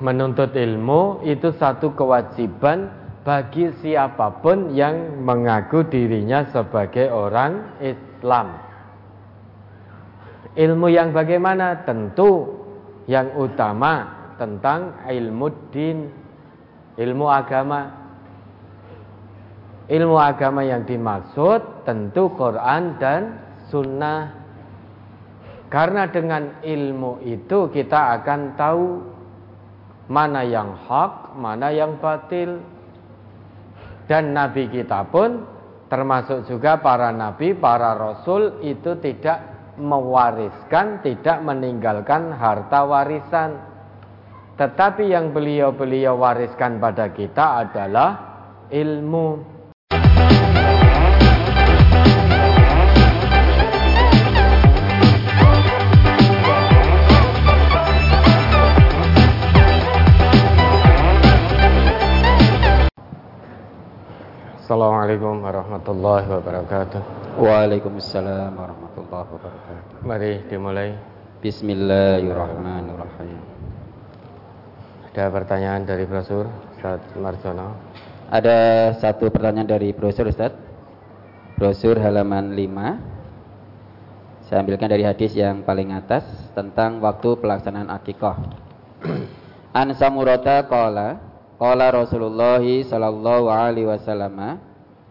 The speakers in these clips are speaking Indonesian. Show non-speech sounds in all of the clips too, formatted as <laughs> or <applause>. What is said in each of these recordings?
menuntut ilmu itu satu kewajiban bagi siapa pun yang mengaku dirinya sebagai orang Islam. Ilmu yang bagaimana? Tentu yang utama tentang ilmu din, ilmu agama. Ilmu agama yang dimaksud tentu Quran dan Sunnah. Karena dengan ilmu itu kita akan tahu mana yang hak, mana yang batil. Dan nabi kita pun termasuk juga para nabi, para rasul itu tidak mewariskan, tidak meninggalkan harta warisan. Tetapi yang beliau-beliau wariskan pada kita adalah ilmu. Assalamualaikum warahmatullahi wabarakatuh. Waalaikumsalam warahmatullahi wabarakatuh. Mari dimulai. Bismillahirrahmanirrahim. Ada pertanyaan dari brosur Ustaz Marjono. Ada satu pertanyaan dari brosur Ustaz. Brosur halaman 5. Saya ambilkan dari hadis yang paling atas tentang waktu pelaksanaan akikah. <clears throat> An Samurata qala Qala Rasulullah sallallahu alaihi wasallam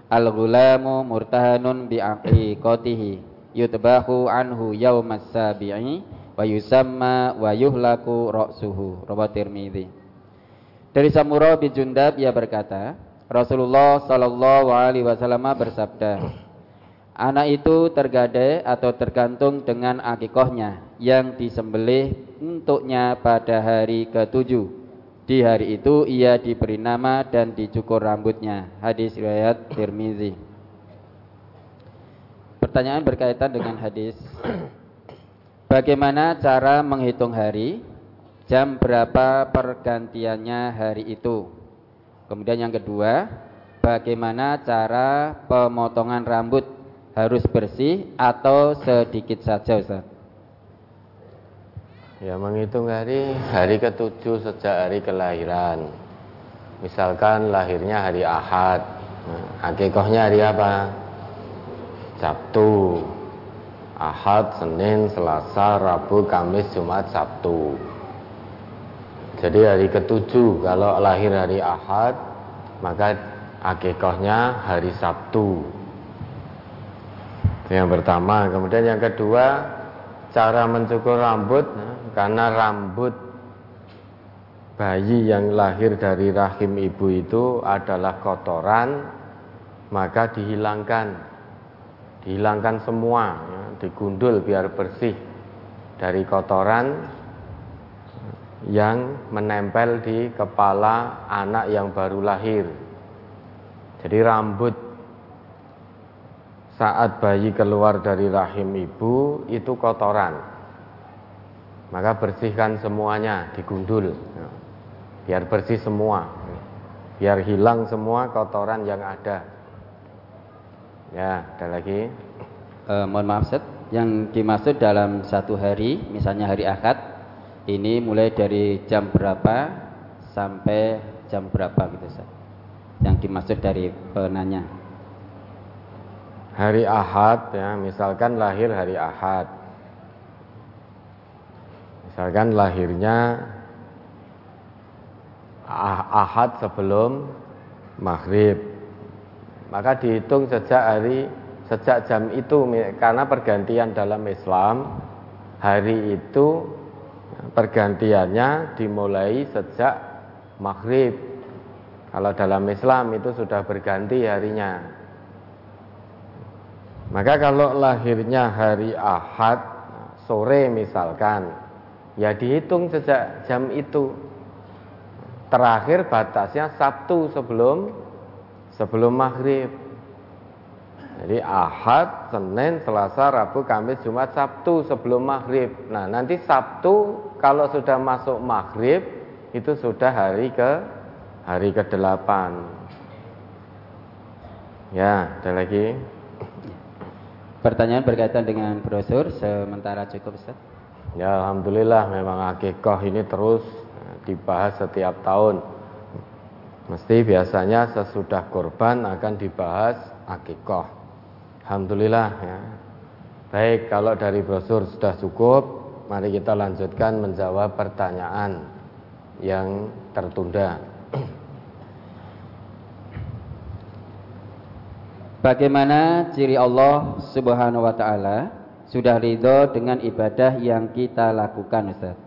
Al-ghulamu murtahanun bi aqiqatihi yutbahu anhu yaumas sabi'i wa yusamma wa yuhlaku ra'suhu. Rawahu Tirmizi Dari Samura bin Jundab ia berkata Rasulullah sallallahu alaihi wasallam bersabda Anak itu tergade atau tergantung dengan akikohnya yang disembelih untuknya pada hari ketujuh di hari itu ia diberi nama dan dicukur rambutnya. Hadis riwayat Tirmizi. Pertanyaan berkaitan dengan hadis. Bagaimana cara menghitung hari? Jam berapa pergantiannya hari itu? Kemudian yang kedua, bagaimana cara pemotongan rambut? Harus bersih atau sedikit saja Ustaz? Ya menghitung hari hari ketujuh sejak hari kelahiran. Misalkan lahirnya hari Ahad. Nah, akikohnya hari apa? Sabtu. Ahad, Senin, Selasa, Rabu, Kamis, Jumat, Sabtu. Jadi hari ketujuh kalau lahir hari Ahad maka akikohnya hari Sabtu. Itu yang pertama. Kemudian yang kedua cara mencukur rambut karena rambut bayi yang lahir dari rahim ibu itu adalah kotoran maka dihilangkan. Dihilangkan semua ya, digundul biar bersih dari kotoran yang menempel di kepala anak yang baru lahir. Jadi rambut saat bayi keluar dari rahim ibu itu kotoran. Maka bersihkan semuanya digundul. Biar bersih semua. Biar hilang semua kotoran yang ada. Ya ada lagi? Uh, mohon maaf Seth yang dimaksud dalam satu hari misalnya hari akad ini mulai dari jam berapa sampai jam berapa gitu Seth yang dimaksud dari penanya hari ahad ya. Misalkan lahir hari ahad. Misalkan lahirnya ah, ahad sebelum maghrib. Maka dihitung sejak hari sejak jam itu karena pergantian dalam Islam hari itu pergantiannya dimulai sejak maghrib. Kalau dalam Islam itu sudah berganti harinya maka kalau lahirnya hari Ahad sore misalkan Ya dihitung sejak jam itu. Terakhir batasnya Sabtu sebelum sebelum maghrib. Jadi Ahad, Senin, Selasa, Rabu, Kamis, Jumat, Sabtu sebelum maghrib. Nah nanti Sabtu kalau sudah masuk maghrib itu sudah hari ke hari ke delapan. Ya, ada lagi. Pertanyaan berkaitan dengan brosur sementara cukup Ustaz. Ya Alhamdulillah memang akikoh ini terus dibahas setiap tahun. Mesti biasanya sesudah kurban akan dibahas akikoh. Alhamdulillah ya. Baik, kalau dari brosur sudah cukup, mari kita lanjutkan menjawab pertanyaan yang tertunda. Bagaimana ciri Allah Subhanahu wa taala sudah ridho dengan ibadah yang kita lakukan Ustaz?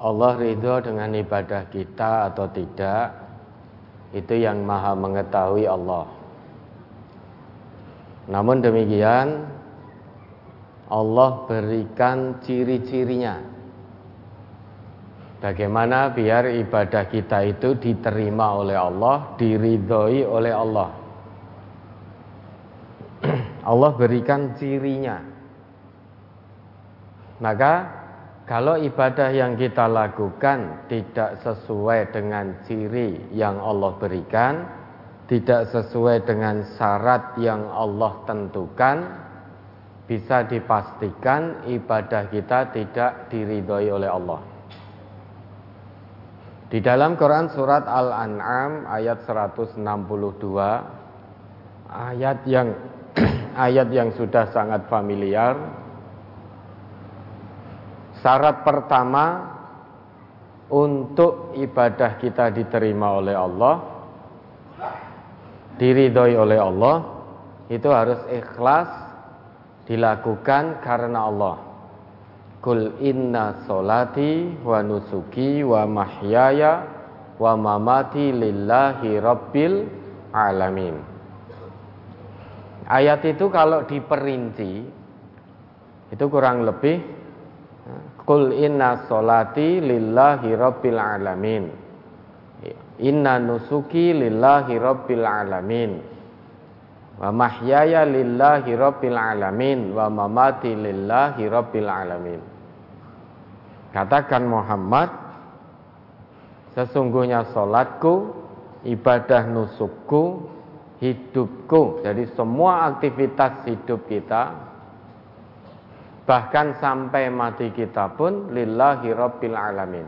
Allah ridho dengan ibadah kita atau tidak itu yang maha mengetahui Allah. Namun demikian Allah berikan ciri-cirinya. Bagaimana biar ibadah kita itu diterima oleh Allah, diridhoi oleh Allah. Allah berikan cirinya. Maka kalau ibadah yang kita lakukan tidak sesuai dengan ciri yang Allah berikan, tidak sesuai dengan syarat yang Allah tentukan, bisa dipastikan ibadah kita tidak diridhoi oleh Allah. Di dalam Quran surat Al-An'am ayat 162 ayat yang ayat yang sudah sangat familiar. Syarat pertama untuk ibadah kita diterima oleh Allah, diridhoi oleh Allah, itu harus ikhlas dilakukan karena Allah. Kul inna solati wa nusuki wa mahyaya wa mamati lillahi rabbil alamin. Ayat itu kalau diperinci itu kurang lebih Kul inna solati lillahi rabbil alamin. Inna nusuki lillahi rabbil alamin. Wa mahyaya lillahi rabbil alamin. Wa mamati lillahi rabbil alamin. Katakan Muhammad Sesungguhnya solatku Ibadah nusukku hidupku. Jadi semua aktivitas hidup kita bahkan sampai mati kita pun lillahi rabbil alamin.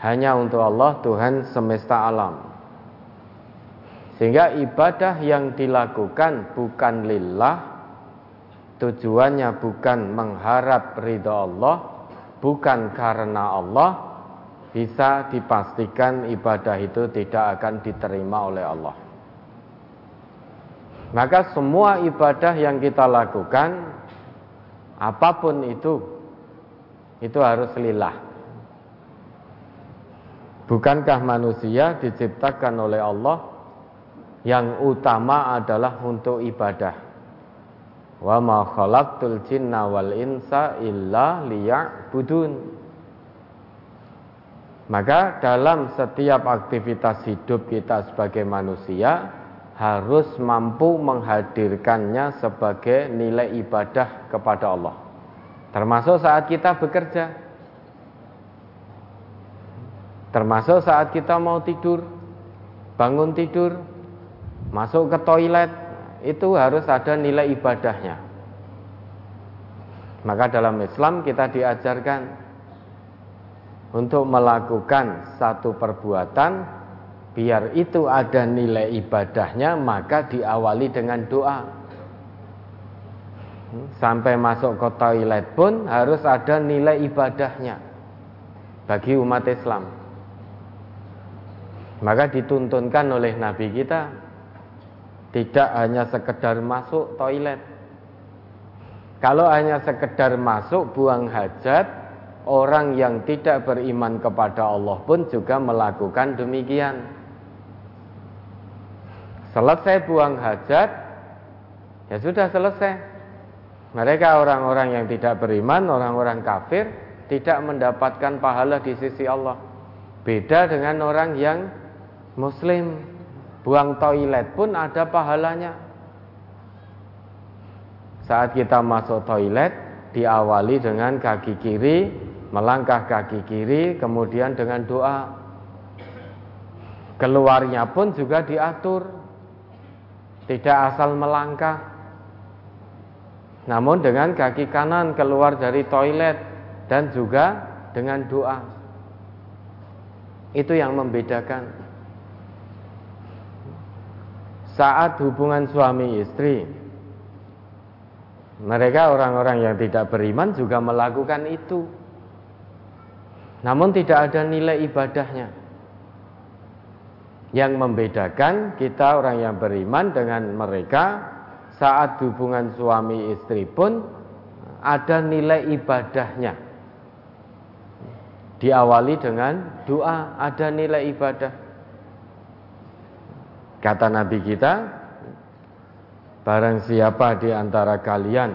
Hanya untuk Allah Tuhan semesta alam. Sehingga ibadah yang dilakukan bukan lillah tujuannya bukan mengharap ridha Allah, bukan karena Allah, bisa dipastikan ibadah itu tidak akan diterima oleh Allah. Maka semua ibadah yang kita lakukan apa pun itu itu harus lillah. Bukankah manusia diciptakan oleh Allah yang utama adalah untuk ibadah? Wa ma khalaqtul jinna wal insa illa liya'budun. Maka dalam setiap aktivitas hidup kita sebagai manusia harus mampu menghadirkannya sebagai nilai ibadah kepada Allah. Termasuk saat kita bekerja. Termasuk saat kita mau tidur, bangun tidur, masuk ke toilet, itu harus ada nilai ibadahnya. Maka dalam Islam kita diajarkan untuk melakukan satu perbuatan biar itu ada nilai ibadahnya maka diawali dengan doa. Sampai masuk ke toilet pun harus ada nilai ibadahnya bagi umat Islam. Maka dituntunkan oleh Nabi kita tidak hanya sekedar masuk toilet. Kalau hanya sekedar masuk buang hajat orang yang tidak beriman kepada Allah pun juga melakukan demikian Selesai buang hajat, ya sudah selesai. Mereka orang-orang yang tidak beriman, orang-orang kafir, tidak mendapatkan pahala di sisi Allah. Beda dengan orang yang muslim, buang toilet pun ada pahalanya. Saat kita masuk toilet, diawali dengan kaki kiri, melangkah kaki kiri, kemudian dengan doa. Keluarnya pun juga diatur tidak asal melangkah, namun dengan kaki kanan keluar dari toilet dan juga dengan doa. Itu yang membedakan. Saat hubungan suami istri, mereka orang-orang yang tidak beriman juga melakukan itu. Namun tidak ada nilai ibadahnya. Yang membedakan kita orang yang beriman dengan mereka saat hubungan suami istri pun ada nilai ibadahnya. Diawali dengan doa, ada nilai ibadah. Kata Nabi kita, barang siapa di antara kalian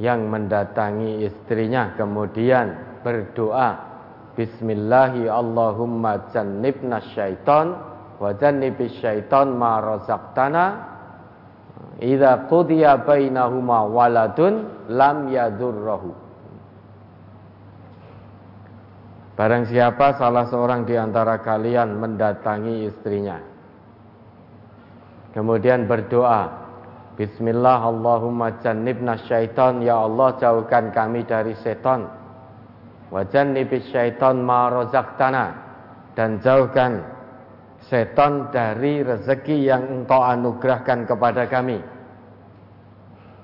yang mendatangi istrinya kemudian berdoa Bismillahi Allahumma jannibna syaiton wa jannibis syaiton ma razaqtana. Idza qudiya bainahuma waladun lam yadurrahu Barang siapa salah seorang di antara kalian mendatangi istrinya Kemudian berdoa Bismillah Allahumma jannibna syaiton Ya Allah jauhkan kami dari seton Wajan nibis syaiton ma rozaktana Dan jauhkan seton dari rezeki yang engkau anugerahkan kepada kami.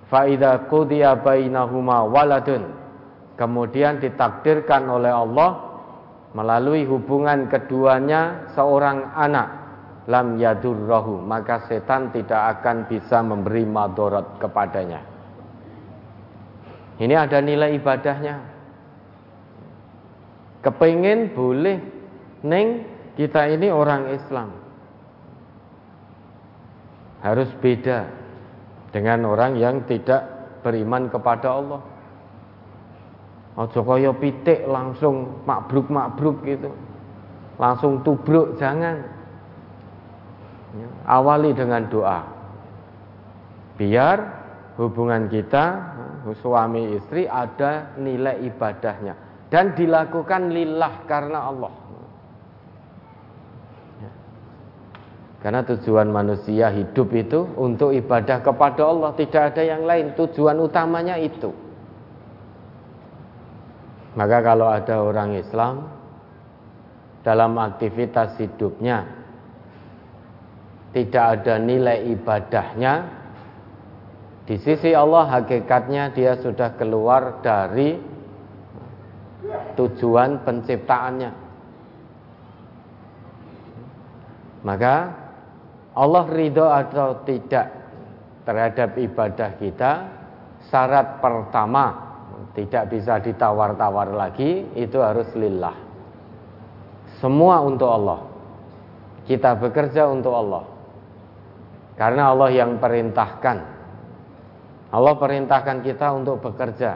Fa'idha qudiya bainahuma waladun. Kemudian ditakdirkan oleh Allah Melalui hubungan keduanya seorang anak. Lam yadurrahu maka setan tidak akan bisa memberi madorot kepadanya. Ini ada nilai ibadahnya. Kepingin boleh neng kita ini orang Islam harus beda dengan orang yang tidak beriman kepada Allah Ojo kaya pitik langsung makbruk-makbruk gitu. Langsung tubruk jangan. Ya, awali dengan doa. Biar hubungan kita suami istri ada nilai ibadahnya dan dilakukan lillah karena Allah. Karena tujuan manusia hidup itu untuk ibadah kepada Allah, tidak ada yang lain. Tujuan utamanya itu. Maka kalau ada orang Islam dalam aktivitas hidupnya tidak ada nilai ibadahnya di sisi Allah hakikatnya dia sudah keluar dari tujuan penciptaannya maka Allah ridho atau tidak terhadap ibadah kita syarat pertama tidak bisa ditawar-tawar lagi itu harus lillah semua untuk Allah kita bekerja untuk Allah karena Allah yang perintahkan. Allah perintahkan kita untuk bekerja.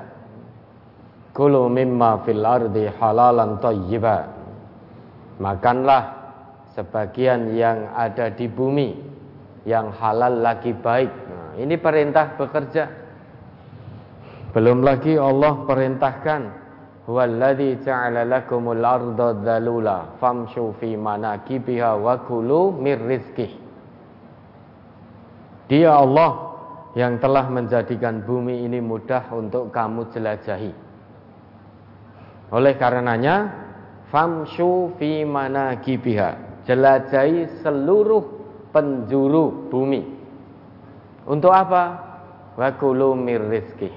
Kulu mimma fil ardi halalan thayyiba. Makanlah sebagian yang ada di bumi yang halal lagi baik. Nah, ini perintah bekerja. Belum lagi Allah perintahkan Huwallazi ja'ala lakumul arda dzalula famshu fi manakibiha wa kulu mir rizqihi dia Allah yang telah menjadikan bumi ini mudah untuk kamu jelajahi. Oleh karenanya, famshu fi manakibiha. Jelajahi seluruh penjuru bumi. Untuk apa? Wakulu rizki.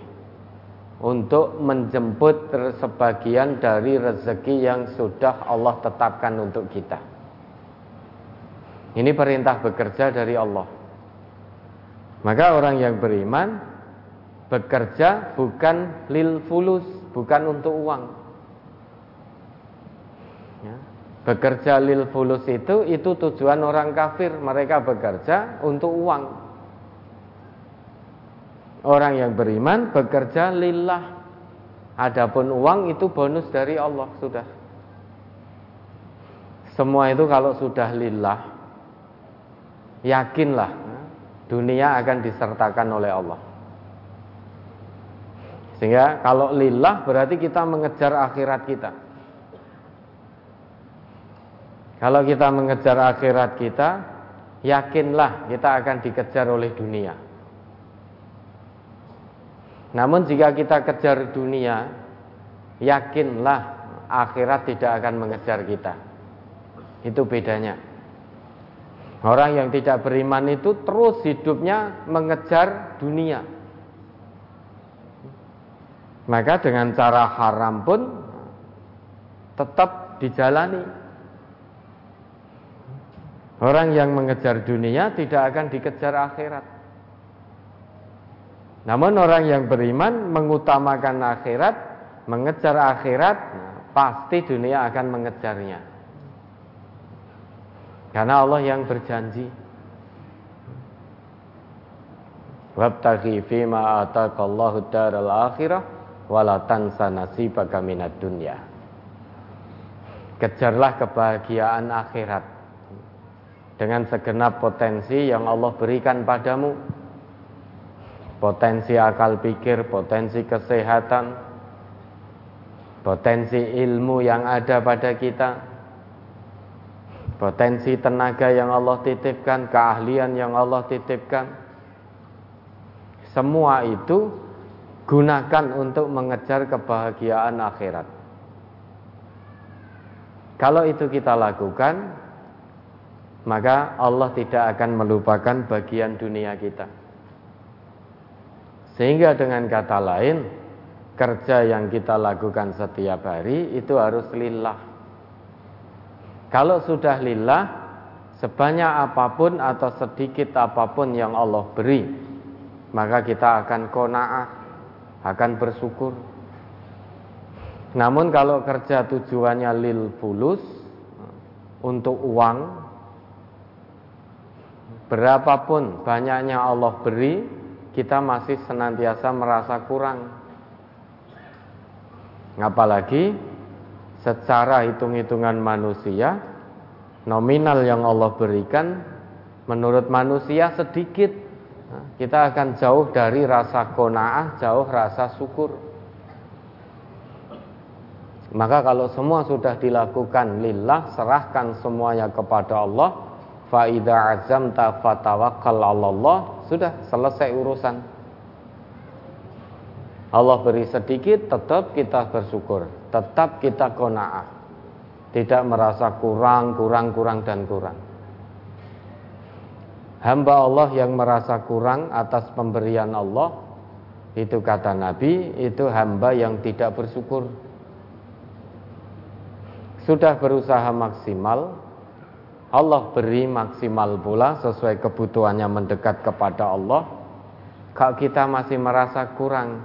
Untuk menjemput sebagian dari rezeki yang sudah Allah tetapkan untuk kita. Ini perintah bekerja dari Allah. Maka orang yang beriman bekerja bukan lil fulus, bukan untuk uang. Ya. Bekerja lil fulus itu itu tujuan orang kafir, mereka bekerja untuk uang. Orang yang beriman bekerja lillah. Adapun uang itu bonus dari Allah sudah. Semua itu kalau sudah lillah, yakinlah dunia akan disertakan oleh Allah. Sehingga kalau lillah berarti kita mengejar akhirat kita. Kalau kita mengejar akhirat kita, yakinlah kita akan dikejar oleh dunia. Namun jika kita kejar dunia, yakinlah akhirat tidak akan mengejar kita. Itu bedanya. Orang yang tidak beriman itu terus hidupnya mengejar dunia. Maka dengan cara haram pun tetap dijalani. Orang yang mengejar dunia tidak akan dikejar akhirat. Namun orang yang beriman mengutamakan akhirat, mengejar akhirat, pasti dunia akan mengejarnya. Karena Allah yang berjanji. Wabtaghi fima ataqallahu daral akhirah wala tansa nasibaka minad dunya. Kejarlah kebahagiaan akhirat dengan segenap potensi yang Allah berikan padamu. Potensi akal pikir, potensi kesehatan, potensi ilmu yang ada pada kita, potensi tenaga yang Allah titipkan, keahlian yang Allah titipkan. Semua itu gunakan untuk mengejar kebahagiaan akhirat. Kalau itu kita lakukan, maka Allah tidak akan melupakan bagian dunia kita. Sehingga dengan kata lain, kerja yang kita lakukan setiap hari itu harus lillah. Kalau sudah lillah, sebanyak apa pun atau sedikit apa pun yang Allah beri, maka kita akan kona'ah, akan bersyukur. Namun kalau kerja tujuannya lil fulus, untuk uang, Berapapun banyaknya Allah beri, kita masih senantiasa merasa kurang. Apalagi secara hitung-hitungan manusia, nominal yang Allah berikan menurut manusia sedikit. Kita akan jauh dari rasa kona'ah, jauh rasa syukur. Maka kalau semua sudah dilakukan lillah, serahkan semuanya kepada Allah, Fa'idha azamta fatawakkal Allah Sudah selesai urusan. Allah beri sedikit tetap kita bersyukur. Tetap kita kona'ah Tidak merasa kurang, kurang, kurang dan kurang. Hamba Allah yang merasa kurang atas pemberian Allah Itu kata Nabi Itu hamba yang tidak bersyukur. Sudah berusaha maksimal Allah beri maksimal pula sesuai kebutuhannya mendekat kepada Allah. Kalau kita masih merasa kurang,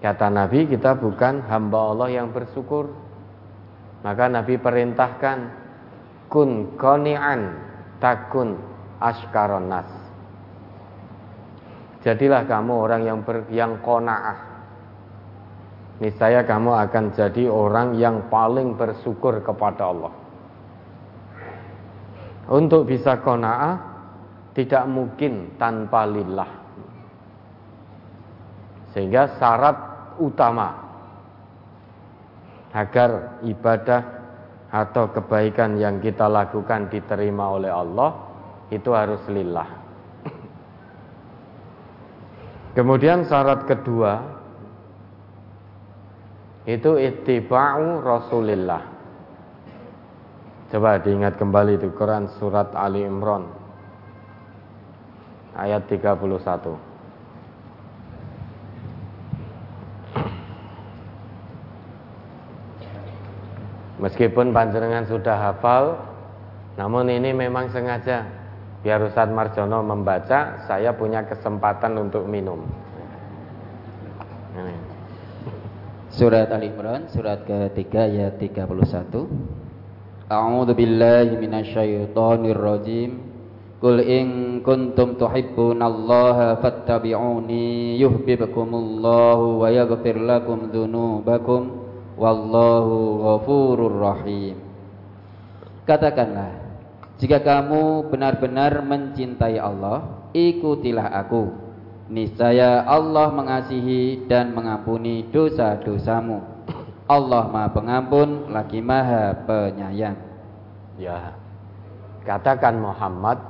kata Nabi kita bukan hamba Allah yang bersyukur. Maka Nabi perintahkan kun konian takun ashkaron nas. Jadilah kamu orang yang ber, yang konaah. Niscaya kamu akan jadi orang yang paling bersyukur kepada Allah. Untuk bisa kona'ah tidak mungkin tanpa lillah. Sehingga syarat utama agar ibadah atau kebaikan yang kita lakukan diterima oleh Allah itu harus lillah. Kemudian syarat kedua itu ittiba'u Rasulillah. Coba diingat kembali itu Quran surat Ali Imran ayat 31. Meskipun panjenengan sudah hafal, namun ini memang sengaja biar Ustadz Marjono membaca, saya punya kesempatan untuk minum. Surat Ali Imran, surat ketiga ayat 31. A'udzu billahi minasyaitonir rajim. Qul in kuntum tuhibbunallaha fattabi'uni yuhibbukumullahu wa yaghfir lakum dzunubakum wallahu ghafurur rahim. Katakanlah, jika kamu benar-benar mencintai Allah, ikutilah aku. Niscaya Allah mengasihi dan mengampuni dosa-dosamu. Allah Maha Pengampun lagi Maha Penyayang. Ya. Katakan Muhammad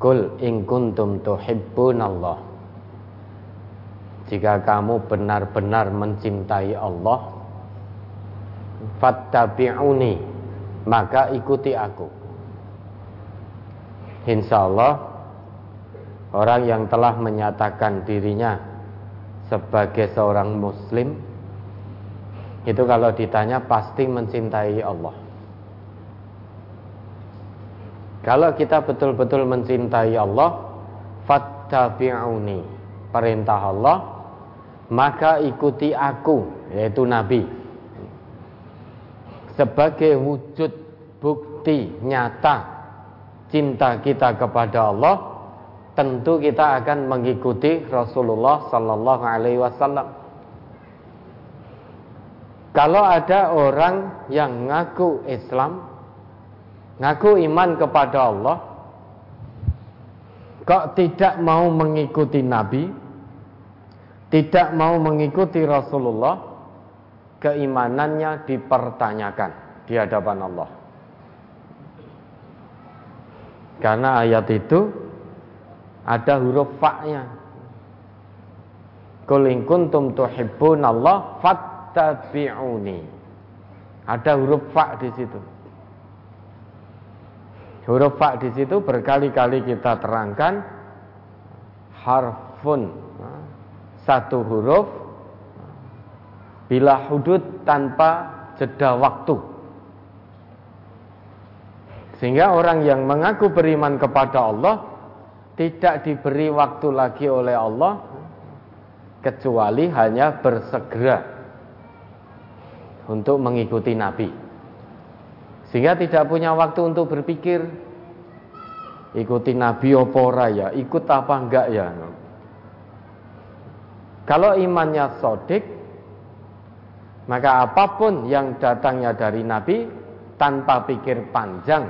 Kul in kuntum Allah Jika kamu benar-benar mencintai Allah fattabi'uni maka ikuti aku Insya Allah orang yang telah menyatakan dirinya sebagai seorang muslim itu kalau ditanya pasti mencintai Allah. Kalau kita betul-betul mencintai Allah fattabi'uni perintah Allah maka ikuti aku yaitu nabi. Sebagai wujud bukti nyata cinta kita kepada Allah tentu kita akan mengikuti Rasulullah sallallahu alaihi wasallam kalau ada orang yang ngaku Islam ngaku iman kepada Allah kok tidak mau mengikuti Nabi tidak mau mengikuti Rasulullah, keimanannya dipertanyakan di hadapan Allah. Karena ayat itu ada huruf fa-nya. Qul in kuntum Allah fattabi'uni. Ada huruf fa di situ. Huruf fa di situ berkali-kali kita terangkan harfun satu huruf bila hudud tanpa jeda waktu. Sehingga orang yang mengaku beriman kepada Allah tidak diberi waktu lagi oleh Allah kecuali hanya bersegera untuk mengikuti Nabi. Sehingga tidak punya waktu untuk berpikir ikuti Nabi opora ya, ikut apa enggak ya. Kalau imannya sodik, maka apa pun yang datangnya dari Nabi tanpa pikir panjang,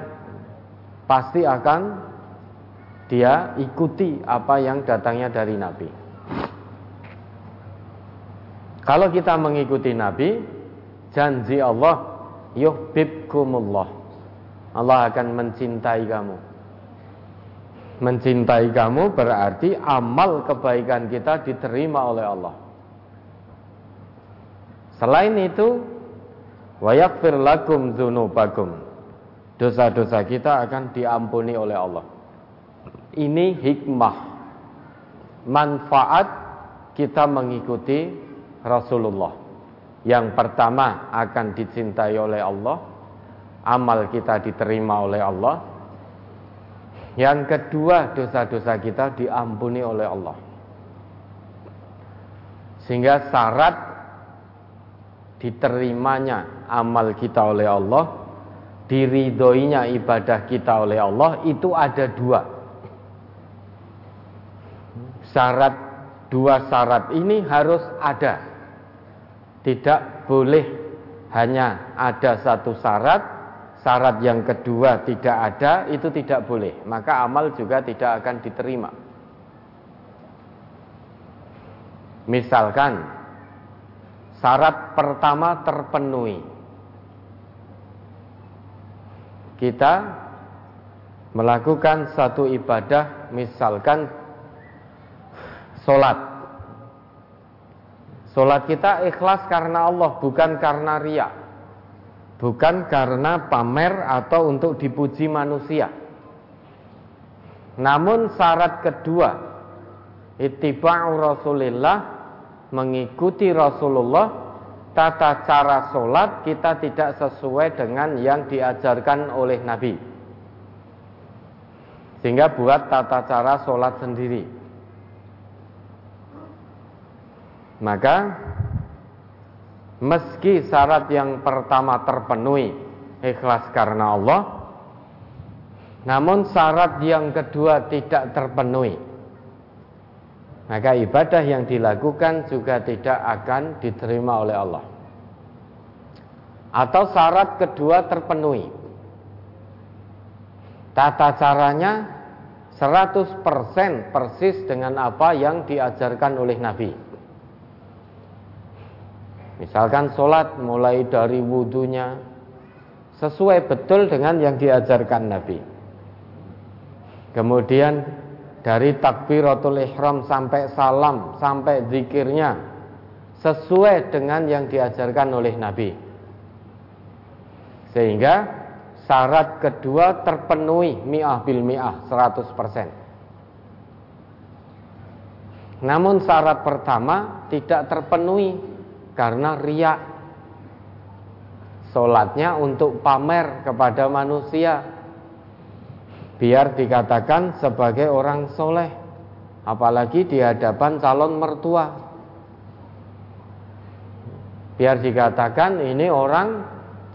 pasti akan dia ikuti apa yang datangnya dari Nabi. Kalau kita mengikuti Nabi, janji Allah, yuhibbukumullah. Allah akan mencintai kamu. Mencintai kamu berarti amal kebaikan kita diterima oleh Allah. Selain itu, wayakfir lakum dzunubakum. Dosa-dosa kita akan diampuni oleh Allah. Ini hikmah manfaat kita mengikuti Rasulullah. Yang pertama akan dicintai oleh Allah, amal kita diterima oleh Allah. Yang kedua, dosa-dosa kita diampuni oleh Allah. Sehingga syarat diterimanya amal kita oleh Allah, diridoinya ibadah kita oleh Allah itu ada dua. Syarat dua syarat ini harus ada. Tidak boleh hanya ada satu syarat syarat yang kedua tidak ada, itu tidak boleh. Maka amal juga tidak akan diterima. Misalkan syarat pertama terpenuhi. Kita melakukan satu ibadah, misalkan sholat. Sholat kita ikhlas karena Allah, bukan karena riak bukan karena pamer atau untuk dipuji manusia. Namun syarat kedua, ittiba'u Rasulillah, mengikuti Rasulullah, tata cara sholat kita tidak sesuai dengan yang diajarkan oleh Nabi. Sehingga buat tata cara sholat sendiri. Maka Meski syarat yang pertama terpenuhi Ikhlas karena Allah Namun syarat yang kedua tidak terpenuhi. Maka ibadah yang dilakukan juga tidak akan diterima oleh Allah. Atau syarat kedua terpenuhi. Tata caranya 100% persis dengan apa yang diajarkan oleh Nabi Misalkan sholat mulai dari wudhunya sesuai betul dengan yang diajarkan Nabi. Kemudian dari takbiratul ihram sampai salam sampai zikirnya sesuai dengan yang diajarkan oleh Nabi. Sehingga syarat kedua terpenuhi mi'ah bil mi'ah 100%. Namun syarat pertama tidak terpenuhi karena riak. Solatnya untuk pamer kepada manusia biar dikatakan sebagai orang soleh apalagi di hadapan calon mertua biar dikatakan ini orang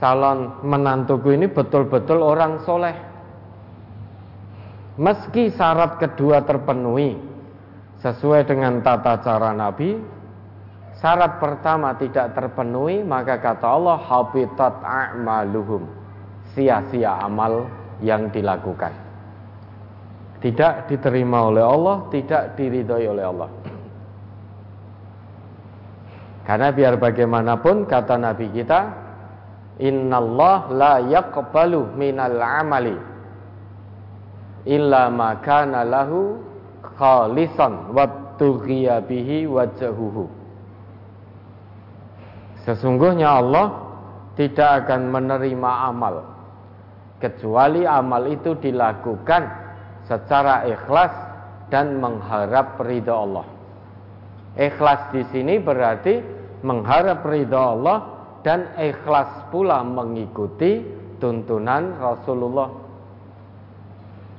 calon menantuku ini betul-betul orang soleh. Meski syarat kedua terpenuhi sesuai dengan tata cara Nabi, syarat pertama tidak terpenuhi, maka kata Allah habitat a'maluhum. Sia-sia amal yang dilakukan. Tidak diterima oleh Allah, tidak diridhoi oleh Allah. Karena biar bagaimanapun kata Nabi kita, Innallah la yaqbalu minal amali illa ma kana lahu khalisan wa bihi wajhuhu. Sesungguhnya Allah tidak akan menerima amal kecuali amal itu dilakukan secara ikhlas dan mengharap ridha Allah. Ikhlas di sini berarti mengharap ridha Allah dan ikhlas pula mengikuti tuntunan Rasulullah.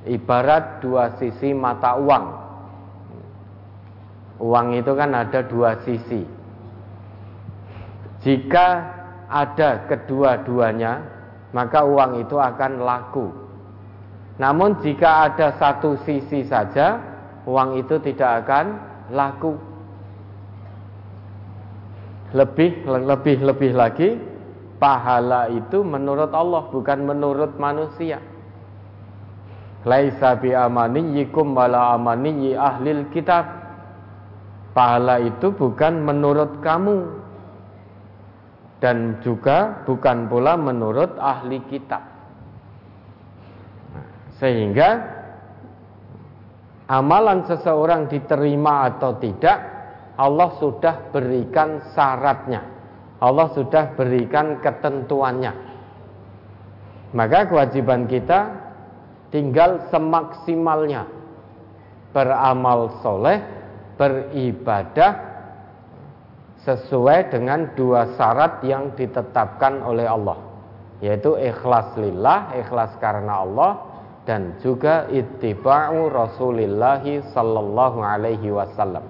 Ibarat dua sisi mata uang. Uang itu kan ada dua sisi. Jika ada kedua-duanya, maka uang itu akan laku. Namun jika ada satu sisi saja, uang itu tidak akan laku lebih lebih lebih lagi pahala itu menurut Allah bukan menurut manusia. Laisa bi amaniyikum wala amaniyi ahlil kitab. Pahala itu bukan menurut kamu dan juga bukan pula menurut ahli kitab. Sehingga amalan seseorang diterima atau tidak Allah sudah berikan syaratnya. Allah sudah berikan ketentuannya. Maka kewajiban kita tinggal semaksimalnya beramal soleh, beribadah sesuai dengan dua syarat yang ditetapkan oleh Allah yaitu ikhlas lillah, ikhlas karena Allah dan juga ittiba'u Rasulillahi sallallahu alaihi wasallam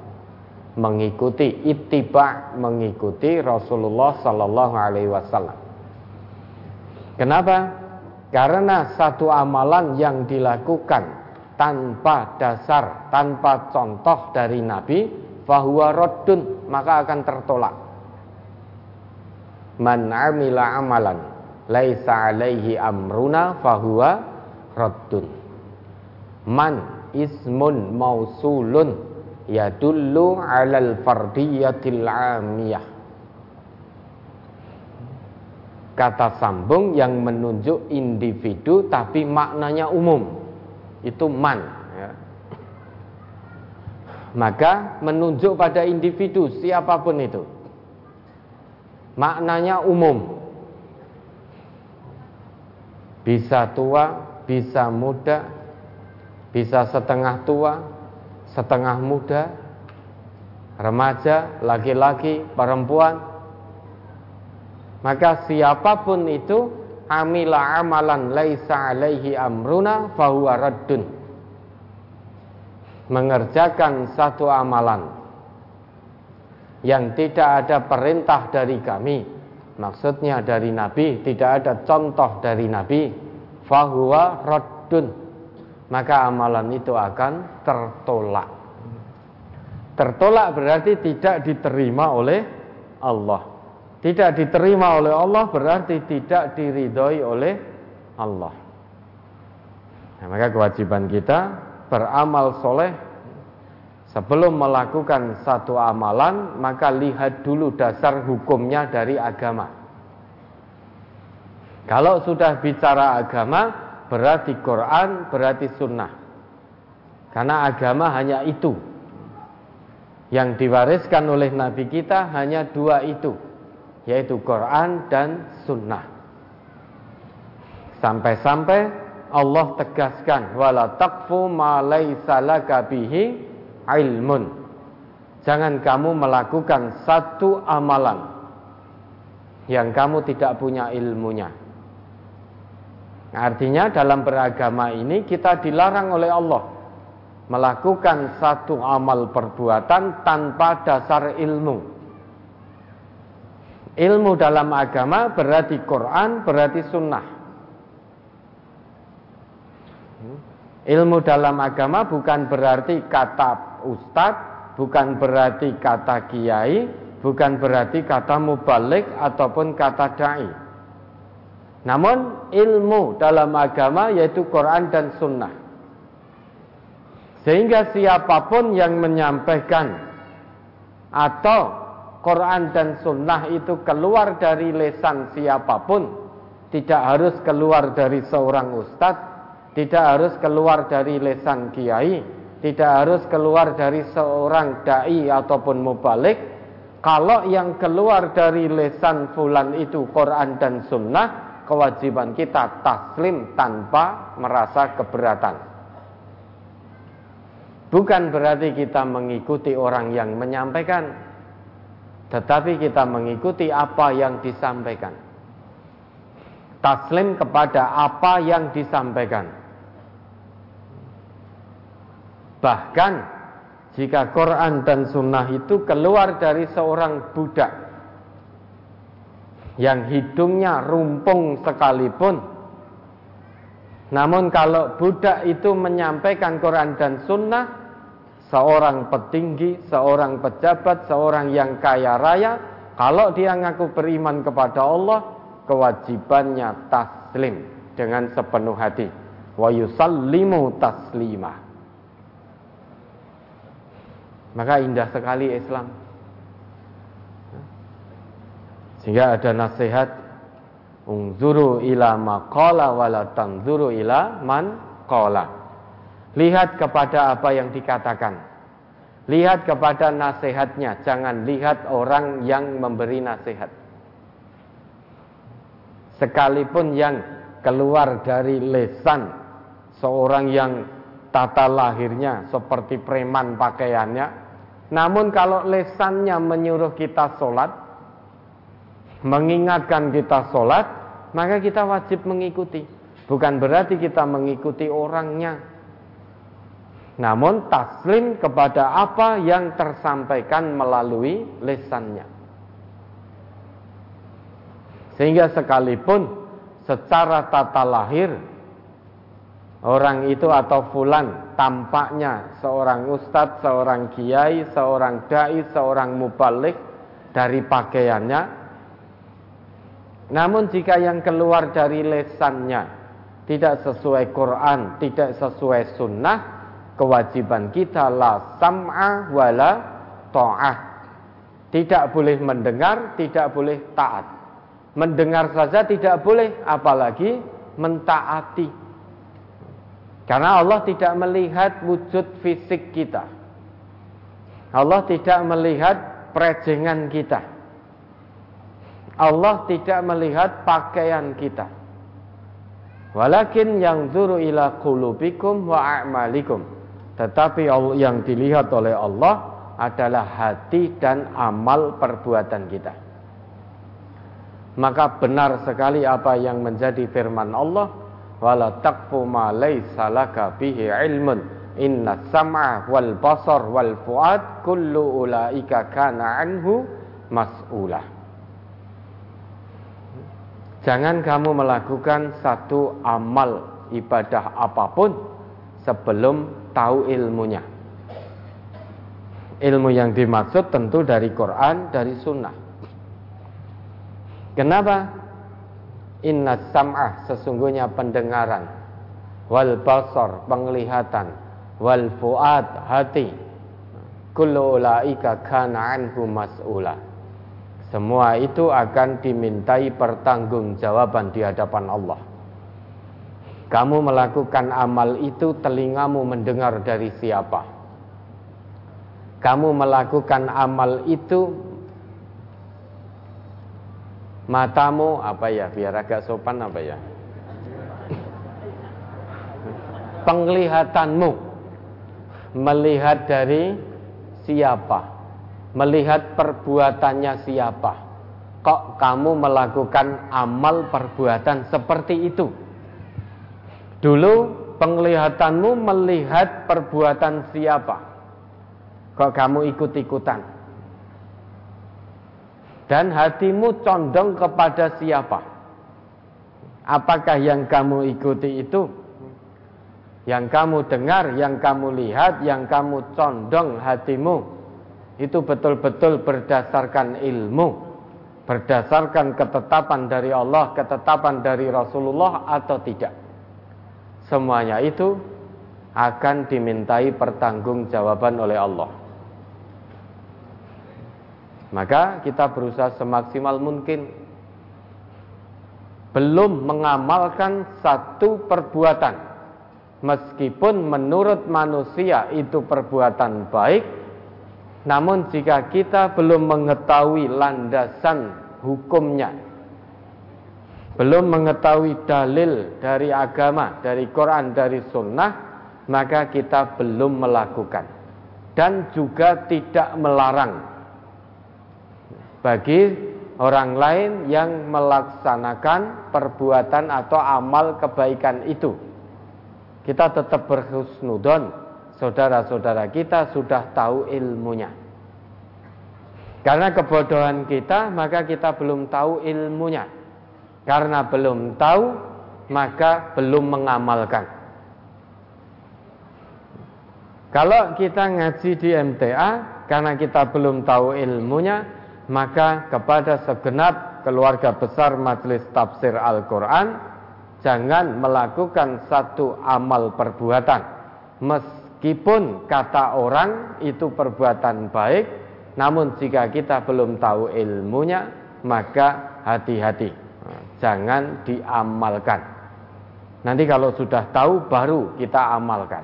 mengikuti ittiba mengikuti Rasulullah sallallahu alaihi wasallam. Kenapa? Karena satu amalan yang dilakukan tanpa dasar, tanpa contoh dari Nabi, fahuwa raddun, maka akan tertolak. Man amila amalan laisa alaihi amruna fahuwa raddun. Man ismun mausulun yadullu alal fardiyatil amiyah kata sambung yang menunjuk individu tapi maknanya umum itu man. Maka menunjuk pada individu siapa pun itu maknanya umum bisa tua bisa muda bisa setengah tua setengah muda, remaja, laki-laki, perempuan. Maka siapa pun itu amila amalan laisa alaihi amruna fahuwa raddun. Mengerjakan satu amalan yang tidak ada perintah dari kami, maksudnya dari Nabi, tidak ada contoh dari Nabi, fahuwa raddun maka amalan itu akan tertolak. Tertolak berarti tidak diterima oleh Allah. Tidak diterima oleh Allah berarti tidak diridhoi oleh Allah. Nah, maka kewajiban kita beramal soleh sebelum melakukan satu amalan maka lihat dulu dasar hukumnya dari agama. Kalau sudah bicara agama, berarti Quran, berarti sunnah. Karena agama hanya itu. Yang diwariskan oleh Nabi kita hanya dua itu. Yaitu Quran dan sunnah. Sampai-sampai Allah tegaskan wala taqfu ma laisa bihi ilmun. Jangan kamu melakukan satu amalan yang kamu tidak punya ilmunya. Artinya dalam beragama ini kita dilarang oleh Allah melakukan satu amal perbuatan tanpa dasar ilmu. Ilmu dalam agama berarti Quran, berarti sunnah. Ilmu dalam agama bukan berarti kata ustadz, bukan berarti kata kiai, bukan berarti kata mubalik ataupun kata dai. Namun ilmu dalam agama yaitu Quran dan sunnah. Sehingga siapa pun yang menyampaikan atau Quran dan sunnah itu keluar dari lesan siapa pun, tidak harus keluar dari seorang ustadz, tidak harus keluar dari lesan kiai, tidak harus keluar dari seorang dai ataupun mubalik. Kalau yang keluar dari lesan fulan itu Quran dan Sunnah, kewajiban kita taslim tanpa merasa keberatan. Bukan berarti kita mengikuti orang yang menyampaikan, tetapi kita mengikuti apa yang disampaikan. Taslim kepada apa yang disampaikan Bahkan jika Quran dan Sunnah itu keluar dari seorang budak yang hidungnya rumpung sekalipun, namun kalau budak itu menyampaikan Quran dan Sunnah, seorang petinggi, seorang pejabat, seorang yang kaya raya, kalau dia ngaku beriman kepada Allah, kewajibannya taslim dengan sepenuh hati. Wa yusallimu taslimah. Maka indah sekali Islam. Sehingga ada nasihat Ungzuru ila maqala wala tanzuru ila man qala. Lihat kepada apa yang dikatakan. Lihat kepada nasihatnya, jangan lihat orang yang memberi nasihat. Sekalipun yang keluar dari lesan seorang yang tata lahirnya seperti preman pakaiannya, namun kalau lesannya menyuruh kita sholat, mengingatkan kita sholat, maka kita wajib mengikuti. Bukan berarti kita mengikuti orangnya. Namun taslim kepada apa yang tersampaikan melalui lesannya. Sehingga sekalipun secara tata lahir orang itu atau fulan tampaknya seorang ustadz, seorang kiai, seorang dai, seorang mubalik dari pakaiannya. Namun jika yang keluar dari lesannya tidak sesuai Quran, tidak sesuai sunnah, kewajiban kita la sam'a wala ta'ah. Tidak boleh mendengar, tidak boleh taat. Mendengar saja tidak boleh, apalagi mentaati. Karena Allah tidak melihat wujud fisik kita. Allah tidak melihat perejengan kita. Allah tidak melihat pakaian kita. Walakin yang zuru ila qulubikum wa a'malikum. Tetapi yang dilihat oleh Allah adalah hati dan amal perbuatan kita. Maka benar sekali apa yang menjadi firman Allah wala taqfu ma laysa laka bihi ilmun inna sam'a wal basar wal fuad kullu ulaika kana anhu mas'ula Jangan kamu melakukan satu amal ibadah apa pun sebelum tahu ilmunya. Ilmu yang dimaksud tentu dari Quran, dari Sunnah. Kenapa? Inna sam'ah sesungguhnya pendengaran. Wal basar penglihatan. Wal fuad hati. Kullu ulaika kana anhu mas'ula. Semua itu akan dimintai pertanggungjawaban di hadapan Allah. Kamu melakukan amal itu telingamu mendengar dari siapa? Kamu melakukan amal itu matamu apa ya biar agak sopan apa ya penglihatanmu melihat dari siapa? Melihat perbuatannya siapa? Kok kamu melakukan amal perbuatan seperti itu? Dulu penglihatanmu melihat perbuatan siapa? Kok kamu ikut-ikutan? Dan hatimu condong kepada siapa? Apakah yang kamu ikuti itu? Yang kamu dengar, yang kamu lihat, yang kamu condong hatimu itu betul-betul berdasarkan ilmu, berdasarkan ketetapan dari Allah, ketetapan dari Rasulullah atau tidak. Semuanya itu akan dimintai pertanggungjawaban oleh Allah. Maka kita berusaha semaksimal mungkin. Belum mengamalkan satu perbuatan. Meskipun menurut manusia itu perbuatan baik, namun jika kita belum mengetahui landasan hukumnya, belum mengetahui dalil dari agama, dari Quran, dari sunnah, maka kita belum melakukan. Dan juga tidak melarang bagi orang lain yang melaksanakan perbuatan atau amal kebaikan itu. Kita tetap berhusnudon. Saudara-saudara kita sudah tahu ilmunya. Karena kebodohan kita maka kita belum tahu ilmunya. Karena belum tahu maka belum mengamalkan. Kalau kita ngaji di MTA karena kita belum tahu ilmunya maka kepada segenap keluarga besar Majelis Tafsir Al-Quran jangan melakukan satu amal perbuatan. Meskipun kata orang itu perbuatan baik namun jika kita belum tahu ilmunya maka hati-hati. Jangan diamalkan. Nanti kalau sudah tahu baru kita amalkan.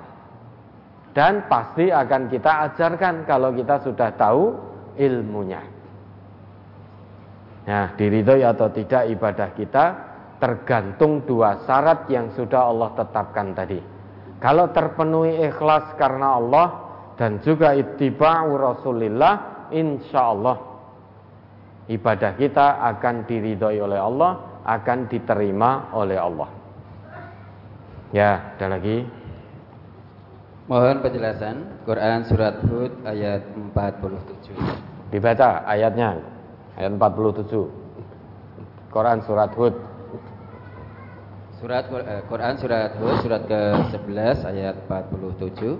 Dan pasti akan kita ajarkan kalau kita sudah tahu ilmunya nah diridhoi atau tidak ibadah kita tergantung dua syarat yang sudah Allah tetapkan tadi. Kalau terpenuhi ikhlas karena Allah dan juga ittiba'u Rasulillah, insya Allah ibadah kita akan diridhoi oleh Allah, akan diterima oleh Allah. Ya, ada lagi. Mohon penjelasan Quran surat Hud ayat 47. Dibaca ayatnya ayat 47. Quran surat Hud Surat eh, Quran surat Hud surat ke-11 ayat 47.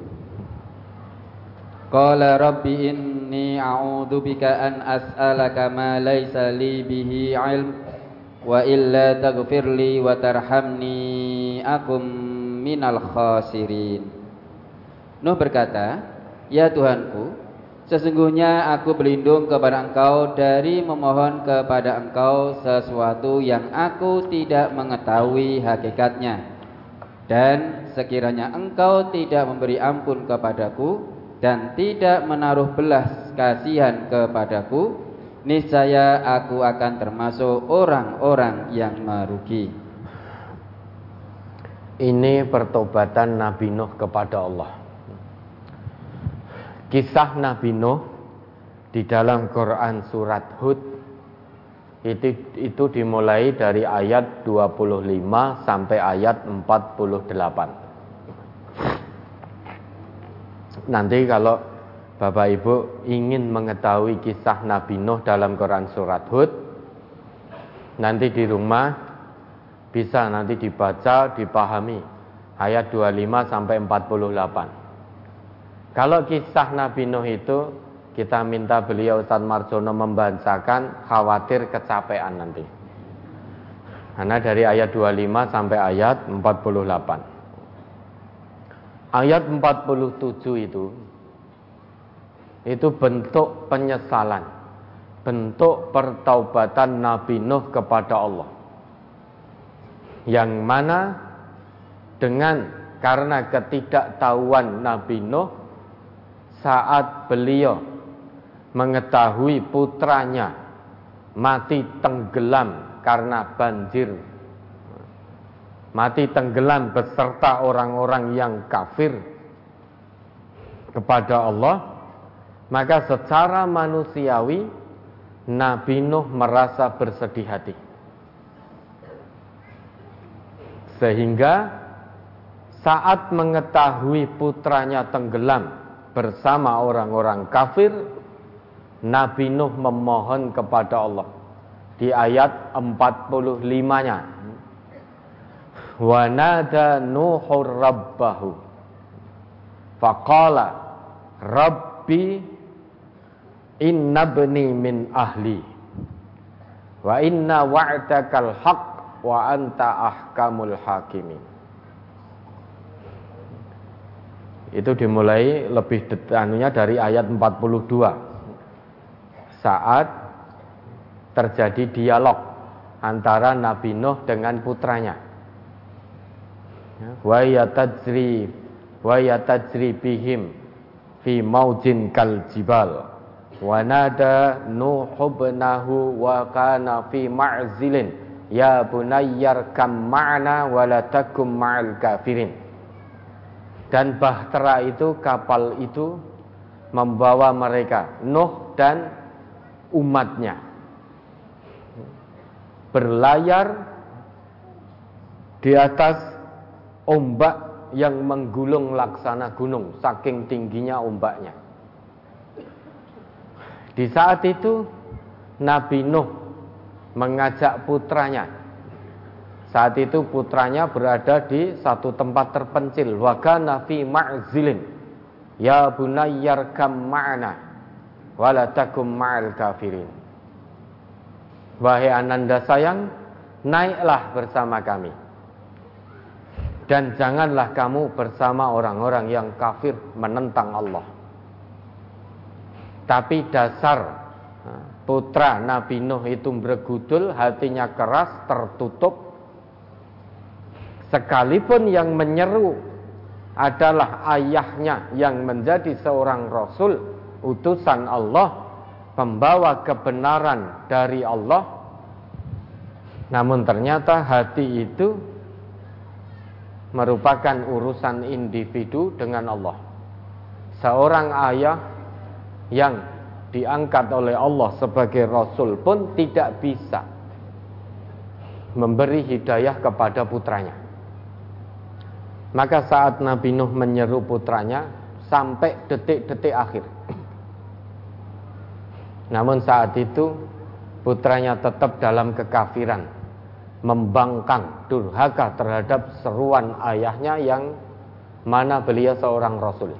Qala rabbi inni a'udzu bika an as'alaka ma laysa li bihi 'ilm wa illa taghfir li wa tarhamni akum minal khasirin. Nuh berkata, "Ya Tuhanku, Sesungguhnya aku berlindung kepada engkau dari memohon kepada engkau sesuatu yang aku tidak mengetahui hakikatnya. Dan sekiranya engkau tidak memberi ampun kepadaku dan tidak menaruh belas kasihan kepadaku, niscaya aku akan termasuk orang-orang yang merugi. Ini pertobatan Nabi Nuh kepada Allah. Kisah Nabi Nuh di dalam Quran surat Hud itu, itu dimulai dari ayat 25 sampai ayat 48. Nanti kalau Bapak Ibu ingin mengetahui kisah Nabi Nuh dalam Quran surat Hud, nanti di rumah bisa nanti dibaca, dipahami ayat 25 sampai 48. Kalau kisah Nabi Nuh itu kita minta beliau Ustaz Marjono membacakan khawatir kecapean nanti. Karena dari ayat 25 sampai ayat 48. Ayat 47 itu itu bentuk penyesalan, bentuk pertaubatan Nabi Nuh kepada Allah. Yang mana dengan karena ketidaktahuan Nabi Nuh saat beliau mengetahui putranya mati tenggelam karena banjir mati tenggelam beserta orang-orang yang kafir kepada Allah, maka secara manusiawi Nabi Nuh merasa bersedih hati. Sehingga saat mengetahui putranya tenggelam bersama orang-orang kafir, Nabi Nuh memohon kepada Allah. Di ayat 45-nya. Wa nada Nuhur rabbahu. Faqala rabbi inna bni min ahli. Wa inna wa'dakal haq wa anta ahkamul hakimin itu dimulai lebih detailnya dari ayat 42 saat terjadi dialog antara Nabi Nuh dengan putranya. Wa yatajri wa yatajri bihim fi maujin kal jibal. Wa nada Nuh ibnahu wa kana fi ma'zilin ya bunayyar kam ma'na wa takum ma'al kafirin. Dan bahtera itu kapal itu membawa mereka Nuh dan umatnya. Berlayar di atas ombak yang menggulung laksana gunung saking tingginya ombaknya. Di saat itu Nabi Nuh mengajak putranya saat itu putranya berada di satu tempat terpencil wagana fi ma'zilin ya bunayyar kam ma'ana wala takum ma'al kafirin. Wahai ananda sayang, naiklah bersama kami. Dan janganlah kamu bersama orang-orang yang kafir menentang Allah. Tapi dasar putra Nabi Nuh itu bergudul, hatinya keras, tertutup. Sekalipun yang menyeru adalah ayahnya yang menjadi seorang rasul, utusan Allah, pembawa kebenaran dari Allah. Namun ternyata hati itu merupakan urusan individu dengan Allah. Seorang ayah yang diangkat oleh Allah sebagai rasul pun tidak bisa memberi hidayah kepada putranya. Maka saat Nabi Nuh menyeru putranya sampai detik-detik akhir namun saat itu putranya tetap dalam kekafiran, membangkang durhaka terhadap seruan ayahnya yang mana beliau seorang rasul.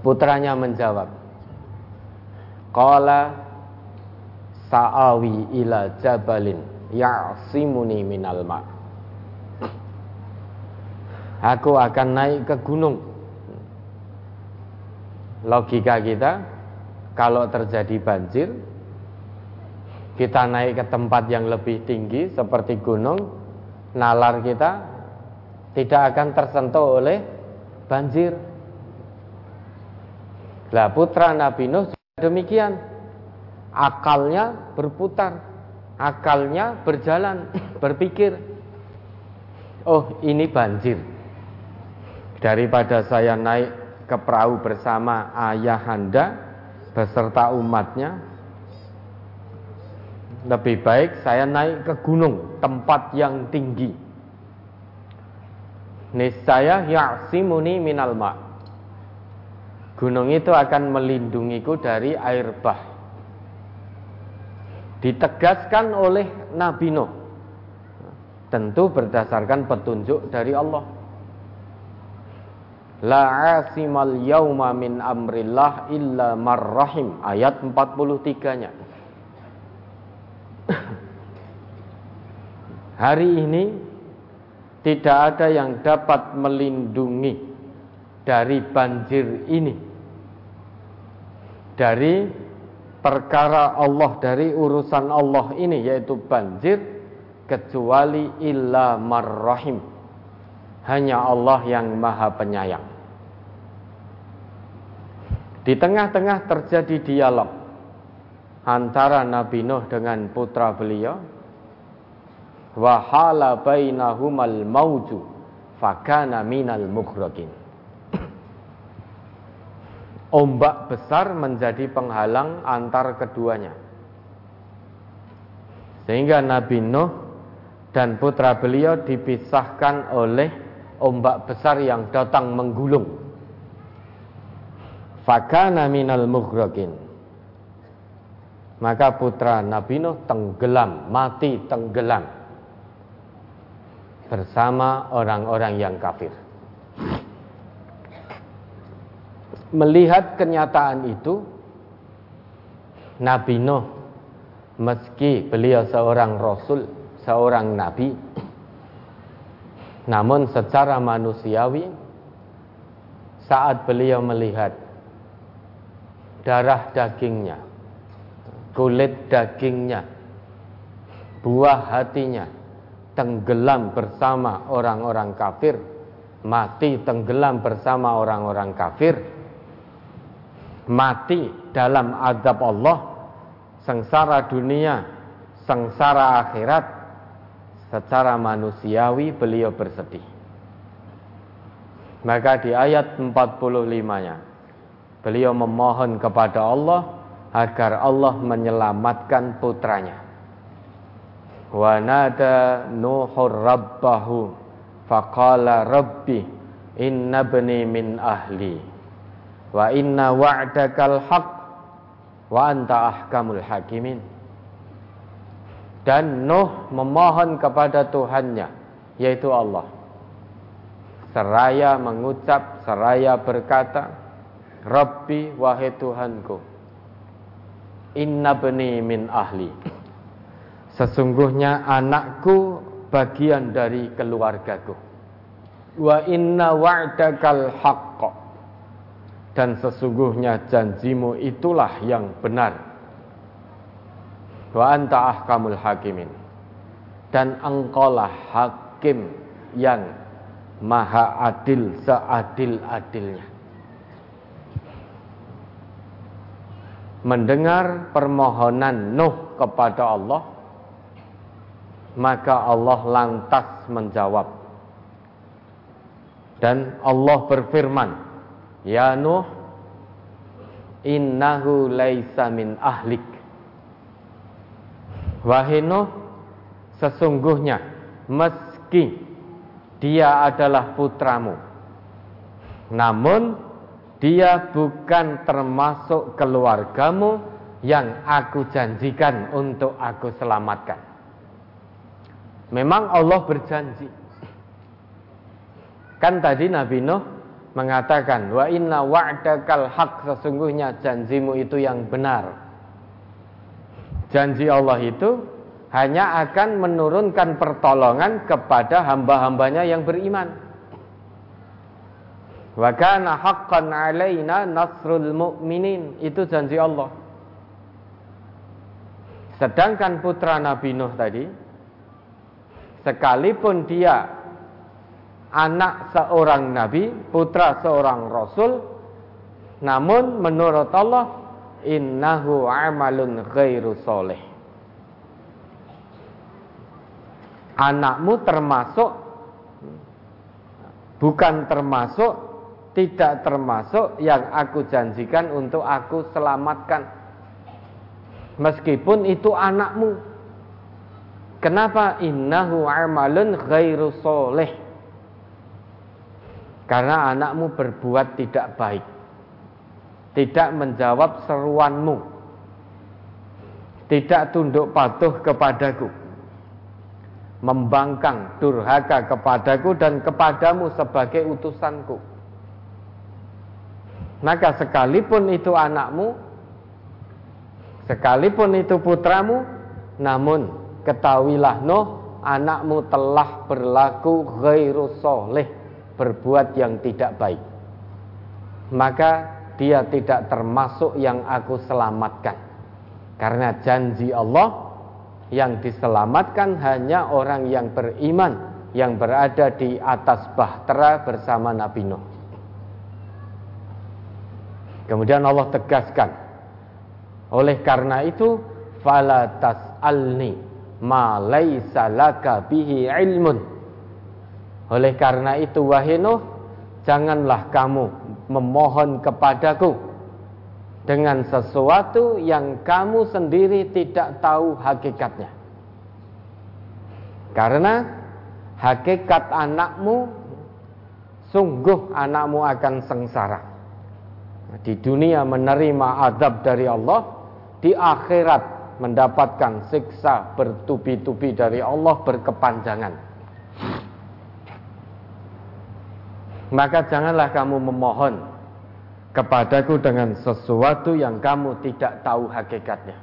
Putranya menjawab, Qala sa'awi ila jabalin ya'simuni minal ma' Aku akan naik ke gunung. Logika kita kalau terjadi banjir kita naik ke tempat yang lebih tinggi seperti gunung nalar kita tidak akan tersentuh oleh banjir. Lah putra Nabi Nuh demikian. Akalnya berputar akalnya berjalan <clears throat> berpikir oh ini banjir daripada saya naik ke perahu bersama ayahanda beserta umatnya lebih baik saya naik ke gunung tempat yang tinggi. Niscaya ya'simuni minal ma. Gunung itu akan melindungiku dari air bah. Ditegaskan oleh Nabi Nuh. Tentu berdasarkan petunjuk dari Allah La asimal yauma min amrillah illa marrahim ayat 43-nya. <coughs> Hari ini tidak ada yang dapat melindungi dari banjir ini. Dari perkara Allah dari urusan Allah ini yaitu banjir kecuali illa marrahim. Hanya Allah yang Maha Penyayang. Di tengah-tengah terjadi dialog antara Nabi Nuh dengan putra beliau. wa hala bainahumal mauju fakana minal mughraqin ombak besar menjadi penghalang antar keduanya. Sehingga Nabi Nuh dan putra beliau dipisahkan oleh ombak besar yang datang menggulung fakana minal mughraqin maka putra Nabi Nuh tenggelam mati tenggelam bersama orang-orang yang kafir. Melihat kenyataan itu, Nabi Nuh, meski beliau seorang rasul, seorang nabi, namun secara manusiawi, saat beliau melihat darah dagingnya, kulit dagingnya, buah hatinya, tenggelam bersama orang-orang kafir, mati tenggelam bersama orang-orang kafir, mati dalam azab Allah, sengsara dunia, sengsara akhirat, secara manusiawi beliau bersedih. Maka di ayat 45-nya beliau memohon kepada Allah agar Allah menyelamatkan putranya. Wa nada nuhur rabbahu faqala rabbi inna bani min ahli wa inna wa'dakal haq wa anta ahkamul hakimin. Dan Nuh memohon kepada Tuhannya yaitu Allah. Seraya mengucap seraya berkata Rabbi wahai Tuhanku inna bani min ahli Sesungguhnya anakku bagian dari keluargaku. Wa inna wa'dakal haqq. Dan sesungguhnya janjimu itulah yang benar. Wa anta ahkamul hakimin. Dan engkaulah hakim yang maha adil seadil-adilnya. Mendengar permohonan Nuh kepada Allah, maka Allah lantas menjawab. Dan Allah berfirman, Ya Nuh, innahu laisa min ahlik. Wahai Nuh, sesungguhnya meski dia adalah putramu, namun dia bukan termasuk keluargamu yang aku janjikan untuk aku selamatkan. Memang Allah berjanji. Kan tadi Nabi Nuh mengatakan wa inna wa'dakal haq sesungguhnya janjimu itu yang benar. Janji Allah itu hanya akan menurunkan pertolongan kepada hamba-hambanya yang beriman. Wa kana haqqan alaina nasrul mu'minin. Itu janji Allah. Sedangkan putra Nabi Nuh tadi sekalipun dia anak seorang nabi, putra seorang rasul, namun menurut Allah innahu amalun ghairu soleh. Anakmu termasuk bukan termasuk tidak termasuk yang aku janjikan untuk aku selamatkan. Meskipun itu anakmu, Kenapa innahu amalun ghairu soleh? Karena anakmu berbuat tidak baik. Tidak menjawab seruanmu. Tidak tunduk patuh kepadaku. Membangkang durhaka kepadaku dan kepadamu sebagai utusanku. Maka sekalipun itu anakmu, sekalipun itu putramu, namun Ketahuilah Nuh, anakmu telah berlaku ghairu soleh, berbuat yang tidak baik. Maka dia tidak termasuk yang aku selamatkan. Karena janji Allah yang diselamatkan hanya orang yang beriman yang berada di atas bahtera bersama Nabi Nuh. Kemudian Allah tegaskan, oleh karena itu fala tas'alni ma laisa laka bihi ilmun. Oleh karena itu wahai janganlah kamu memohon kepadaku dengan sesuatu yang kamu sendiri tidak tahu hakikatnya. Karena hakikat anakmu sungguh anakmu akan sengsara. Di dunia menerima azab dari Allah, di akhirat mendapatkan siksa bertubi-tubi dari Allah berkepanjangan. Maka janganlah kamu memohon kepadaku dengan sesuatu yang kamu tidak tahu hakikatnya.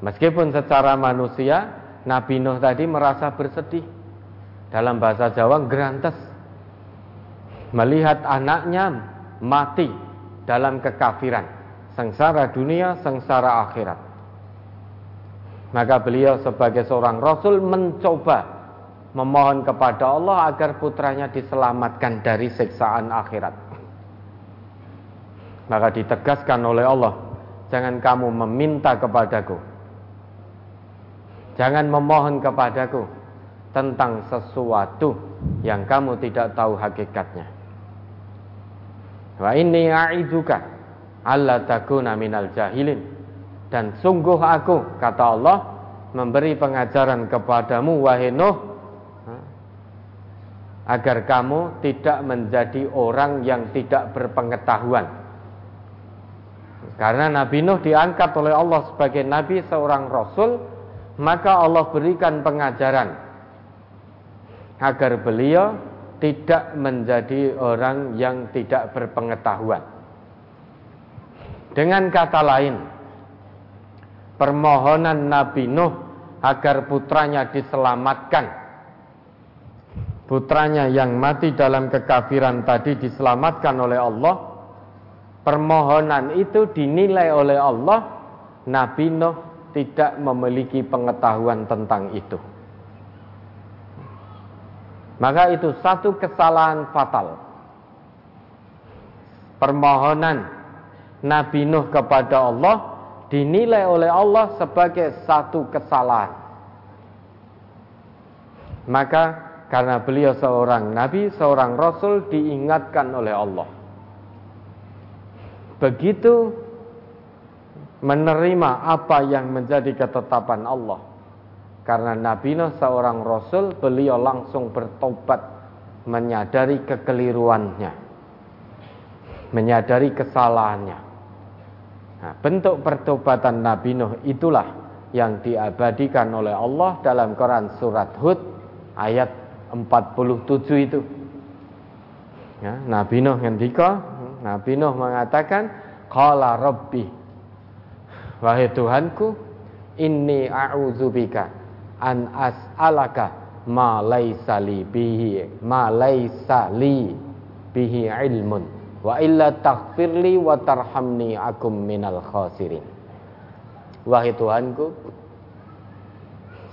Meskipun secara manusia Nabi Nuh tadi merasa bersedih dalam bahasa Jawa gerantes melihat anaknya mati dalam kekafiran sengsara dunia sengsara akhirat. Maka beliau sebagai seorang rasul mencoba memohon kepada Allah agar putranya diselamatkan dari siksaan akhirat. Maka ditegaskan oleh Allah jangan kamu meminta kepadaku. Jangan memohon kepadaku tentang sesuatu yang kamu tidak tahu hakikatnya. Wa inni a'iduka alla takuna minal jahilin. Dan sungguh aku, kata Allah, memberi pengajaran kepadamu, wahai agar kamu tidak menjadi orang yang tidak berpengetahuan. Karena Nabi Nuh diangkat oleh Allah sebagai Nabi seorang Rasul, maka Allah berikan pengajaran agar beliau tidak menjadi orang yang tidak berpengetahuan. Dengan kata lain, permohonan Nabi Nuh agar putranya diselamatkan. Putranya yang mati dalam kekafiran tadi diselamatkan oleh Allah. Permohonan itu dinilai oleh Allah Nabi Nuh tidak memiliki pengetahuan tentang itu. Maka itu satu kesalahan fatal. Permohonan Nabi Nuh kepada Allah dinilai oleh Allah sebagai satu kesalahan. Maka karena beliau seorang nabi, seorang rasul diingatkan oleh Allah. Begitu menerima apa yang menjadi ketetapan Allah. Karena Nabi Nuh seorang rasul, beliau langsung bertobat menyadari kekeliruannya. Menyadari kesalahannya. Nah, bentuk pertobatan Nabi Nuh itulah yang diabadikan oleh Allah dalam Quran surat Hud ayat 47 itu. Ya, Nabi Nuh ngendika, Nabi Nuh mengatakan, "Qala rabbi Wahai Tuhanku, inni a'udzubika an as'alaka ma laisa li bihi ma laisa li bihi ilmun wa illa taghfirli wa tarhamni akum minal khasirin. Wahai Tuhanku,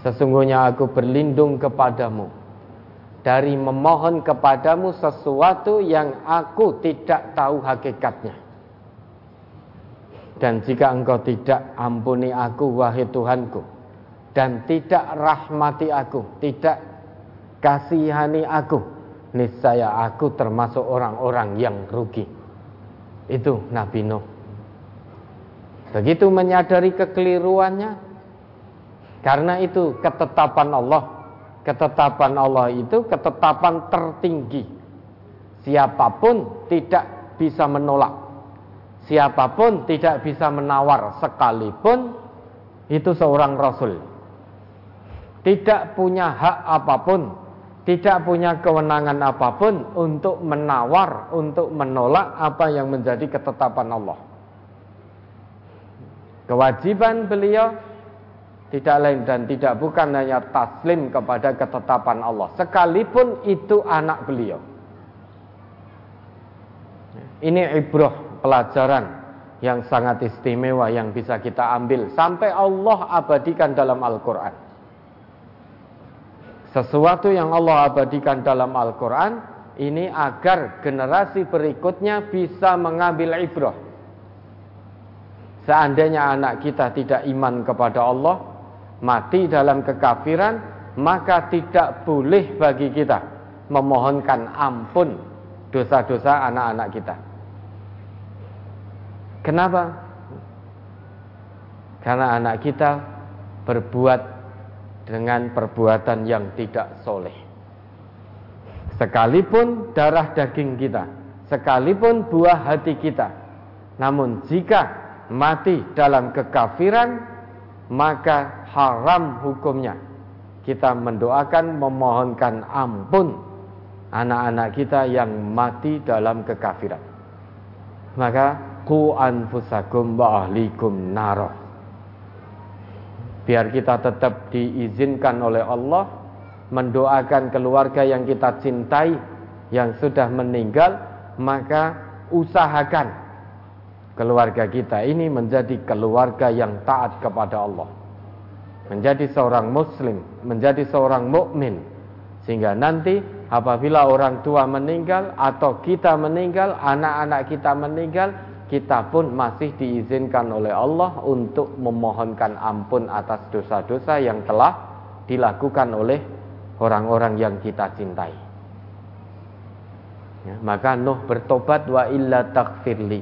sesungguhnya aku berlindung kepadamu dari memohon kepadamu sesuatu yang aku tidak tahu hakikatnya. Dan jika engkau tidak ampuni aku wahai Tuhanku Dan tidak rahmati aku Tidak kasihani aku. Niscaya aku termasuk orang-orang yang rugi. Itu Nabi Nuh. Begitu menyadari kekeliruannya Karena itu ketetapan Allah. Ketetapan Allah itu ketetapan tertinggi. Siapa pun tidak bisa menolak. Siapa pun tidak bisa menawar sekalipun itu seorang rasul. Tidak punya hak apa pun, tidak punya kewenangan apa pun untuk menawar, untuk menolak apa yang menjadi ketetapan Allah. Kewajiban beliau tidak lain dan tidak bukan hanya taslim kepada ketetapan Allah, sekalipun itu anak beliau. Ini ibrah pelajaran yang sangat istimewa yang bisa kita ambil sampai Allah abadikan dalam Al-Quran. Sesuatu yang Allah abadikan dalam Al-Quran ini agar generasi berikutnya bisa mengambil ibrah. Seandainya anak kita tidak iman kepada Allah, mati dalam kekafiran, maka tidak boleh bagi kita memohonkan ampun dosa-dosa anak-anak kita. Kenapa? Karena anak kita berbuat dengan perbuatan yang tidak soleh. Sekalipun darah daging kita, sekalipun buah hati kita, namun jika mati dalam kekafiran, maka haram hukumnya. Kita mendoakan, memohonkan ampun anak-anak kita yang mati dalam kekafiran. Maka ku anfusakum wa ahlikum naro. Biar kita tetap diizinkan oleh Allah mendoakan keluarga yang kita cintai yang sudah meninggal, maka usahakan keluarga kita ini menjadi keluarga yang taat kepada Allah. Menjadi seorang muslim, menjadi seorang mukmin sehingga nanti apabila orang tua meninggal atau kita meninggal, anak-anak kita meninggal, kita pun masih diizinkan oleh Allah untuk memohonkan ampun atas dosa-dosa yang telah dilakukan oleh orang-orang yang kita cintai. Ya, maka Nuh bertobat wa illa takfirli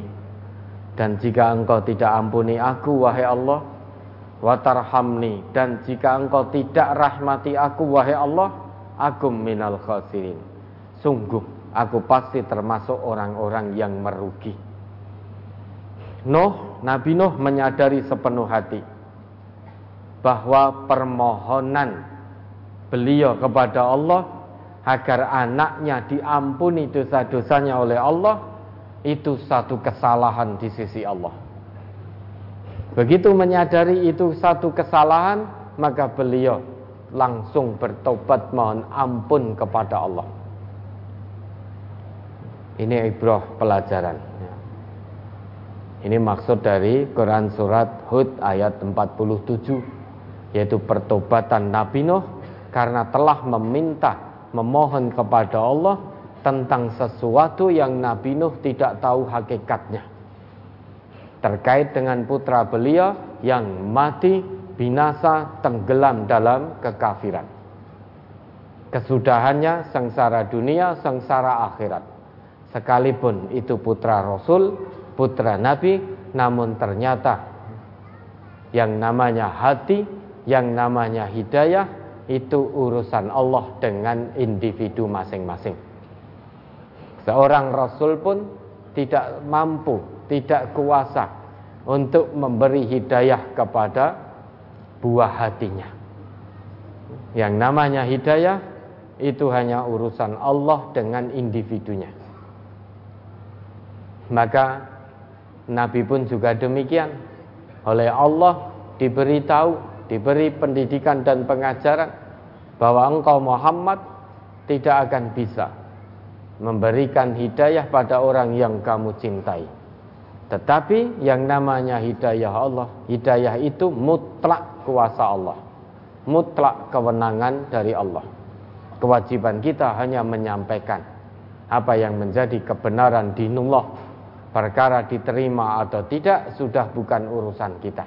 dan jika engkau tidak ampuni aku wahai Allah Watarhamni. Dan jika engkau tidak rahmati aku wahai Allah Aku minal khasirin. Sungguh aku pasti termasuk orang-orang yang merugi Nuh, Nabi Nuh menyadari sepenuh hati Bahwa permohonan beliau kepada Allah Agar anaknya diampuni dosa-dosanya oleh Allah itu satu kesalahan di sisi Allah. Begitu menyadari itu satu kesalahan, maka beliau langsung bertobat mohon ampun kepada Allah. Ini ibrah pelajaran. Ini maksud dari Quran surat Hud ayat 47 yaitu pertobatan Nabi Nuh karena telah meminta memohon kepada Allah tentang sesuatu yang Nabi Nuh tidak tahu hakikatnya. Terkait dengan putra beliau yang mati binasa tenggelam dalam kekafiran. Kesudahannya sengsara dunia, sengsara akhirat. Sekalipun itu putra Rasul, putra Nabi, namun ternyata yang namanya hati, yang namanya hidayah, itu urusan Allah dengan individu masing-masing. Seorang rasul pun tidak mampu, tidak kuasa untuk memberi hidayah kepada buah hatinya. Yang namanya hidayah itu hanya urusan Allah dengan individunya. Maka Nabi pun juga demikian. Oleh Allah diberitahu, diberi pendidikan dan pengajaran bahwa engkau Muhammad tidak akan bisa memberikan hidayah pada orang yang kamu cintai. Tetapi yang namanya hidayah Allah, hidayah itu mutlak kuasa Allah. Mutlak kewenangan dari Allah. Kewajiban kita hanya menyampaikan apa yang menjadi kebenaran dinullah. Perkara diterima atau tidak sudah bukan urusan kita.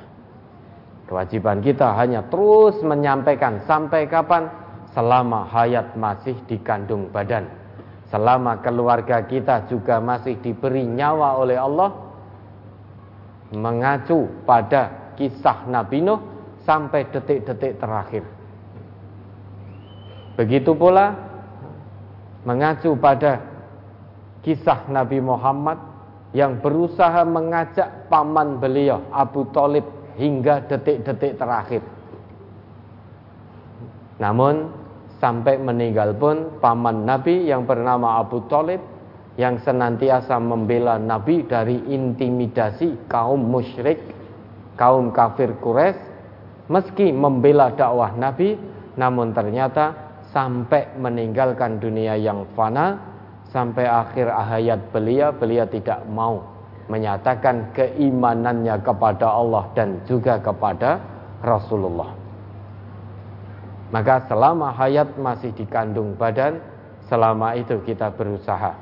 Kewajiban kita hanya terus menyampaikan sampai kapan selama hayat masih dikandung badan selama keluarga kita juga masih diberi nyawa oleh Allah mengacu pada kisah Nabi Nuh sampai detik-detik terakhir. Begitu pula mengacu pada kisah Nabi Muhammad yang berusaha mengajak paman beliau Abu Talib hingga detik-detik terakhir. Namun sampai meninggal pun paman Nabi yang bernama Abu Talib yang senantiasa membela Nabi dari intimidasi kaum musyrik, kaum kafir Quraisy, meski membela dakwah Nabi, namun ternyata sampai meninggalkan dunia yang fana, sampai akhir hayat beliau, beliau tidak mau menyatakan keimanannya kepada Allah dan juga kepada Rasulullah. Maka selama hayat masih dikandung badan, selama itu kita berusaha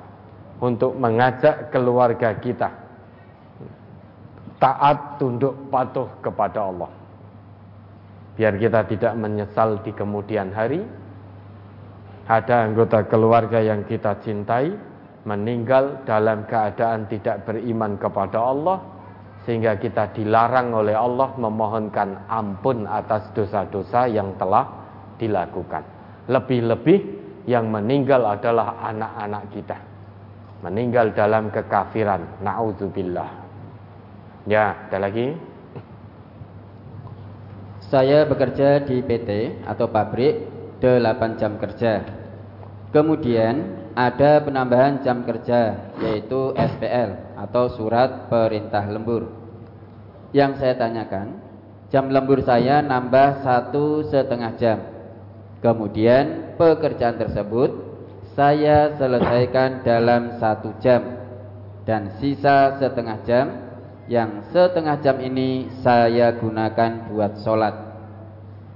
untuk mengajak keluarga kita taat tunduk patuh kepada Allah. biar kita tidak menyesal di kemudian hari. Ada anggota keluarga yang kita cintai meninggal dalam keadaan tidak beriman kepada Allah sehingga kita dilarang oleh Allah memohonkan ampun atas dosa-dosa yang telah dilakukan. Lebih-lebih yang meninggal adalah anak-anak kita. Meninggal dalam kekafiran. Nauzubillah. Ya, ada lagi? Saya bekerja di PT atau pabrik 8 jam kerja. Kemudian ada penambahan jam kerja yaitu SPL atau surat perintah lembur. Yang saya tanyakan, jam lembur saya nambah satu setengah jam. Kemudian pekerjaan tersebut saya selesaikan dalam satu jam dan sisa setengah jam yang setengah jam ini saya gunakan buat sholat.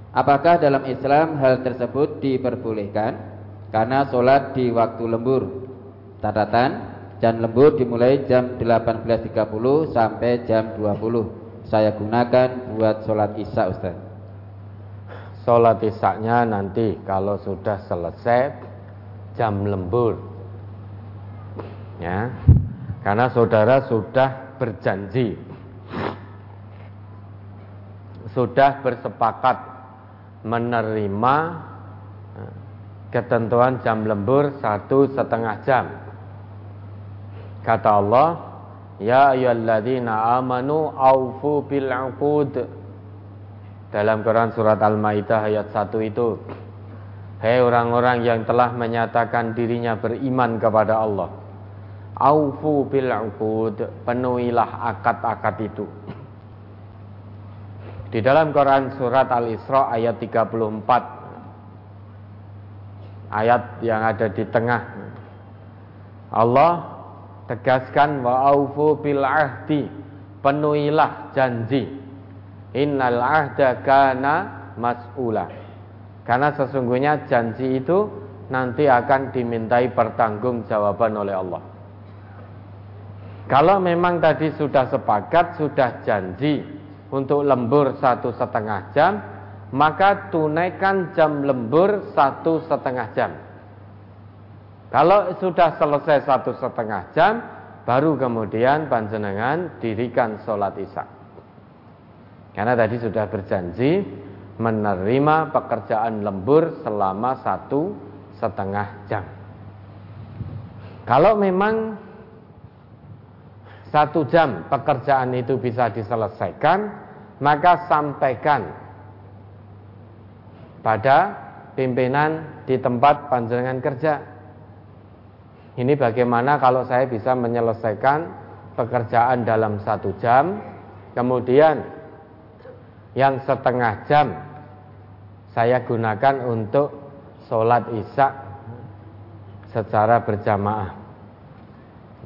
Apakah dalam Islam hal tersebut diperbolehkan? Karena sholat di waktu lembur. Catatan, jam lembur dimulai jam 18.30 sampai jam 20. Saya gunakan buat sholat isya Ustaz. Sholat isya nanti kalau sudah selesai jam lembur. Ya. Karena saudara sudah berjanji sudah bersepakat menerima eh, ketentuan jam lembur satu setengah jam. Kata Allah, Ya ayyuhalladzina amanu aufu bil. Dalam Quran surat Al-Maidah ayat 1 itu. Hei orang-orang yang telah menyatakan dirinya beriman kepada Allah. Aufu bil penuhilah akad-akad itu. Di dalam Quran surat Al-Isra ayat 34 ayat yang ada di tengah. Allah tegaskan wa aufu bil ahdi. Penuhilah janji. Innal ahda kana mas'ula. Karena sesungguhnya janji itu nanti akan dimintai pertanggungjawaban oleh Allah. Kalau memang tadi sudah sepakat sudah janji untuk lembur satu setengah jam, maka tunaikan jam lembur satu setengah jam. Kalau sudah selesai satu setengah jam, baru kemudian panjenengan dirikan sholat isya. Karena tadi sudah berjanji menerima pekerjaan lembur selama satu setengah jam. Kalau memang satu jam pekerjaan itu bisa diselesaikan, maka sampaikan pada pimpinan di tempat panjangan kerja. Ini bagaimana kalau saya bisa menyelesaikan pekerjaan dalam satu jam, kemudian yang setengah jam saya gunakan untuk sholat isya secara berjamaah.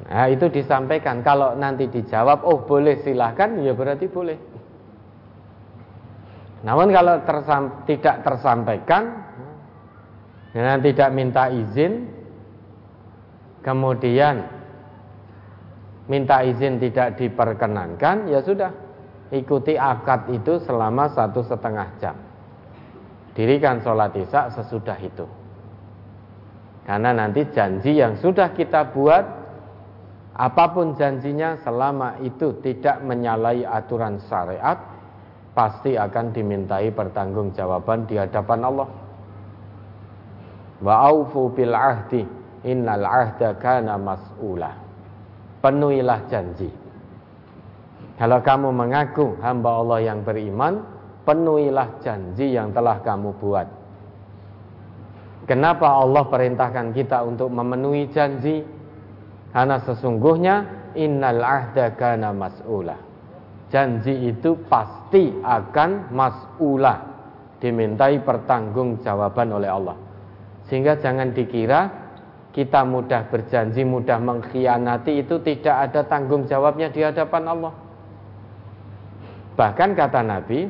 Nah, itu disampaikan. Kalau nanti dijawab, oh boleh silahkan, ya berarti boleh. Namun kalau tersam, tidak tersampaikan, dan tidak minta izin, kemudian minta izin tidak diperkenankan, ya sudah, ikuti akad itu selama satu setengah jam. Dirikan sholat isya sesudah itu. Karena nanti janji yang sudah kita buat Apa pun janjinya selama itu tidak menyalahi aturan syariat pasti akan dimintai pertanggungjawaban di hadapan Allah. Wa aufu bil ahdi innal ahda kana mas'ula. Penuhilah janji. Kalau kamu mengaku hamba Allah yang beriman, penuhilah janji yang telah kamu buat. Kenapa Allah perintahkan kita untuk memenuhi janji? Karena sesungguhnya innal ahda kana mas'ula. Janji itu pasti akan mas'ula. Dimintai pertanggungjawaban oleh Allah. Sehingga jangan dikira kita mudah berjanji, mudah mengkhianati itu tidak ada tanggung jawabnya di hadapan Allah. Bahkan kata Nabi,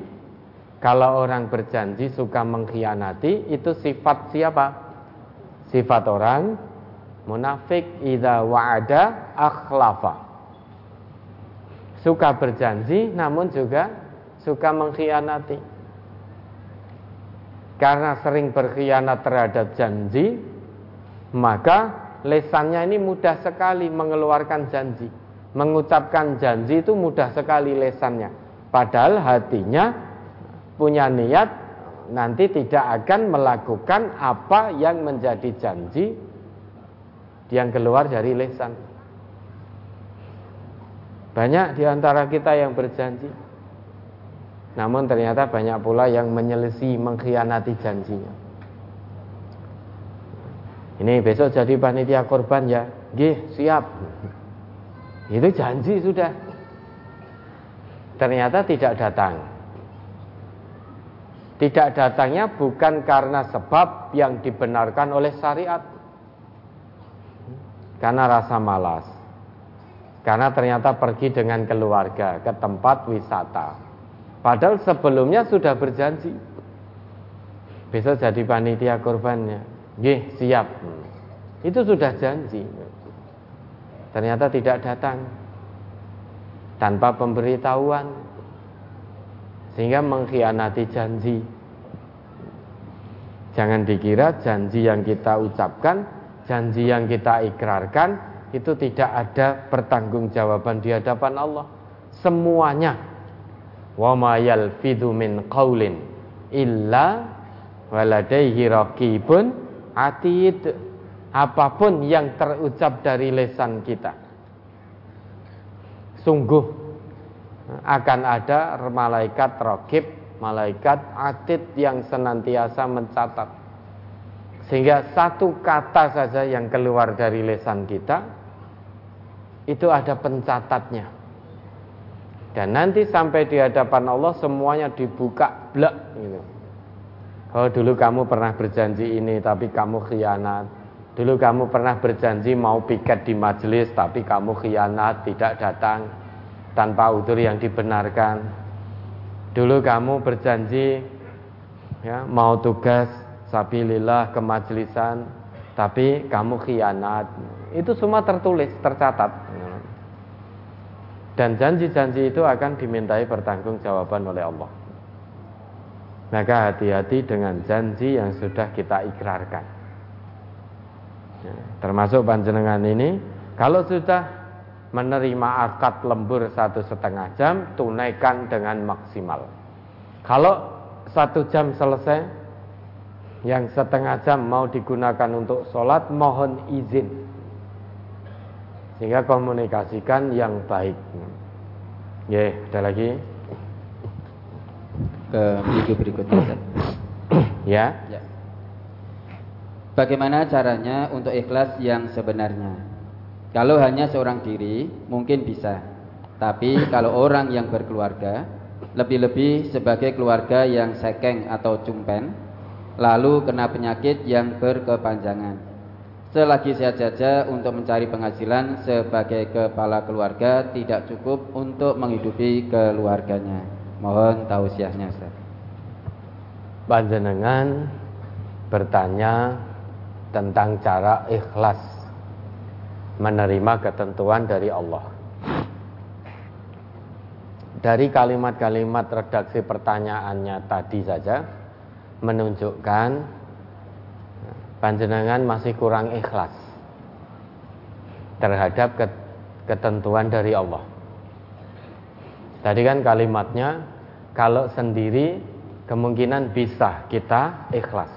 kalau orang berjanji suka mengkhianati itu sifat siapa? Sifat orang Munafik idza wa'ada akhlafa. Suka berjanji namun juga suka mengkhianati. karena sering berkhianat terhadap janji, maka lesannya ini mudah sekali mengeluarkan janji. Mengucapkan janji itu mudah sekali lesannya. Padahal hatinya punya niat nanti tidak akan melakukan apa yang menjadi janji yang keluar dari lesan. Banyak di antara kita yang berjanji. Namun ternyata banyak pula yang menyelesi mengkhianati janjinya. Ini besok jadi panitia korban ya. Gih, siap. Itu janji sudah. Ternyata tidak datang. Tidak datangnya bukan karena sebab yang dibenarkan oleh syariat. Karena rasa malas. Karena ternyata pergi dengan keluarga ke tempat wisata. Padahal sebelumnya sudah berjanji. Besok jadi panitia korbannya. Gih, siap. Itu sudah janji. Ternyata tidak datang tanpa pemberitahuan sehingga mengkhianati janji. Jangan dikira janji yang kita ucapkan, janji yang kita ikrarkan itu tidak ada pertanggungjawaban di hadapan Allah. Semuanya wa ma yalfidhu min qaulin illa waladaihi raqibun atid apa pun yang terucap dari lesan kita. Sungguh akan ada malaikat rokib, malaikat atid yang senantiasa mencatat. Sehingga satu kata saja yang keluar dari lesan kita itu ada pencatatnya. Dan nanti sampai di hadapan Allah semuanya dibuka blek gitu. Oh dulu kamu pernah berjanji ini tapi kamu khianat Dulu kamu pernah berjanji mau piket di majelis tapi kamu khianat tidak datang tanpa udur yang dibenarkan. Dulu kamu berjanji ya mau tugas sabilillah ke majelisan tapi kamu khianat. Itu semua tertulis, tercatat. Dan janji-janji itu akan dimintai pertanggungjawaban oleh Allah. Maka hati-hati dengan janji yang sudah kita ikrarkan. Ya, termasuk panjenengan ini kalau sudah menerima akad lembur satu setengah jam tunaikan dengan maksimal. Kalau satu jam selesai, yang setengah jam mau digunakan untuk sholat mohon izin sehingga komunikasikan yang baik. Ya, ada lagi ke minggu berikutnya. <coughs> ya. ya. Bagaimana caranya untuk ikhlas yang sebenarnya? Kalau hanya seorang diri mungkin bisa. Tapi kalau orang yang berkeluarga, lebih-lebih sebagai keluarga yang sekeng atau cumpen, lalu kena penyakit yang berkepanjangan. Selagi sehat saja untuk mencari penghasilan sebagai kepala keluarga tidak cukup untuk menghidupi keluarganya. Mohon tausiahnya, Ustaz. Panjenengan bertanya tentang cara ikhlas menerima ketentuan dari Allah. Dari kalimat-kalimat redaksi pertanyaannya tadi saja menunjukkan panjenengan masih kurang ikhlas terhadap ketentuan dari Allah. Tadi kan kalimatnya kalau sendiri kemungkinan bisa kita ikhlas.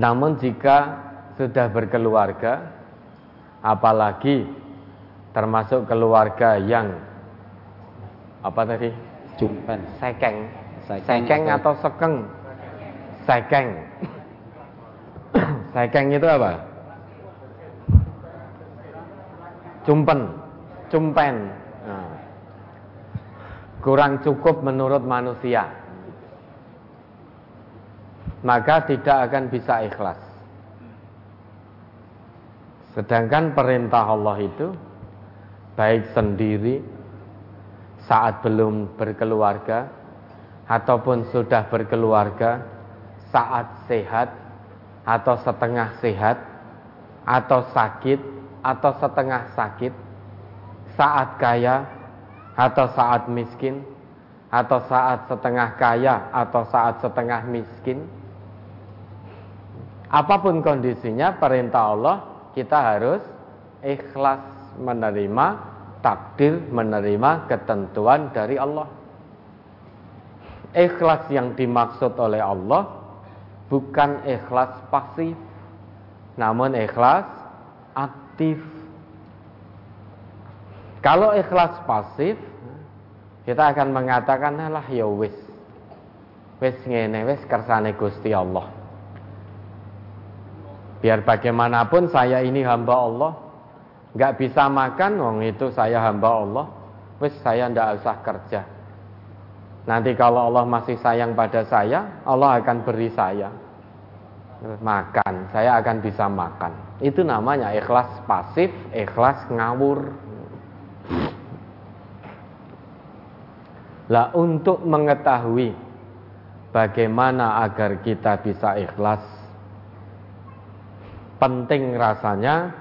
Namun jika sudah berkeluarga, apalagi termasuk keluarga yang apa tadi? Jumpen. Sekeng. Sekeng, atau sekeng? Sekeng. Sekeng <coughs> itu apa? Cumpen. Cumpen. Nah. Kurang cukup menurut manusia maka tidak akan bisa ikhlas. Sedangkan perintah Allah itu baik sendiri saat belum berkeluarga ataupun sudah berkeluarga, saat sehat atau setengah sehat atau sakit atau setengah sakit, saat kaya atau saat miskin, atau saat setengah kaya atau saat setengah miskin. Apa pun kondisinya perintah Allah kita harus ikhlas menerima takdir, menerima ketentuan dari Allah. Ikhlas yang dimaksud oleh Allah bukan ikhlas pasif, namun ikhlas aktif. Kalau ikhlas pasif, kita akan mengatakan lah ya wis. Wis ngene wis kersane Gusti Allah. Biar bagaimanapun saya ini hamba Allah. Nggak bisa makan, wong itu saya hamba Allah. Wis saya ndak usah kerja. Nanti kalau Allah masih sayang pada saya, Allah akan beri saya makan. Saya akan bisa makan. Itu namanya ikhlas pasif, ikhlas ngawur. Lah untuk mengetahui bagaimana agar kita bisa ikhlas penting rasanya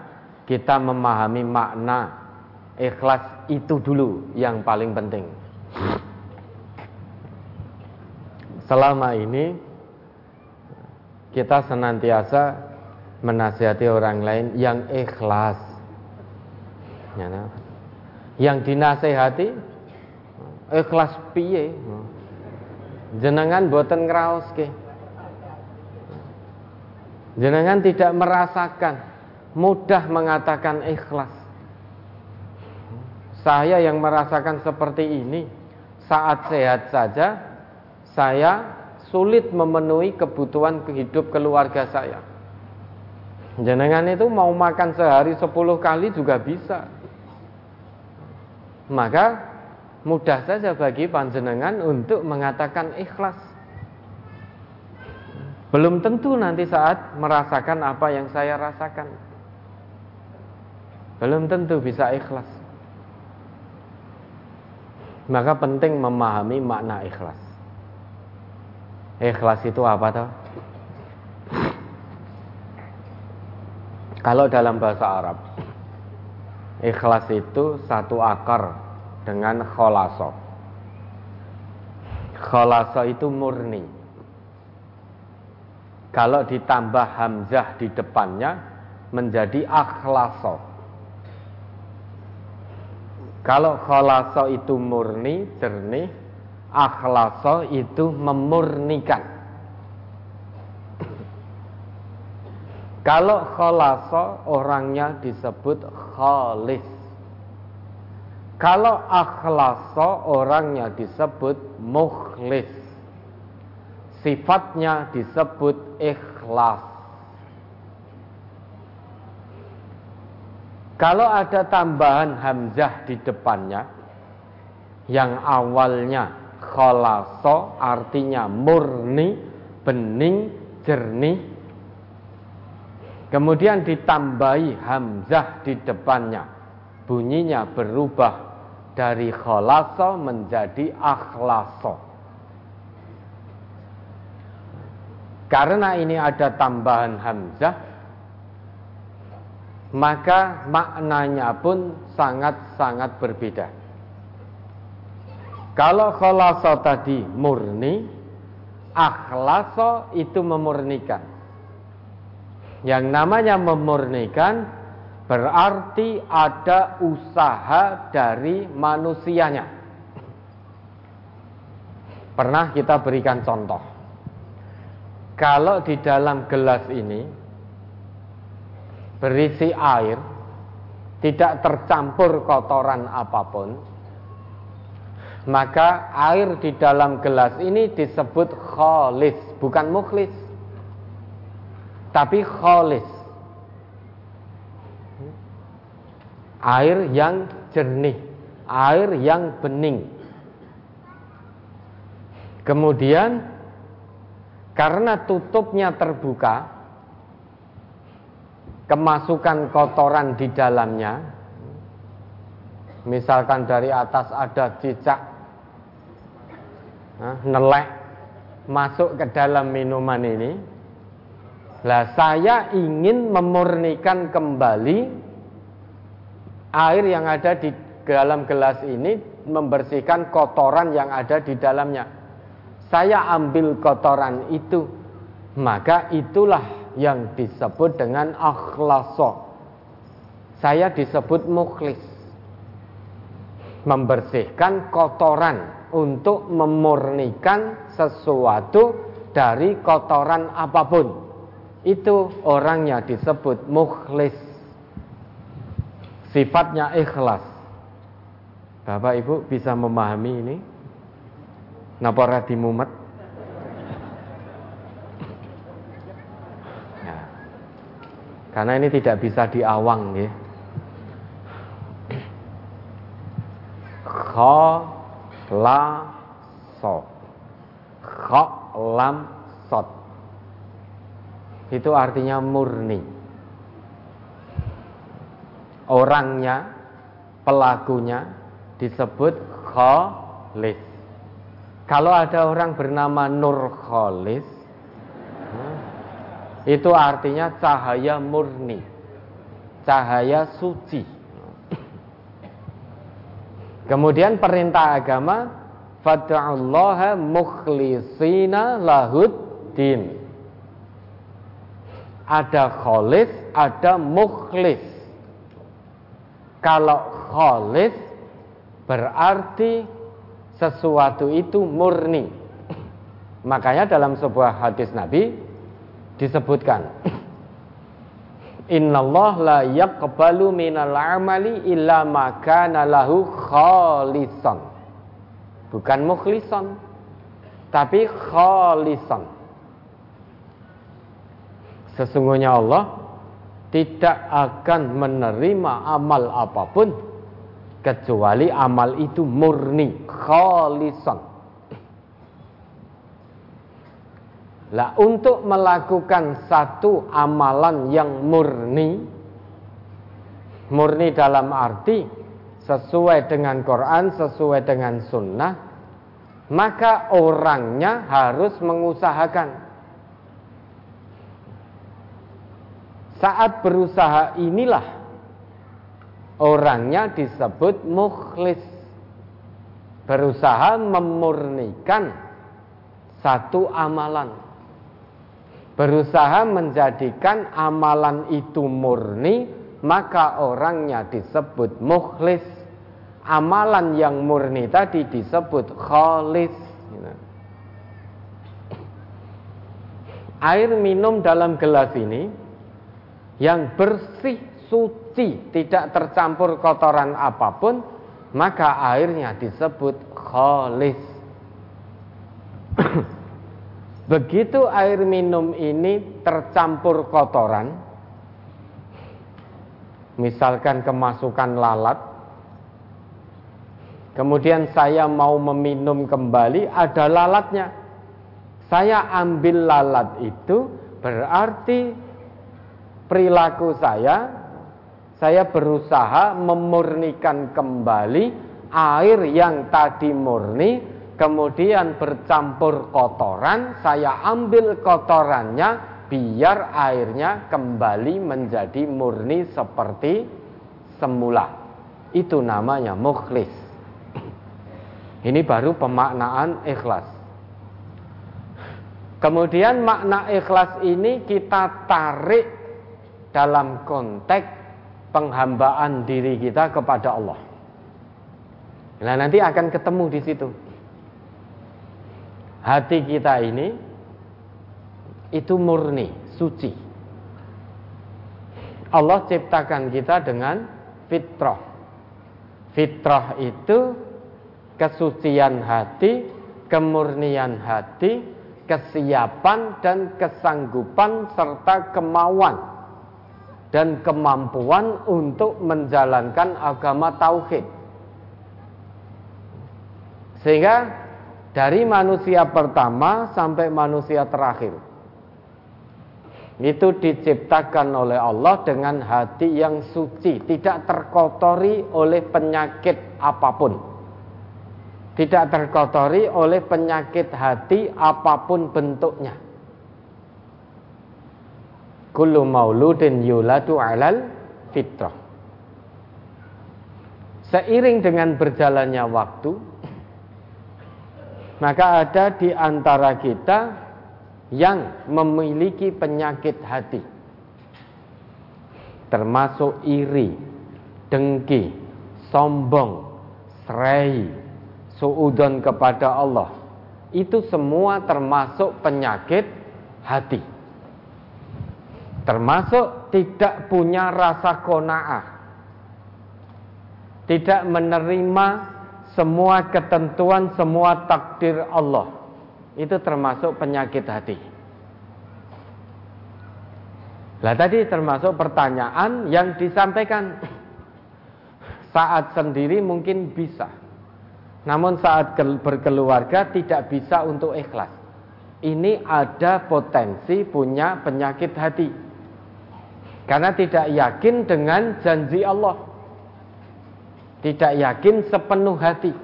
kita memahami makna ikhlas itu dulu yang paling penting. Selama ini kita senantiasa menasihati orang lain yang ikhlas. Ya, nah. Yang dinasehati ikhlas piye jenengan boten ngraoske jenengan tidak merasakan mudah mengatakan ikhlas saya yang merasakan seperti ini saat sehat saja saya sulit memenuhi kebutuhan hidup keluarga saya jenengan itu mau makan sehari 10 kali juga bisa maka mudah saja bagi panjenengan untuk mengatakan ikhlas. Belum tentu nanti saat merasakan apa yang saya rasakan. Belum tentu bisa ikhlas. Maka penting memahami makna ikhlas. Ikhlas itu apa toh? Kalau dalam bahasa Arab, ikhlas itu satu akar dengan kholaso. Kholaso itu murni. Kalau ditambah hamzah di depannya menjadi akhlaso. Kalau kholaso itu murni, jernih, akhlaso itu memurnikan. Kalau kholaso orangnya disebut khalis. Kalau akhlaso orangnya disebut mukhlis. Sifatnya disebut ikhlas. Kalau ada tambahan hamzah di depannya yang awalnya khalaso artinya murni, bening, jernih. Kemudian ditambahi hamzah di depannya. Bunyinya berubah dari kholaso menjadi akhlaso. Karena ini ada tambahan hamzah, maka maknanya pun sangat-sangat berbeda. Kalau kholaso tadi murni, akhlaso itu memurnikan. Yang namanya memurnikan Berarti ada usaha dari manusianya. Pernah kita berikan contoh. Kalau di dalam gelas ini berisi air, tidak tercampur kotoran apa pun, maka air di dalam gelas ini disebut kholis, bukan mukhlis. Tapi kholis. air yang jernih, air yang bening. Kemudian karena tutupnya terbuka, kemasukan kotoran di dalamnya, misalkan dari atas ada cicak, nelek masuk ke dalam minuman ini, lah saya ingin memurnikan kembali air yang ada di dalam gelas ini membersihkan kotoran yang ada di dalamnya. Saya ambil kotoran itu, maka itulah yang disebut dengan akhlaso. Saya disebut mukhlis. Membersihkan kotoran untuk memurnikan sesuatu dari kotoran apa pun. Itu orangnya disebut mukhlis. Sifatnya ikhlas. Bapak Ibu bisa memahami ini? Napa ora dimumet? Ya. Karena ini tidak bisa diawang ya. Kha la so. Kha lam sot. Itu artinya murni. Orangnya, pelakunya disebut kholis. Kalau ada orang bernama Nur Kholis, itu artinya cahaya murni, cahaya suci. Kemudian perintah agama fad'ullaha mukhlisina lahud din. Ada kholis, ada mukhlis. Kalau kholis berarti sesuatu itu murni. Makanya dalam sebuah hadis Nabi disebutkan Innallah la yaqbalu minal amali illa ma kana lahu khalisan. Bukan mukhlison, tapi khalisan. Sesungguhnya Allah tidak akan menerima amal apa pun kecuali amal itu murni, khalisan. Lah untuk melakukan satu amalan yang murni murni dalam arti sesuai dengan Quran, sesuai dengan sunnah, maka orangnya harus mengusahakan. Saat berusaha inilah orangnya disebut mukhlis. Berusaha memurnikan satu amalan berusaha menjadikan amalan itu murni, maka orangnya disebut mukhlis. Amalan yang murni tadi disebut khalis. Air minum dalam gelas ini yang bersih, suci, tidak tercampur kotoran apa pun, maka airnya disebut khalis. Begitu air minum ini tercampur kotoran, misalkan kemasukan lalat, kemudian saya mau meminum kembali, ada lalatnya. Saya ambil lalat itu, berarti perilaku saya, saya berusaha memurnikan kembali air yang tadi murni kemudian bercampur kotoran, saya ambil kotorannya biar airnya kembali menjadi murni seperti semula. Itu namanya mukhlis. Ini baru pemaknaan ikhlas. Kemudian makna ikhlas ini kita tarik dalam konteks penghambaan diri kita kepada Allah. Nah, nanti akan ketemu di situ hati kita ini itu murni, suci. Allah ciptakan kita dengan fitrah. Fitrah itu kesucian hati, kemurnian hati, kesiapan dan kesanggupan serta kemauan dan kemampuan untuk menjalankan agama tauhid. Sehingga dari manusia pertama sampai manusia terakhir. Itu diciptakan oleh Allah dengan hati yang suci, tidak terkotori oleh penyakit apa pun. Tidak terkotori oleh penyakit hati apa pun bentuknya. Kullu mauludin yuladu alal fitrah. Seiring dengan berjalannya waktu, maka ada di antara kita yang memiliki penyakit hati, termasuk iri, dengki, sombong, serai, suudon kepada Allah. Itu semua termasuk penyakit hati. Termasuk tidak punya rasa kona'ah tidak menerima semua ketentuan, semua takdir Allah. Itu termasuk penyakit hati. Lah tadi termasuk pertanyaan yang disampaikan saat sendiri mungkin bisa. Namun saat berkeluarga tidak bisa untuk ikhlas. Ini ada potensi punya penyakit hati. Karena tidak yakin dengan janji Allah tidak yakin sepenuh hati.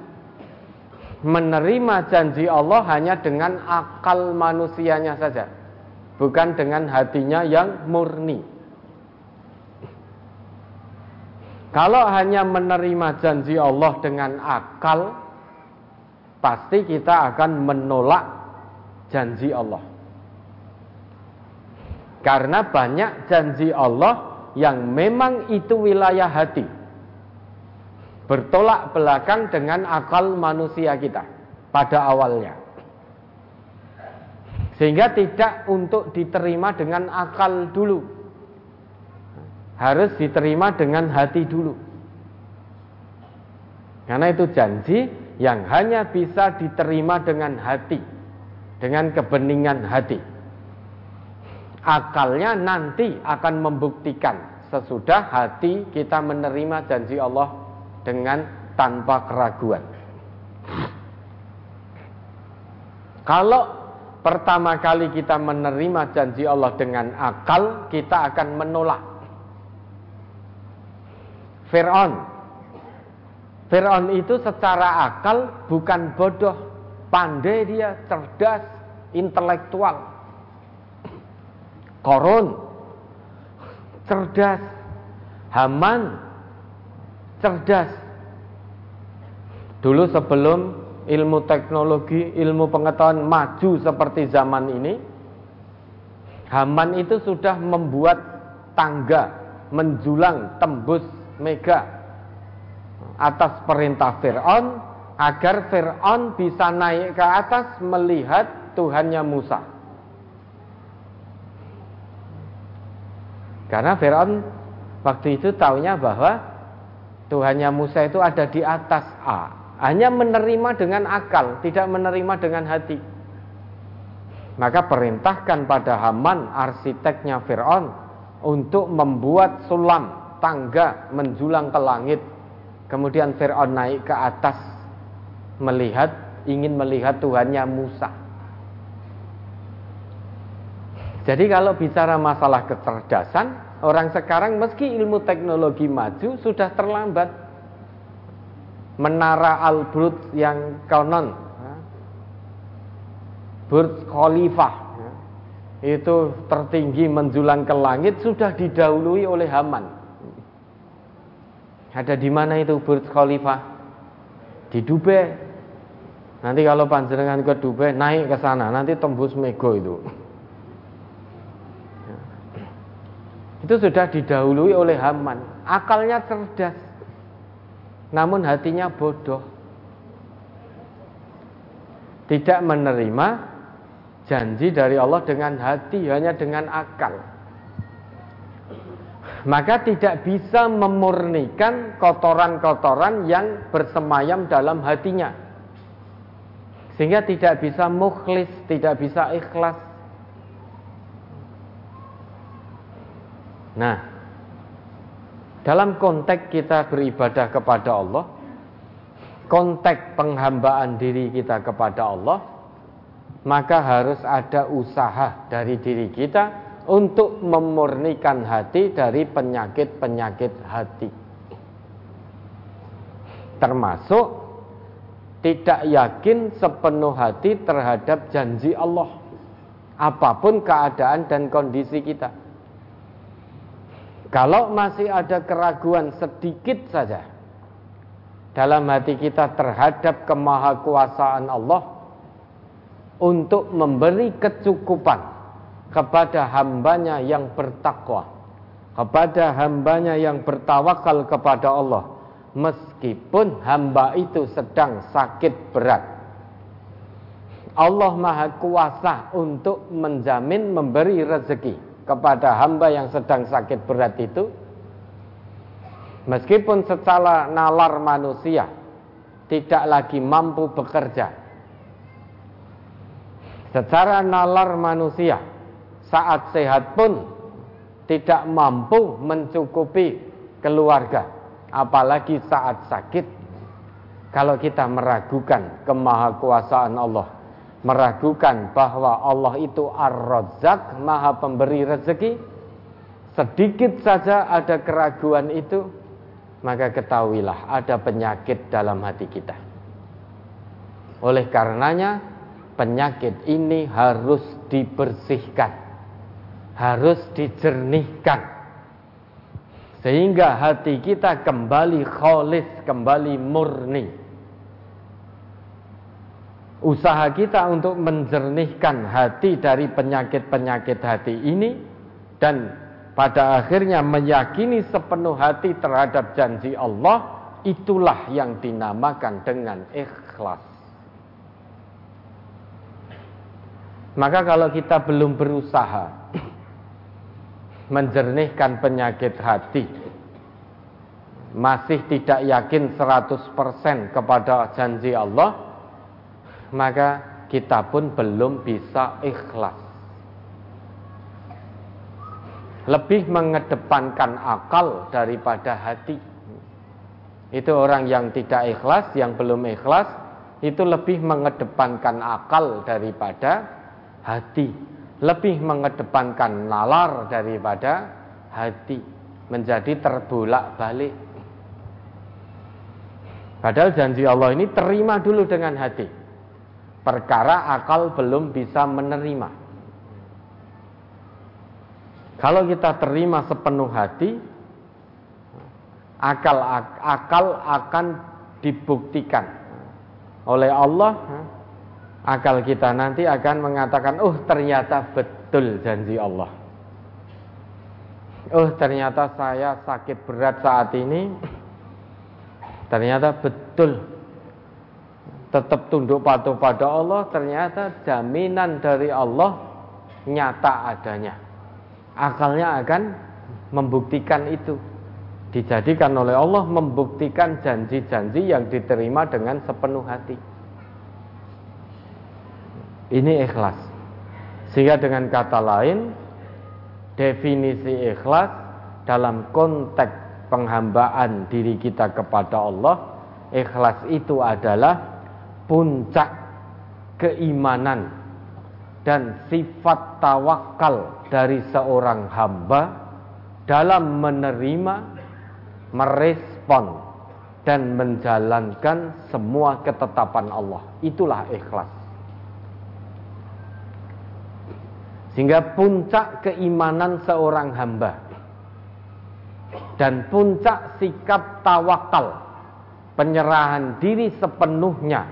Menerima janji Allah hanya dengan akal manusianya saja. Bukan dengan hatinya yang murni. Kalau hanya menerima janji Allah dengan akal pasti kita akan menolak janji Allah. Karena banyak janji Allah yang memang itu wilayah hati bertolak belakang dengan akal manusia kita pada awalnya. Sehingga tidak untuk diterima dengan akal dulu. Harus diterima dengan hati dulu. Karena itu janji yang hanya bisa diterima dengan hati, dengan kebeningan hati. Akalnya nanti akan membuktikan sesudah hati kita menerima janji Allah dengan tanpa keraguan. Kalau pertama kali kita menerima janji Allah dengan akal, kita akan menolak. Fir'aun Fir'aun itu secara akal bukan bodoh, pandai dia, cerdas, intelektual. Korun cerdas, Haman cerdas. Dulu sebelum ilmu teknologi, ilmu pengetahuan maju seperti zaman ini, Haman itu sudah membuat tangga menjulang tembus mega atas perintah Fir'aun agar Fir'aun bisa naik ke atas melihat Tuhannya Musa. Karena Fir'aun waktu itu taunya bahwa Tuhannya Musa itu ada di atas A. Hanya menerima dengan akal, tidak menerima dengan hati. Maka perintahkan pada Haman, arsiteknya Fir'aun, untuk membuat sulam, tangga menjulang ke langit. Kemudian Fir'aun naik ke atas, melihat, ingin melihat Tuhannya Musa. Jadi kalau bicara masalah kecerdasan, Orang sekarang meski ilmu teknologi maju sudah terlambat. Menara Al-Burj yang konon Burj Khalifah itu tertinggi menjulang ke langit sudah didahului oleh Haman. Ada di mana itu Burj Khalifah? Di Dubai. Nanti kalau panjenengan ke Dubai naik ke sana, nanti tembus Mego itu. Itu sudah didahului oleh Haman. Akalnya cerdas. Namun hatinya bodoh. Tidak menerima janji dari Allah dengan hati, hanya dengan akal. Maka tidak bisa memurnikan kotoran-kotoran yang bersemayam dalam hatinya. Sehingga tidak bisa mukhlis, tidak bisa ikhlas. Nah, dalam konteks kita beribadah kepada Allah, konteks penghambaan diri kita kepada Allah, maka harus ada usaha dari diri kita untuk memurnikan hati dari penyakit-penyakit hati. Termasuk tidak yakin sepenuh hati terhadap janji Allah. Apa pun keadaan dan kondisi kita. Kalau masih ada keraguan sedikit saja, dalam hati kita terhadap kemahakuasaan Allah untuk memberi kecukupan kepada hambanya yang bertakwa, kepada hambanya yang bertawakal kepada Allah, meskipun hamba itu sedang sakit berat. Allah Maha Kuasa untuk menjamin memberi rezeki kepada hamba yang sedang sakit berat itu Meskipun secara nalar manusia tidak lagi mampu bekerja. Secara nalar manusia saat sehat pun tidak mampu mencukupi keluarga, apalagi saat sakit. Kalau kita meragukan kemahakuasaan Allah, meragukan bahwa Allah itu Ar-Razzaq, Maha Pemberi rezeki, sedikit saja ada keraguan itu, maka ketahuilah ada penyakit dalam hati kita. Oleh karenanya, penyakit ini harus dibersihkan, harus dijernihkan, sehingga hati kita kembali kholis, kembali murni. Usaha kita untuk menjernihkan hati dari penyakit-penyakit hati ini dan pada akhirnya meyakini sepenuh hati terhadap janji Allah itulah yang dinamakan dengan ikhlas. Maka kalau kita belum berusaha menjernihkan penyakit hati, masih tidak yakin 100% kepada janji Allah, maka kita pun belum bisa ikhlas lebih mengedepankan akal daripada hati. Itu orang yang tidak ikhlas, yang belum ikhlas, itu lebih mengedepankan akal daripada hati. Lebih mengedepankan nalar daripada hati. Menjadi terbolak balik. Padahal janji Allah ini terima dulu dengan hati. Perkara akal belum bisa menerima. Kalau kita terima sepenuh hati, akal akal akan dibuktikan oleh Allah. Akal kita nanti akan mengatakan, "Oh, ternyata betul janji Allah." Oh, ternyata saya sakit berat saat ini. Ternyata betul tetap tunduk patuh pada Allah, ternyata jaminan dari Allah nyata adanya akalnya akan membuktikan itu. Dijadikan oleh Allah membuktikan janji-janji yang diterima dengan sepenuh hati. Ini ikhlas. Sehingga dengan kata lain, definisi ikhlas dalam konteks penghambaan diri kita kepada Allah, ikhlas itu adalah puncak keimanan dan sifat tawakal dari seorang hamba dalam menerima, merespon, dan menjalankan semua ketetapan Allah. Itulah ikhlas. Sehingga puncak keimanan seorang hamba dan puncak sikap tawakal, penyerahan diri sepenuhnya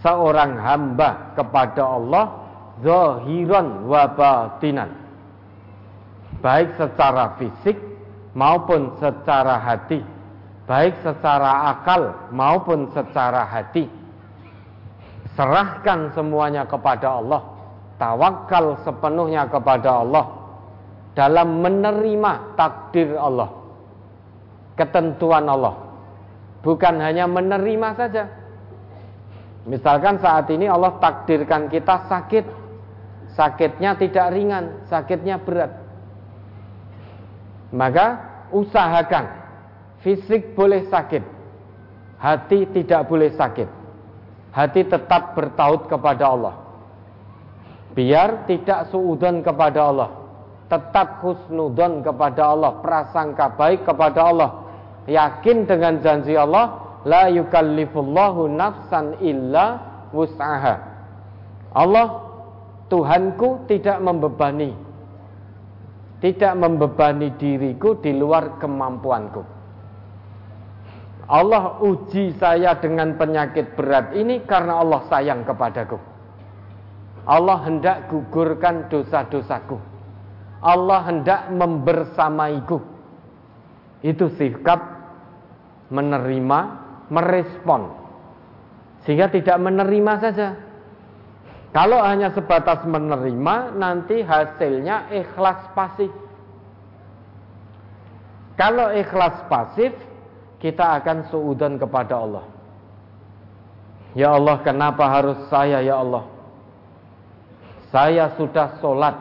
seorang hamba kepada Allah zahiran wa batinan. Baik secara fisik maupun secara hati. Baik secara akal maupun secara hati. Serahkan semuanya kepada Allah. Tawakal sepenuhnya kepada Allah. Dalam menerima takdir Allah. Ketentuan Allah. Bukan hanya menerima saja misalkan saat ini Allah takdirkan kita sakit sakitnya tidak ringan, sakitnya berat. Maka usahakan fisik boleh sakit, hati tidak boleh sakit. Hati tetap bertaut kepada Allah. Biar tidak suudon kepada Allah, tetap husnudon kepada Allah, prasangka baik kepada Allah. Yakin dengan janji Allah, la yukallifullahu nafsan illa wus'aha. Allah Tuhanku tidak membebani tidak membebani diriku di luar kemampuanku. Allah uji saya dengan penyakit berat ini karena Allah sayang kepadaku. Allah hendak gugurkan dosa-dosaku. Allah hendak membersamaiku. Itu sikap menerima, merespon. Sehingga tidak menerima saja. Kalau hanya sebatas menerima, nanti hasilnya ikhlas pasif. Kalau ikhlas pasif, kita akan suudan kepada Allah. Ya Allah, kenapa harus saya ya Allah? Saya sudah sholat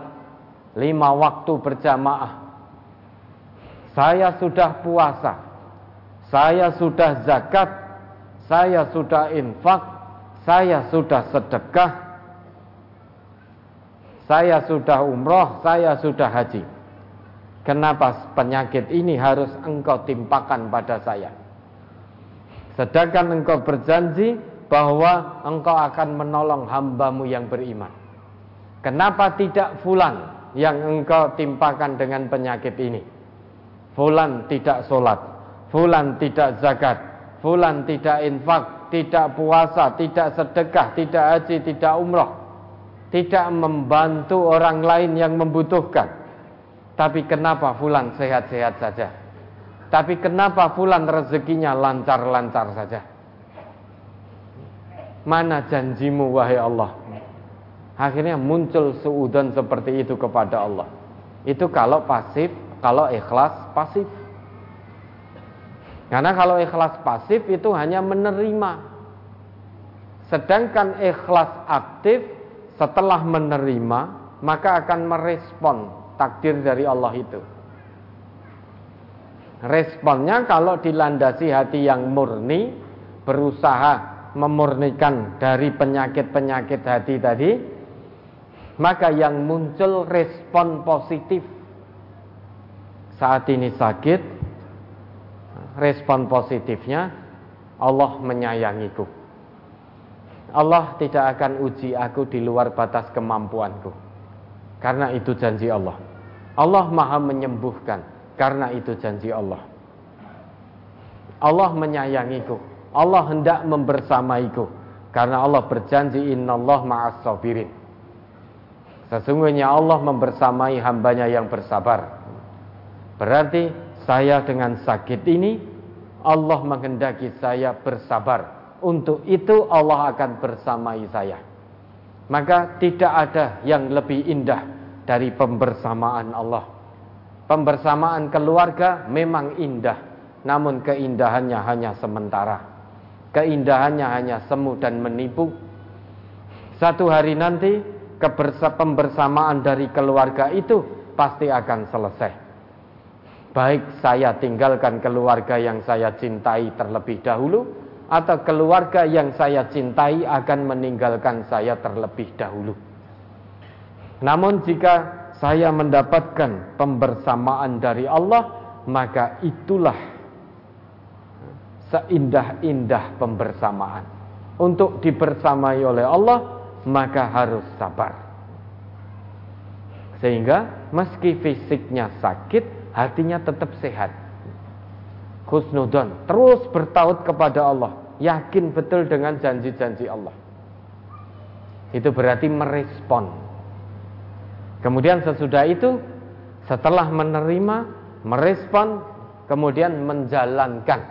lima waktu berjamaah. Saya sudah puasa. Saya sudah zakat. Saya sudah infak. Saya sudah sedekah. Saya sudah umroh. Saya sudah haji. Kenapa penyakit ini harus engkau timpakan pada saya? Sedangkan engkau berjanji bahwa engkau akan menolong hambamu yang beriman. Kenapa tidak fulan yang engkau timpakan dengan penyakit ini? Fulan tidak sholat, fulan tidak zakat, fulan tidak infak, tidak puasa, tidak sedekah, tidak haji, tidak umroh, tidak membantu orang lain yang membutuhkan tapi kenapa fulan sehat-sehat saja? Tapi kenapa fulan rezekinya lancar-lancar saja? Mana janjimu wahai Allah? Akhirnya muncul suudon seperti itu kepada Allah. Itu kalau pasif, kalau ikhlas pasif. Karena kalau ikhlas pasif itu hanya menerima. Sedangkan ikhlas aktif setelah menerima maka akan merespon takdir dari Allah itu. Responnya kalau dilandasi hati yang murni, berusaha memurnikan dari penyakit-penyakit hati tadi, maka yang muncul respon positif. Saat ini sakit, respon positifnya Allah menyayangiku. Allah tidak akan uji aku di luar batas kemampuanku. Karena itu janji Allah. Allah maha menyembuhkan. Karena itu janji Allah. Allah menyayangiku. Allah hendak membersamaiku. Karena Allah berjanji Allah ma'as sabirin. Sesungguhnya Allah membersamai hambanya yang bersabar. Berarti saya dengan sakit ini Allah menghendaki saya bersabar. Untuk itu Allah akan bersamai saya. Maka tidak ada yang lebih indah dari pembersamaan Allah. Pembersamaan keluarga memang indah, namun keindahannya hanya sementara. Keindahannya hanya semu dan menipu. Satu hari nanti pembersamaan dari keluarga itu pasti akan selesai. Baik saya tinggalkan keluarga yang saya cintai terlebih dahulu atau keluarga yang saya cintai akan meninggalkan saya terlebih dahulu. Namun jika saya mendapatkan pembersamaan dari Allah, maka itulah seindah-indah pembersamaan. Untuk dibersamai oleh Allah, maka harus sabar. Sehingga meski fisiknya sakit, hatinya tetap sehat. Khusnudon, terus bertaut kepada Allah, yakin betul dengan janji-janji Allah. Itu berarti merespon Kemudian sesudah itu setelah menerima, merespon, kemudian menjalankan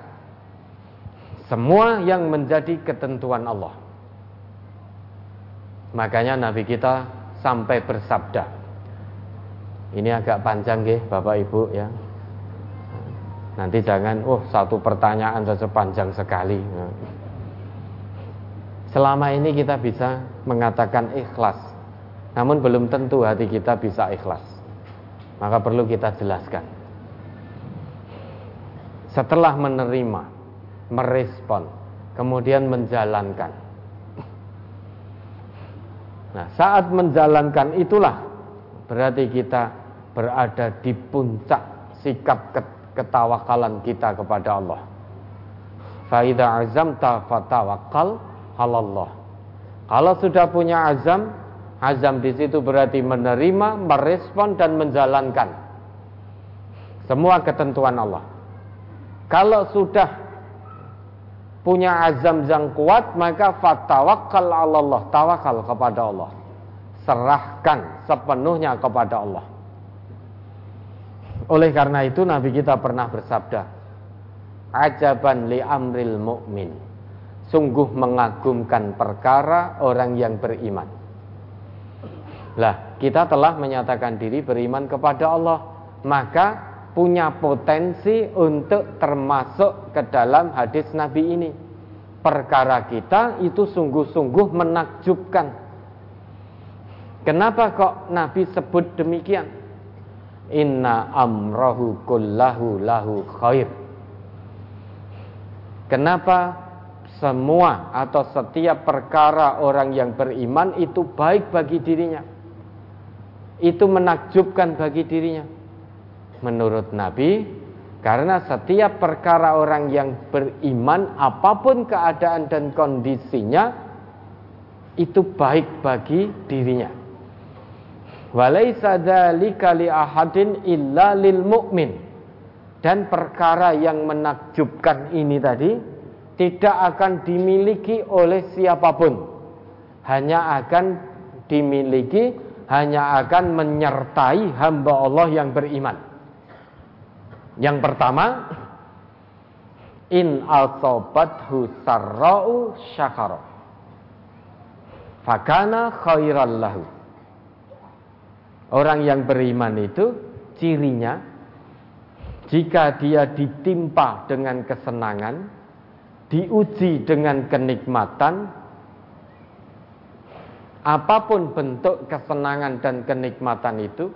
semua yang menjadi ketentuan Allah. Makanya Nabi kita sampai bersabda. Ini agak panjang ya Bapak Ibu ya. Nanti jangan, oh satu pertanyaan saja panjang sekali. Selama ini kita bisa mengatakan ikhlas namun belum tentu hati kita bisa ikhlas. Maka perlu kita jelaskan. Setelah menerima, merespon, kemudian menjalankan. Nah, saat menjalankan itulah berarti kita berada di puncak sikap ketawakalan kita kepada Allah. Faida azam fatawakal halallah. Kalau sudah punya azam, Azam di situ berarti menerima, merespon dan menjalankan semua ketentuan Allah. Kalau sudah punya azam yang kuat, maka fatawakkal Allah, tawakal kepada Allah. Serahkan sepenuhnya kepada Allah. Oleh karena itu Nabi kita pernah bersabda, "Ajaban li amril mu'min." Sungguh mengagumkan perkara orang yang beriman. Lah, kita telah menyatakan diri beriman kepada Allah, maka punya potensi untuk termasuk ke dalam hadis Nabi ini. Perkara kita itu sungguh-sungguh menakjubkan. Kenapa kok Nabi sebut demikian? Inna amrahu kullahu lahu khair. Kenapa semua atau setiap perkara orang yang beriman itu baik bagi dirinya? Itu menakjubkan bagi dirinya. Menurut Nabi, karena setiap perkara orang yang beriman, apa pun keadaan dan kondisinya, itu baik bagi dirinya. Walaisa dzalika li ahadin illa lil mu'min. Dan perkara yang menakjubkan ini tadi tidak akan dimiliki oleh siapa pun. Hanya akan dimiliki, hanya akan menyertai hamba Allah yang beriman. Yang pertama, in asobathu sarra'u syakara. Fakana khairan lahu Orang yang beriman itu cirinya jika dia ditimpa dengan kesenangan, diuji dengan kenikmatan, apa pun bentuk kesenangan dan kenikmatan itu,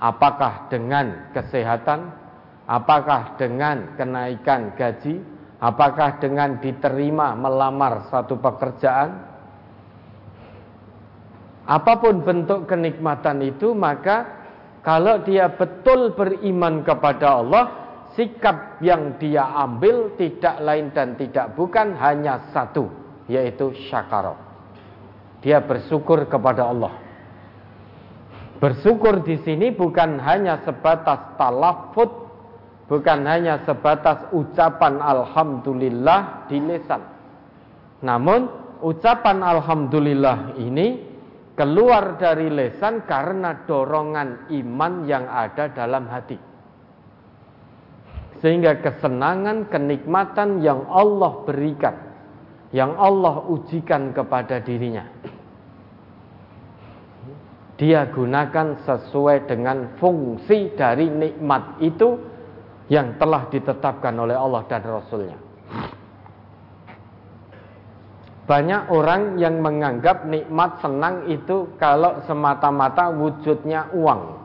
apakah dengan kesehatan, apakah dengan kenaikan gaji, apakah dengan diterima melamar satu pekerjaan, Apa pun bentuk kenikmatan itu maka kalau dia betul beriman kepada Allah, sikap yang dia ambil tidak lain dan tidak bukan hanya satu, yaitu syakaro. Dia bersyukur kepada Allah. Bersyukur di sini bukan hanya sebatas talafut, bukan hanya sebatas ucapan alhamdulillah di lisan. Namun ucapan alhamdulillah ini keluar dari lesan karena dorongan iman yang ada dalam hati. Sehingga kesenangan, kenikmatan yang Allah berikan, yang Allah ujikan kepada dirinya. Dia gunakan sesuai dengan fungsi dari nikmat itu yang telah ditetapkan oleh Allah dan Rasulnya. Banyak orang yang menganggap nikmat senang itu kalau semata-mata wujudnya uang.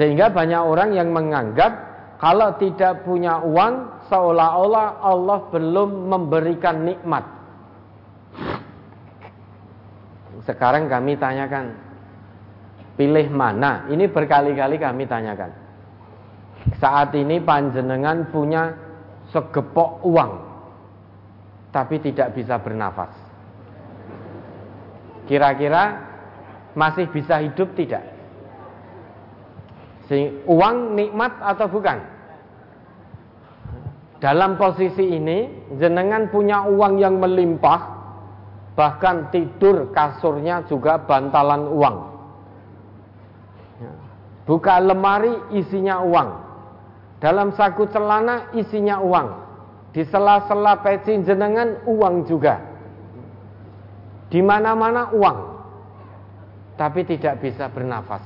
Sehingga banyak orang yang menganggap kalau tidak punya uang seolah-olah Allah belum memberikan nikmat. Sekarang kami tanyakan, pilih mana? Ini berkali-kali kami tanyakan. Saat ini panjenengan punya segepok uang tapi tidak bisa bernafas. Kira-kira masih bisa hidup tidak? Uang nikmat atau bukan? Dalam posisi ini, jenengan punya uang yang melimpah, bahkan tidur kasurnya juga bantalan uang. Buka lemari isinya uang. Dalam saku celana isinya uang. Di sela-sela peci jenengan uang juga. Di mana-mana uang. Tapi tidak bisa bernafas.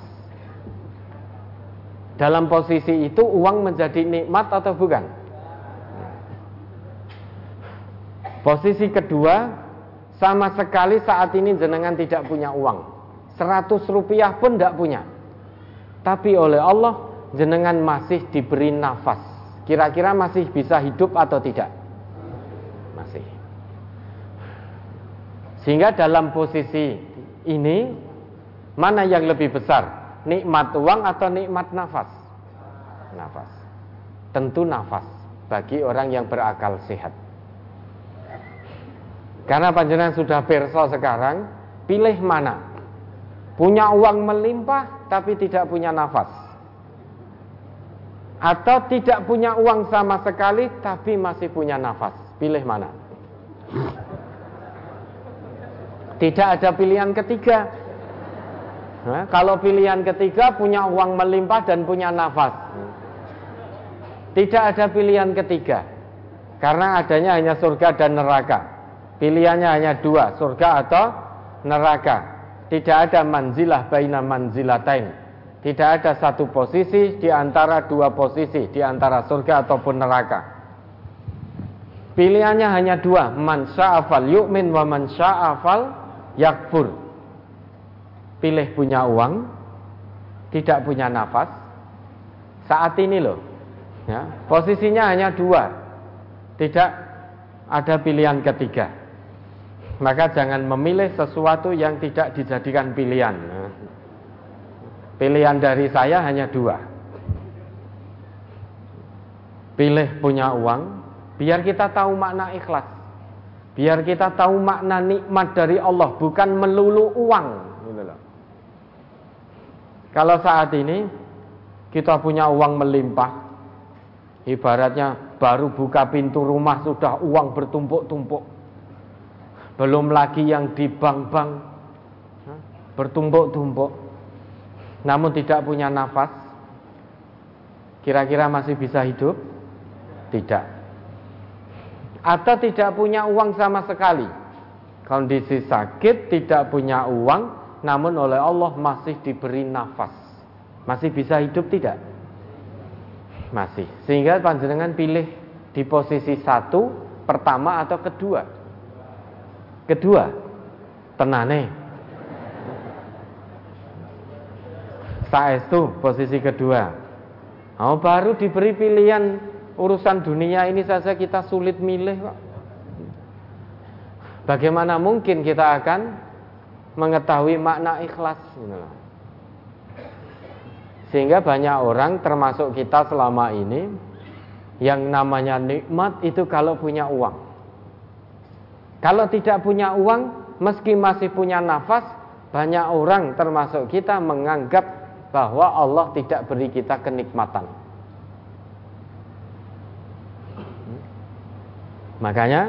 Dalam posisi itu uang menjadi nikmat atau bukan? Posisi kedua, sama sekali saat ini jenengan tidak punya uang. 100 rupiah pun tidak punya. Tapi oleh Allah jenengan masih diberi nafas Kira-kira masih bisa hidup atau tidak? Masih. Sehingga dalam posisi ini mana yang lebih besar? Nikmat uang atau nikmat nafas? Nafas. Tentu nafas bagi orang yang berakal sehat. Karena panjenengan sudah perso sekarang, pilih mana? Punya uang melimpah tapi tidak punya nafas Atau tidak punya uang sama sekali tapi masih punya nafas. Pilih mana? Tidak ada pilihan ketiga. Nah, kalau pilihan ketiga punya uang melimpah dan punya nafas. Tidak ada pilihan ketiga. Karena adanya hanya surga dan neraka. Pilihannya hanya dua, surga atau neraka. Tidak ada manzilah baina manzilatain. Tidak ada satu posisi di antara dua posisi, di antara surga ataupun neraka. Pilihannya hanya dua, man sya'afal yu'min wa man sya'afal yakfur. Pilih punya uang, tidak punya nafas. Saat ini loh, ya, posisinya hanya dua, tidak ada pilihan ketiga. Maka jangan memilih sesuatu yang tidak dijadikan pilihan. Pilihan dari saya hanya dua. Pilih punya uang, biar kita tahu makna ikhlas. Biar kita tahu makna nikmat dari Allah, bukan melulu uang. Gitu Kalau saat ini kita punya uang melimpah, ibaratnya baru buka pintu rumah sudah uang bertumpuk-tumpuk. Belum lagi yang di bank-bank bertumpuk-tumpuk. Namun tidak punya nafas. Kira-kira masih bisa hidup? Tidak atau tidak punya uang sama sekali. Kondisi sakit, tidak punya uang, namun oleh Allah masih diberi nafas. Masih bisa hidup tidak? Masih. Sehingga panjenengan pilih di posisi satu, pertama atau kedua? Kedua, tenane. Saestu posisi kedua. Oh, baru diberi pilihan urusan dunia ini saja kita sulit milih kok. Bagaimana mungkin kita akan mengetahui makna ikhlas? Sehingga banyak orang termasuk kita selama ini yang namanya nikmat itu kalau punya uang. Kalau tidak punya uang, meski masih punya nafas, banyak orang termasuk kita menganggap bahwa Allah tidak beri kita kenikmatan. Makanya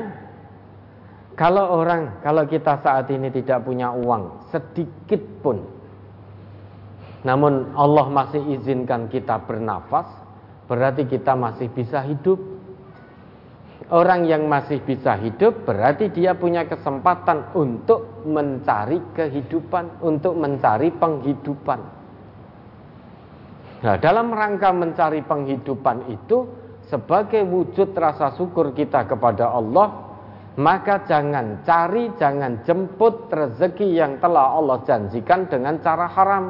kalau orang, kalau kita saat ini tidak punya uang sedikit pun, namun Allah masih izinkan kita bernafas, berarti kita masih bisa hidup. Orang yang masih bisa hidup berarti dia punya kesempatan untuk mencari kehidupan, untuk mencari penghidupan. Nah, dalam rangka mencari penghidupan itu, sebagai wujud rasa syukur kita kepada Allah, maka jangan cari, jangan jemput rezeki yang telah Allah janjikan dengan cara haram.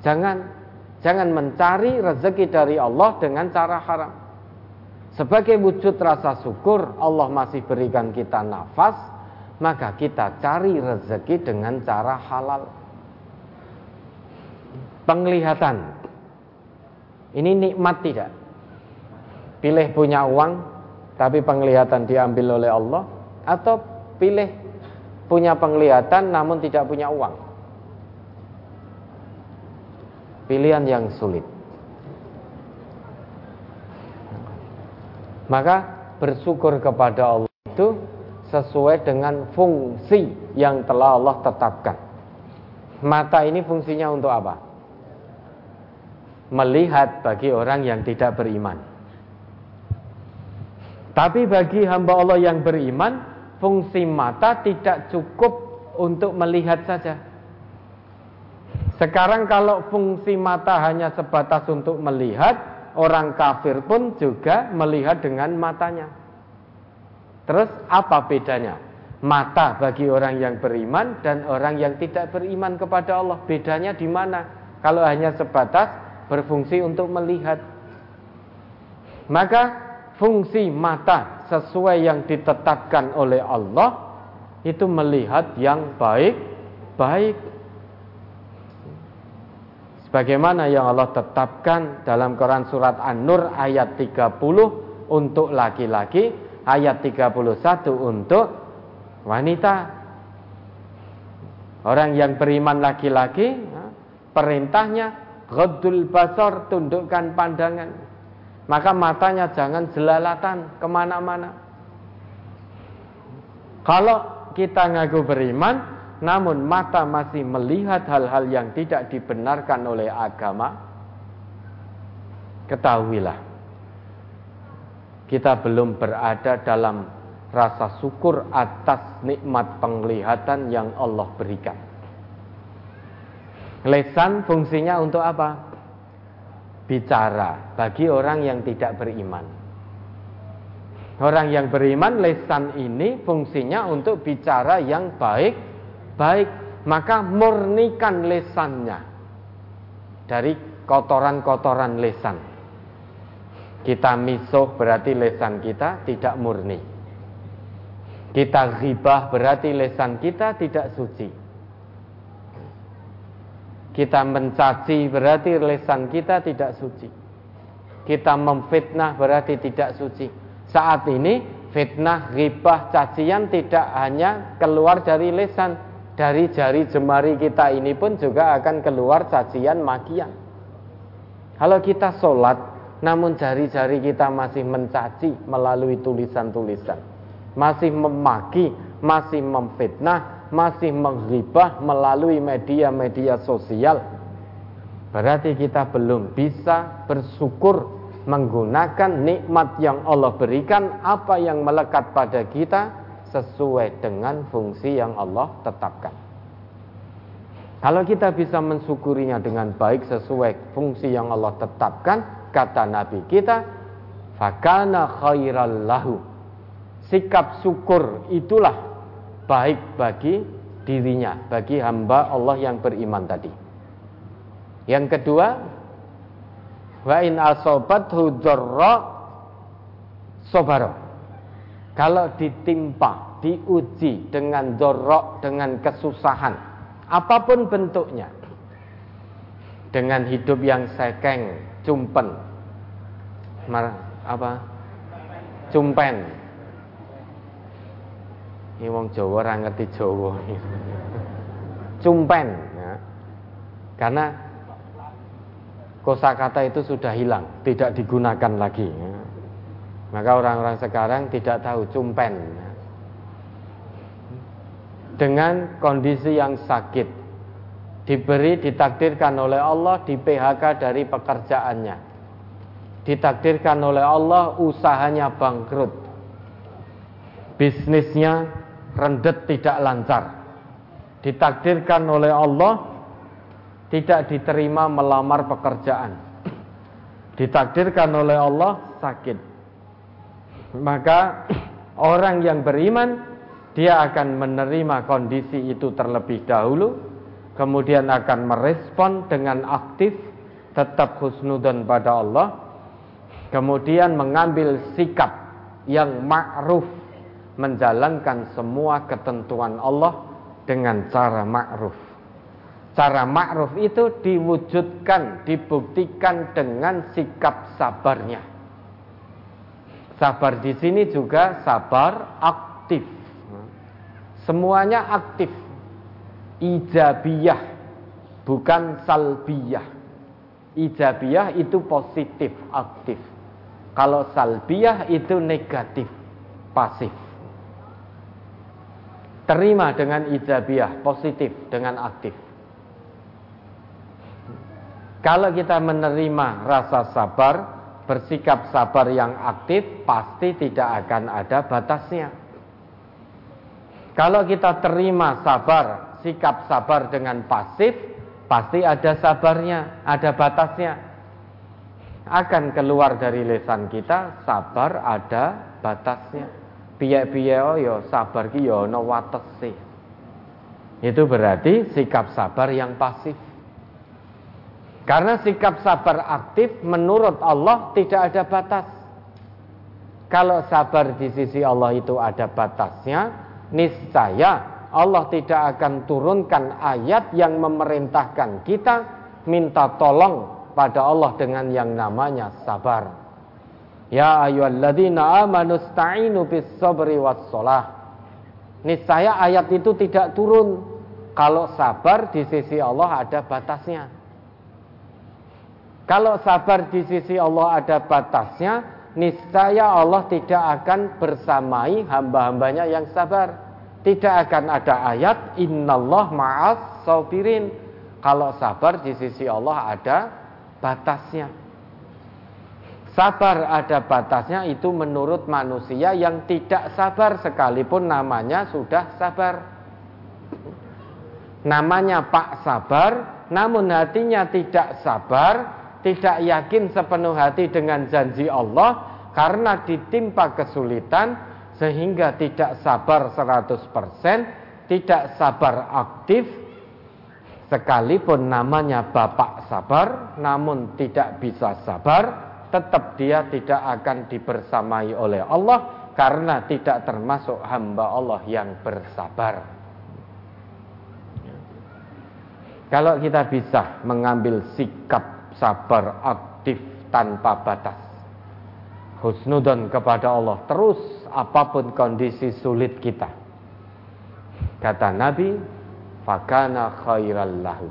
Jangan jangan mencari rezeki dari Allah dengan cara haram. Sebagai wujud rasa syukur Allah masih berikan kita nafas, maka kita cari rezeki dengan cara halal. Penglihatan. Ini nikmat tidak? Pilih punya uang tapi penglihatan diambil oleh Allah atau pilih punya penglihatan namun tidak punya uang. Pilihan yang sulit. Maka bersyukur kepada Allah itu sesuai dengan fungsi yang telah Allah tetapkan. Mata ini fungsinya untuk apa? Melihat bagi orang yang tidak beriman. Tapi bagi hamba Allah yang beriman, fungsi mata tidak cukup untuk melihat saja. Sekarang kalau fungsi mata hanya sebatas untuk melihat, orang kafir pun juga melihat dengan matanya. Terus apa bedanya? Mata bagi orang yang beriman dan orang yang tidak beriman kepada Allah. Bedanya di mana? Kalau hanya sebatas berfungsi untuk melihat. Maka fungsi mata sesuai yang ditetapkan oleh Allah itu melihat yang baik-baik sebagaimana yang Allah tetapkan dalam Quran surat An-Nur ayat 30 untuk laki-laki ayat 31 untuk wanita orang yang beriman laki-laki perintahnya ghadul basar tundukkan pandangan Maka matanya jangan jelalatan ke mana-mana. Kalau kita ngaku beriman, namun mata masih melihat hal-hal yang tidak dibenarkan oleh agama, ketahuilah kita belum berada dalam rasa syukur atas nikmat penglihatan yang Allah berikan. Lesan fungsinya untuk apa? Bicara bagi orang yang tidak beriman. Orang yang beriman lesan ini fungsinya untuk bicara yang baik, baik. Maka murnikan lesannya dari kotoran-kotoran lesan. Kita misuh berarti lesan kita tidak murni. Kita ghibah berarti lesan kita tidak suci. Kita mencaci berarti lesan kita tidak suci. Kita memfitnah berarti tidak suci. Saat ini fitnah, ghibah, cacian tidak hanya keluar dari lesan, dari jari jemari kita ini pun juga akan keluar cacian makian. Kalau kita sholat, namun jari-jari kita masih mencaci melalui tulisan-tulisan, masih memaki, masih memfitnah, masih menghibah melalui media-media sosial, berarti kita belum bisa bersyukur menggunakan nikmat yang Allah berikan, apa yang melekat pada kita sesuai dengan fungsi yang Allah tetapkan. Kalau kita bisa mensyukurinya dengan baik sesuai fungsi yang Allah tetapkan, kata Nabi kita, fakana khairal lahu. Sikap syukur itulah baik bagi dirinya, bagi hamba Allah yang beriman tadi. Yang kedua, wa in asobat sobaro. Kalau ditimpa, diuji dengan dorok, dengan kesusahan, apa pun bentuknya, dengan hidup yang sekeng, cumpen, mar, apa, cumpen, ini wong Jawa ora ngerti Jawa. Cumpen ya. Karena kosakata itu sudah hilang, tidak digunakan lagi ya. Maka orang-orang sekarang tidak tahu cumpen ya. Dengan kondisi yang sakit diberi ditakdirkan oleh Allah di PHK dari pekerjaannya. Ditakdirkan oleh Allah usahanya bangkrut. Bisnisnya rendet tidak lancar. Ditakdirkan oleh Allah tidak diterima melamar pekerjaan. Ditakdirkan oleh Allah sakit. Maka orang yang beriman dia akan menerima kondisi itu terlebih dahulu, kemudian akan merespon dengan aktif, tetap husnudon pada Allah, kemudian mengambil sikap yang ma'ruf menjalankan semua ketentuan Allah dengan cara ma'ruf. Cara ma'ruf itu diwujudkan, dibuktikan dengan sikap sabarnya. Sabar di sini juga sabar aktif. Semuanya aktif. Ijabiyah, bukan salbiyah. Ijabiyah itu positif, aktif. Kalau salbiyah itu negatif, pasif terima dengan ijabiah, positif dengan aktif. Kalau kita menerima rasa sabar, bersikap sabar yang aktif, pasti tidak akan ada batasnya. Kalau kita terima sabar, sikap sabar dengan pasif, pasti ada sabarnya, ada batasnya. Akan keluar dari lesan kita, sabar ada batasnya piye-piye oh ya sabar ki ya ana watese. Itu berarti sikap sabar yang pasif. Karena sikap sabar aktif menurut Allah tidak ada batas. Kalau sabar di sisi Allah itu ada batasnya, niscaya Allah tidak akan turunkan ayat yang memerintahkan kita minta tolong pada Allah dengan yang namanya sabar. Ya ayyuhalladzina amanu sta'inu bis sabri was shalah. Niscaya ayat itu tidak turun kalau sabar di sisi Allah ada batasnya. Kalau sabar di sisi Allah ada batasnya, niscaya Allah tidak akan bersamai hamba-hambanya yang sabar. Tidak akan ada ayat innallah ma'as sabirin. Kalau sabar di sisi Allah ada batasnya. Sabar ada batasnya itu menurut manusia yang tidak sabar sekalipun namanya sudah sabar. Namanya Pak Sabar, namun hatinya tidak sabar, tidak yakin sepenuh hati dengan janji Allah karena ditimpa kesulitan sehingga tidak sabar 100%, tidak sabar aktif sekalipun namanya Bapak Sabar namun tidak bisa sabar, tetap dia tidak akan dibersamai oleh Allah karena tidak termasuk hamba Allah yang bersabar. Kalau kita bisa mengambil sikap sabar aktif tanpa batas. Husnudon kepada Allah terus apa pun kondisi sulit kita. Kata Nabi, fakana khairal lahu.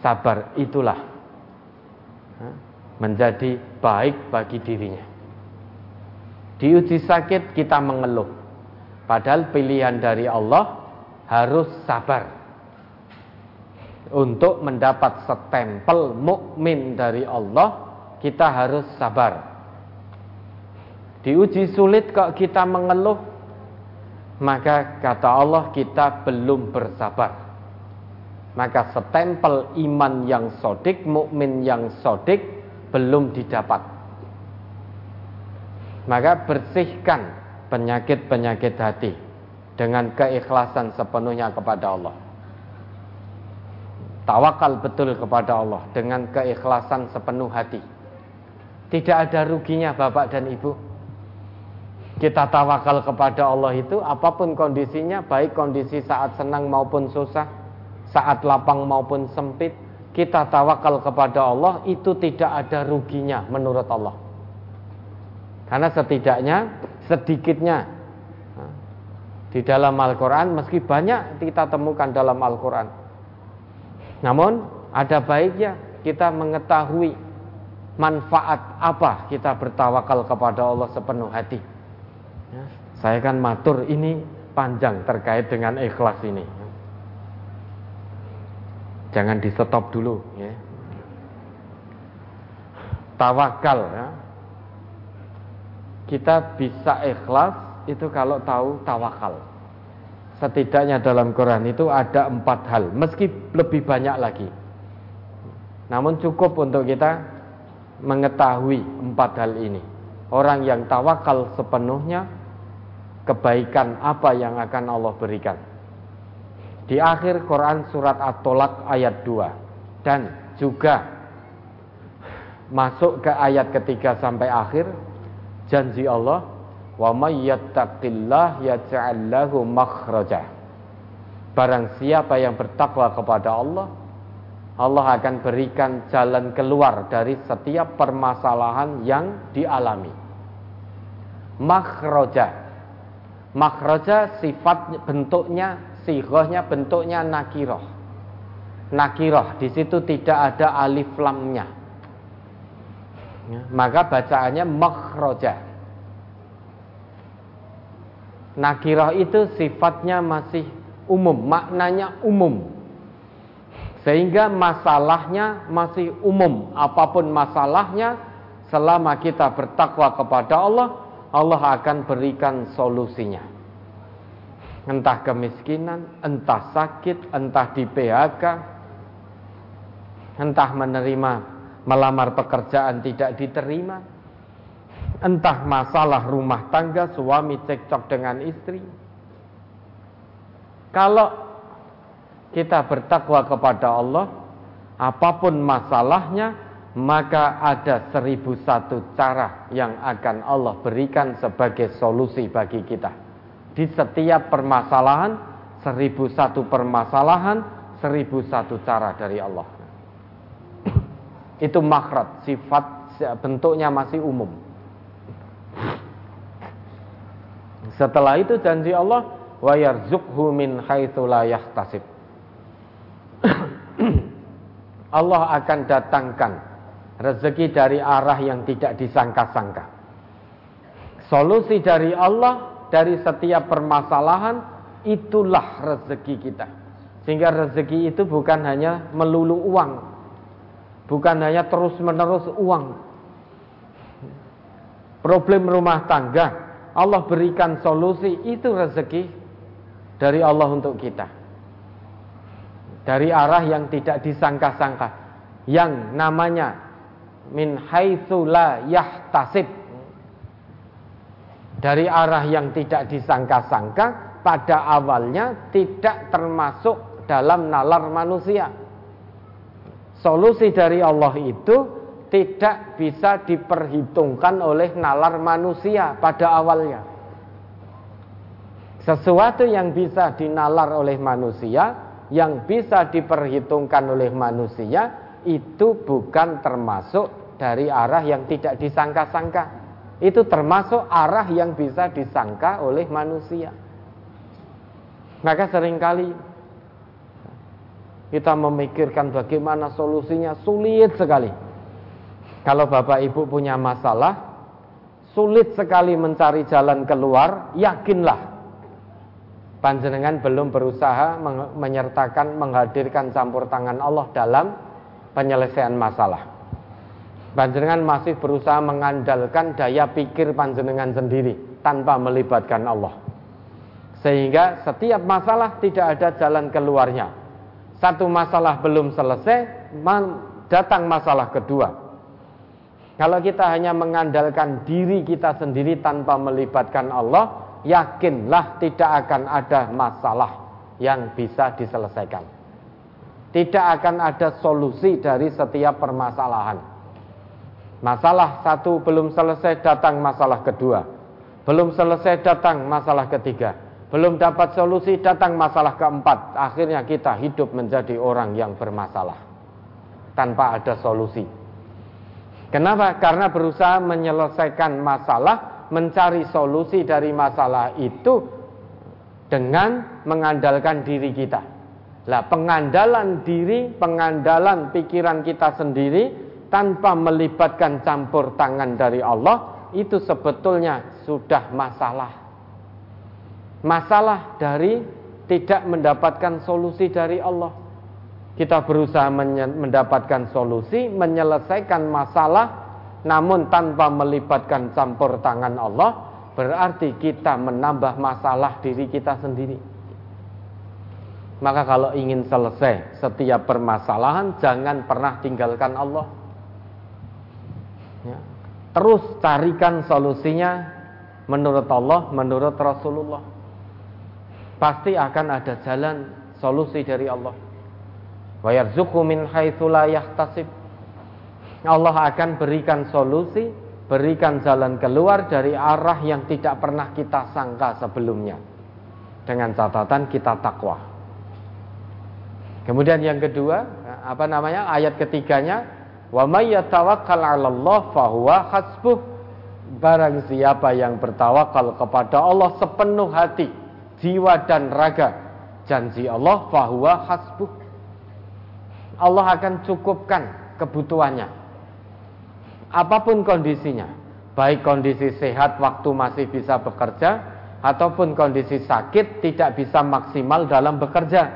Sabar itulah menjadi baik bagi dirinya. Diuji sakit kita mengeluh. Padahal pilihan dari Allah harus sabar untuk mendapat setempel mukmin dari Allah, kita harus sabar. Diuji sulit kok kita mengeluh, maka kata Allah kita belum bersabar. Maka setempel iman yang sodik, mukmin yang sodik belum didapat. Maka bersihkan penyakit-penyakit hati dengan keikhlasan sepenuhnya kepada Allah tawakal betul kepada Allah dengan keikhlasan sepenuh hati. Tidak ada ruginya Bapak dan Ibu. Kita tawakal kepada Allah itu apa pun kondisinya, baik kondisi saat senang maupun susah, saat lapang maupun sempit, kita tawakal kepada Allah itu tidak ada ruginya menurut Allah. Karena setidaknya sedikitnya di dalam Al-Quran, meski banyak kita temukan dalam Al-Quran, namun ada baiknya kita mengetahui manfaat apa kita bertawakal kepada Allah sepenuh hati. Ya, saya kan matur ini panjang terkait dengan ikhlas ini. Jangan di stop dulu. Ya. Tawakal. Ya. Kita bisa ikhlas itu kalau tahu tawakal setidaknya dalam Quran itu ada empat hal, meski lebih banyak lagi. Namun cukup untuk kita mengetahui empat hal ini. Orang yang tawakal sepenuhnya, kebaikan apa yang akan Allah berikan. Di akhir Quran surat At-Tolak ayat 2 dan juga masuk ke ayat ketiga sampai akhir janji Allah Wa may yattaqillah yaj'al lahu makhraja. Barang siapa yang bertakwa kepada Allah, Allah akan berikan jalan keluar dari setiap permasalahan yang dialami. Makhraja. Makhraja sifat bentuknya, sigohnya bentuknya nakiroh. Nakiroh, di situ tidak ada alif lamnya. Ya, maka bacaannya makhraja Nakirah itu sifatnya masih umum, maknanya umum. Sehingga masalahnya masih umum. Apa pun masalahnya, selama kita bertakwa kepada Allah, Allah akan berikan solusinya. Entah kemiskinan, entah sakit, entah di PHK, entah menerima melamar pekerjaan tidak diterima, Entah masalah rumah tangga, suami cekcok dengan istri. Kalau kita bertakwa kepada Allah, apa pun masalahnya, maka ada seribu satu cara yang akan Allah berikan sebagai solusi bagi kita. Di setiap permasalahan, seribu satu permasalahan, seribu satu cara dari Allah. Itu makrat, sifat bentuknya masih umum. Setelah itu janji Allah wa yarzuqhu min. <clears throat> Allah akan datangkan rezeki dari arah yang tidak disangka-sangka. Solusi dari Allah dari setiap permasalahan itulah rezeki kita. Sehingga rezeki itu bukan hanya melulu uang. Bukan hanya terus-menerus uang. Problem rumah tangga, Allah berikan solusi, itu rezeki dari Allah untuk kita. Dari arah yang tidak disangka-sangka. Yang namanya min haitsu la yahtasib. Dari arah yang tidak disangka-sangka pada awalnya tidak termasuk dalam nalar manusia. Solusi dari Allah itu tidak bisa diperhitungkan oleh nalar manusia pada awalnya. Sesuatu yang bisa dinalar oleh manusia, yang bisa diperhitungkan oleh manusia, itu bukan termasuk dari arah yang tidak disangka-sangka. Itu termasuk arah yang bisa disangka oleh manusia. Maka sering kali kita memikirkan bagaimana solusinya sulit sekali. Kalau Bapak Ibu punya masalah, sulit sekali mencari jalan keluar, yakinlah panjenengan belum berusaha menyertakan menghadirkan campur tangan Allah dalam penyelesaian masalah. Panjenengan masih berusaha mengandalkan daya pikir panjenengan sendiri tanpa melibatkan Allah. Sehingga setiap masalah tidak ada jalan keluarnya satu masalah belum selesai, datang masalah kedua. Kalau kita hanya mengandalkan diri kita sendiri tanpa melibatkan Allah, yakinlah tidak akan ada masalah yang bisa diselesaikan. Tidak akan ada solusi dari setiap permasalahan. Masalah satu belum selesai, datang masalah kedua. Belum selesai, datang masalah ketiga belum dapat solusi, datang masalah keempat. Akhirnya kita hidup menjadi orang yang bermasalah. Tanpa ada solusi. Kenapa? Karena berusaha menyelesaikan masalah, mencari solusi dari masalah itu dengan mengandalkan diri kita. Lah, pengandalan diri, pengandalan pikiran kita sendiri tanpa melibatkan campur tangan dari Allah itu sebetulnya sudah masalah masalah dari tidak mendapatkan solusi dari Allah. Kita berusaha mendapatkan solusi, menyelesaikan masalah, namun tanpa melibatkan campur tangan Allah, berarti kita menambah masalah diri kita sendiri. Maka kalau ingin selesai setiap permasalahan, jangan pernah tinggalkan Allah. Ya. Terus carikan solusinya menurut Allah, menurut Rasulullah pasti akan ada jalan solusi dari Allah. Min. Allah akan berikan solusi, berikan jalan keluar dari arah yang tidak pernah kita sangka sebelumnya. Dengan catatan kita takwa. Kemudian yang kedua, apa namanya? Ayat ketiganya, wa may yatawakkal 'ala Allah fahuwa hasbuh. Barang siapa yang bertawakal kepada Allah sepenuh hati, jiwa dan raga. Janji Allah bahwa hasbuh. Allah akan cukupkan kebutuhannya. Apa pun kondisinya, baik kondisi sehat waktu masih bisa bekerja ataupun kondisi sakit tidak bisa maksimal dalam bekerja.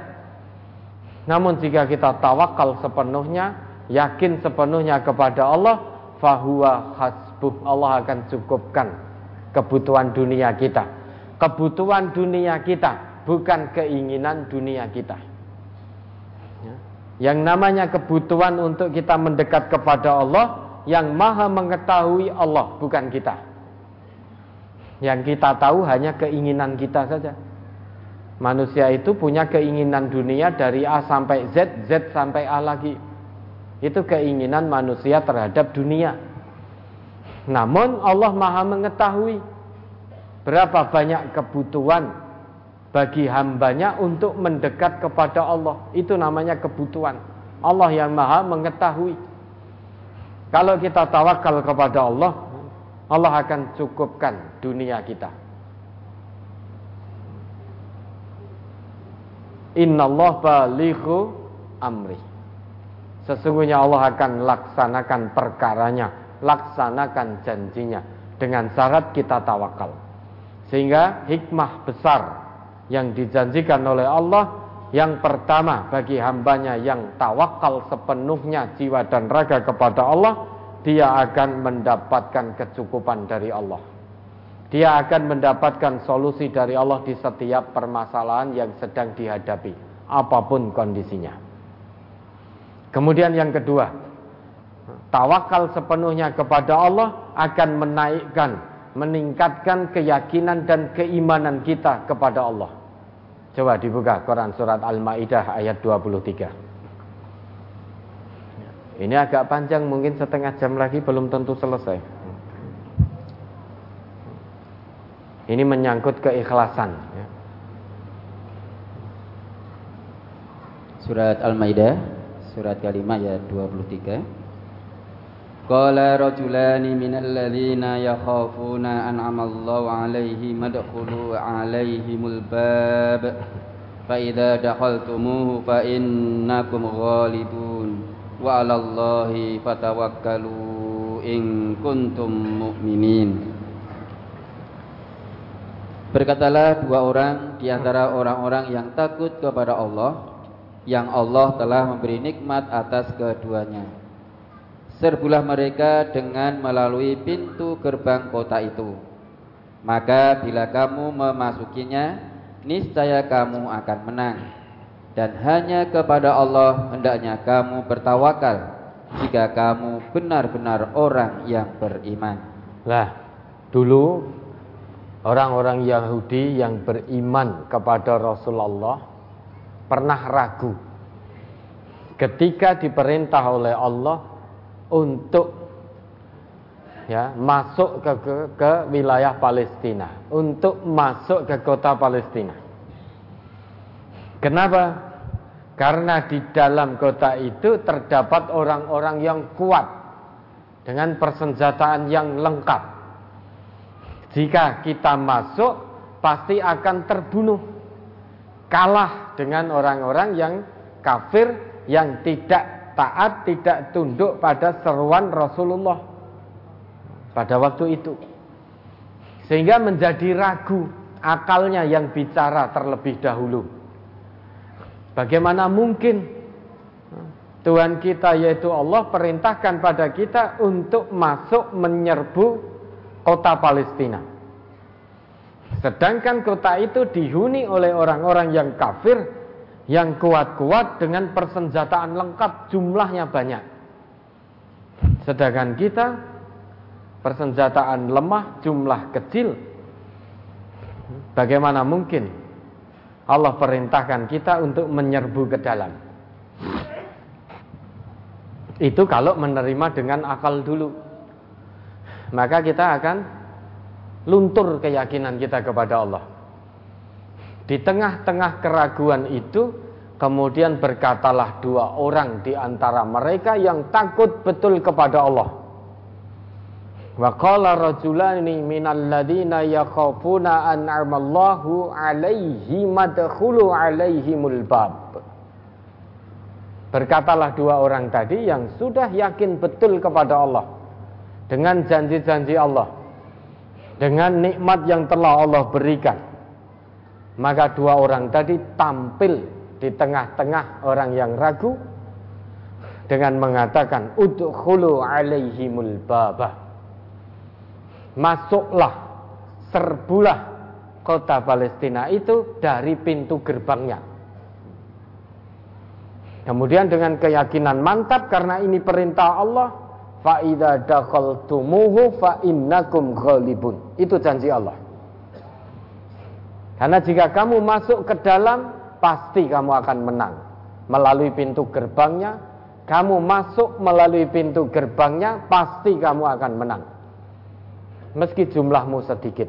Namun jika kita tawakal sepenuhnya, yakin sepenuhnya kepada Allah, fahuwa hasbuh. Allah akan cukupkan kebutuhan dunia kita kebutuhan dunia kita, bukan keinginan dunia kita. Ya. Yang namanya kebutuhan untuk kita mendekat kepada Allah, yang maha mengetahui Allah, bukan kita. Yang kita tahu hanya keinginan kita saja. Manusia itu punya keinginan dunia dari A sampai Z, Z sampai A lagi. Itu keinginan manusia terhadap dunia. Namun Allah maha mengetahui Berapa banyak kebutuhan bagi hambanya untuk mendekat kepada Allah. Itu namanya kebutuhan. Allah yang maha mengetahui. Kalau kita tawakal kepada Allah, Allah akan cukupkan dunia kita. Inna Allah balighu amri. Sesungguhnya Allah akan laksanakan perkaranya, laksanakan janjinya dengan syarat kita tawakal. Sehingga hikmah besar yang dijanjikan oleh Allah yang pertama bagi hambanya yang tawakal sepenuhnya jiwa dan raga kepada Allah, dia akan mendapatkan kecukupan dari Allah. Dia akan mendapatkan solusi dari Allah di setiap permasalahan yang sedang dihadapi, apa pun kondisinya. Kemudian yang kedua, tawakal sepenuhnya kepada Allah akan menaikkan, meningkatkan keyakinan dan keimanan kita kepada Allah. Coba dibuka Quran surat Al-Maidah ayat 23. Ini agak panjang, mungkin setengah jam lagi belum tentu selesai. Ini menyangkut keikhlasan. Ya. Surat Al-Maidah, Surat kelima ya 23. Qala rajulani minal ladzina yakhafuna an'ama Allahu 'alaihim madkhulu 'alaihimul bab fa idza dakhaltumuhu fa innakum ghalibun wa 'ala Allahi fatawakkalu kuntum mu'minin. Berkatalah dua orang di antara orang-orang yang takut kepada Allah yang Allah telah memberi nikmat atas keduanya serbulah mereka dengan melalui pintu gerbang kota itu. Maka bila kamu memasukinya, niscaya kamu akan menang. Dan hanya kepada Allah hendaknya kamu bertawakal jika kamu benar-benar orang yang beriman. Lah, dulu orang-orang Yahudi yang beriman kepada Rasulullah pernah ragu ketika diperintah oleh Allah untuk ya masuk ke, ke ke wilayah Palestina, untuk masuk ke kota Palestina. Kenapa? Karena di dalam kota itu terdapat orang-orang yang kuat dengan persenjataan yang lengkap. Jika kita masuk, pasti akan terbunuh. Kalah dengan orang-orang yang kafir yang tidak taat tidak tunduk pada seruan Rasulullah pada waktu itu. Sehingga menjadi ragu akalnya yang bicara terlebih dahulu. Bagaimana mungkin Tuhan kita yaitu Allah perintahkan pada kita untuk masuk menyerbu kota Palestina. Sedangkan kota itu dihuni oleh orang-orang yang kafir yang kuat-kuat dengan persenjataan lengkap jumlahnya banyak. Sedangkan kita persenjataan lemah jumlah kecil. Bagaimana mungkin Allah perintahkan kita untuk menyerbu ke dalam? Itu kalau menerima dengan akal dulu. Maka kita akan luntur keyakinan kita kepada Allah. Di tengah-tengah keraguan itu kemudian berkatalah dua orang di antara mereka yang takut betul kepada Allah. Wa qala rajulani minal ladina yakhafuna an'amallahu alaihi madkhulu alaihimul bab. Berkatalah dua orang tadi yang sudah yakin betul kepada Allah dengan janji-janji Allah, dengan nikmat yang telah Allah berikan maka dua orang tadi tampil di tengah-tengah orang yang ragu dengan mengatakan udkhulu alaihimul baba. Masuklah, serbulah kota Palestina itu dari pintu gerbangnya. Kemudian dengan keyakinan mantap karena ini perintah Allah, fa idza dakhaltumuhu fa ghalibun. Itu janji Allah. Karena jika kamu masuk ke dalam, pasti kamu akan menang. Melalui pintu gerbangnya, kamu masuk melalui pintu gerbangnya, pasti kamu akan menang. Meski jumlahmu sedikit.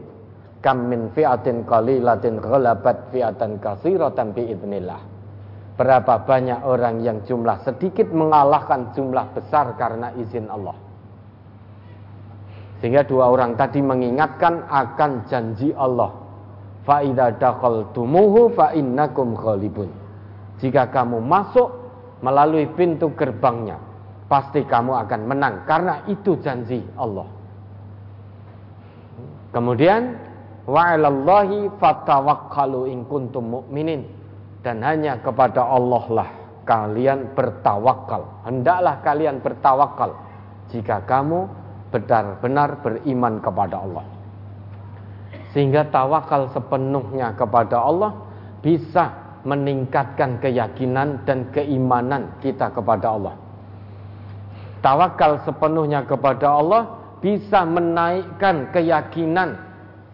Kam min fi'atin qalilatin ghalabat fi'atan katsiratan biidznillah. Berapa banyak orang yang jumlah sedikit mengalahkan jumlah besar karena izin Allah. Sehingga dua orang tadi mengingatkan akan janji Allah. Jika kamu masuk, melalui pintu gerbangnya, pasti kamu akan menang karena itu janji Allah. Kemudian wa'alallahi fatawakkalu in kuntum mu'minin dan hanya kepada Allah lah kalian bertawakal. Hendaklah kalian bertawakal jika kamu benar-benar beriman kepada Allah. Sehingga tawakal sepenuhnya kepada Allah bisa meningkatkan keyakinan dan keimanan kita kepada Allah. Tawakal sepenuhnya kepada Allah bisa menaikkan keyakinan,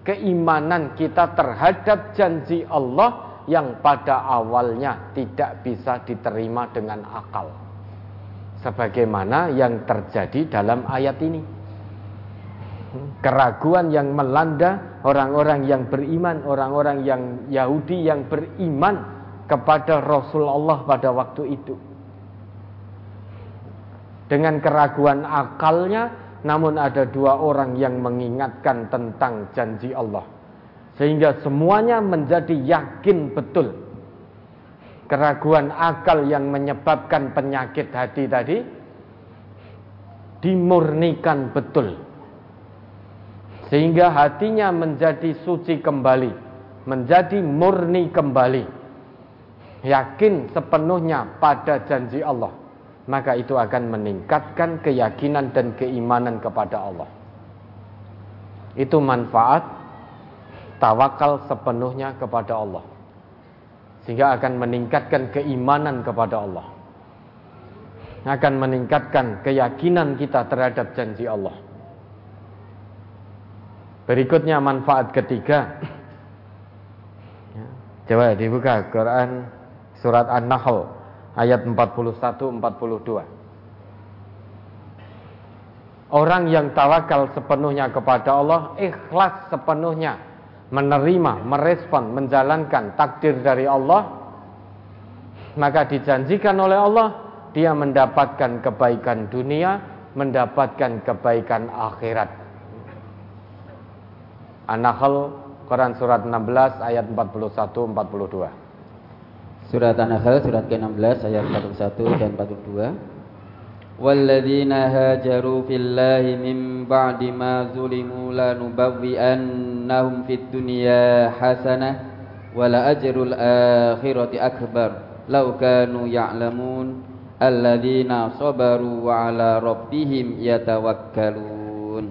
keimanan kita terhadap janji Allah yang pada awalnya tidak bisa diterima dengan akal. Sebagaimana yang terjadi dalam ayat ini. Keraguan yang melanda orang-orang yang beriman, orang-orang yang Yahudi yang beriman kepada Rasulullah pada waktu itu. Dengan keraguan akalnya, namun ada dua orang yang mengingatkan tentang janji Allah sehingga semuanya menjadi yakin betul. Keraguan akal yang menyebabkan penyakit hati tadi dimurnikan betul. Sehingga hatinya menjadi suci kembali, menjadi murni kembali. Yakin sepenuhnya pada janji Allah. Maka itu akan meningkatkan keyakinan dan keimanan kepada Allah. Itu manfaat tawakal sepenuhnya kepada Allah. Sehingga akan meningkatkan keimanan kepada Allah. Akan meningkatkan keyakinan kita terhadap janji Allah. Berikutnya manfaat ketiga. Ya, coba dibuka Quran surat An-Nahl ayat 41 42. Orang yang tawakal sepenuhnya kepada Allah, ikhlas sepenuhnya menerima, merespon, menjalankan takdir dari Allah, maka dijanjikan oleh Allah dia mendapatkan kebaikan dunia, mendapatkan kebaikan akhirat. An-Nahl Quran surat 16 ayat 41 42. Surat An-Nahl surat ke-16 ayat 41 dan 42. والذين هاجروا في الله من بعد ما ظلموا لنبوئنهم في الدنيا حسنة ولأجر الآخرة أكبر لو كانوا يعلمون الذين صبروا وعلى ربهم يتوكلون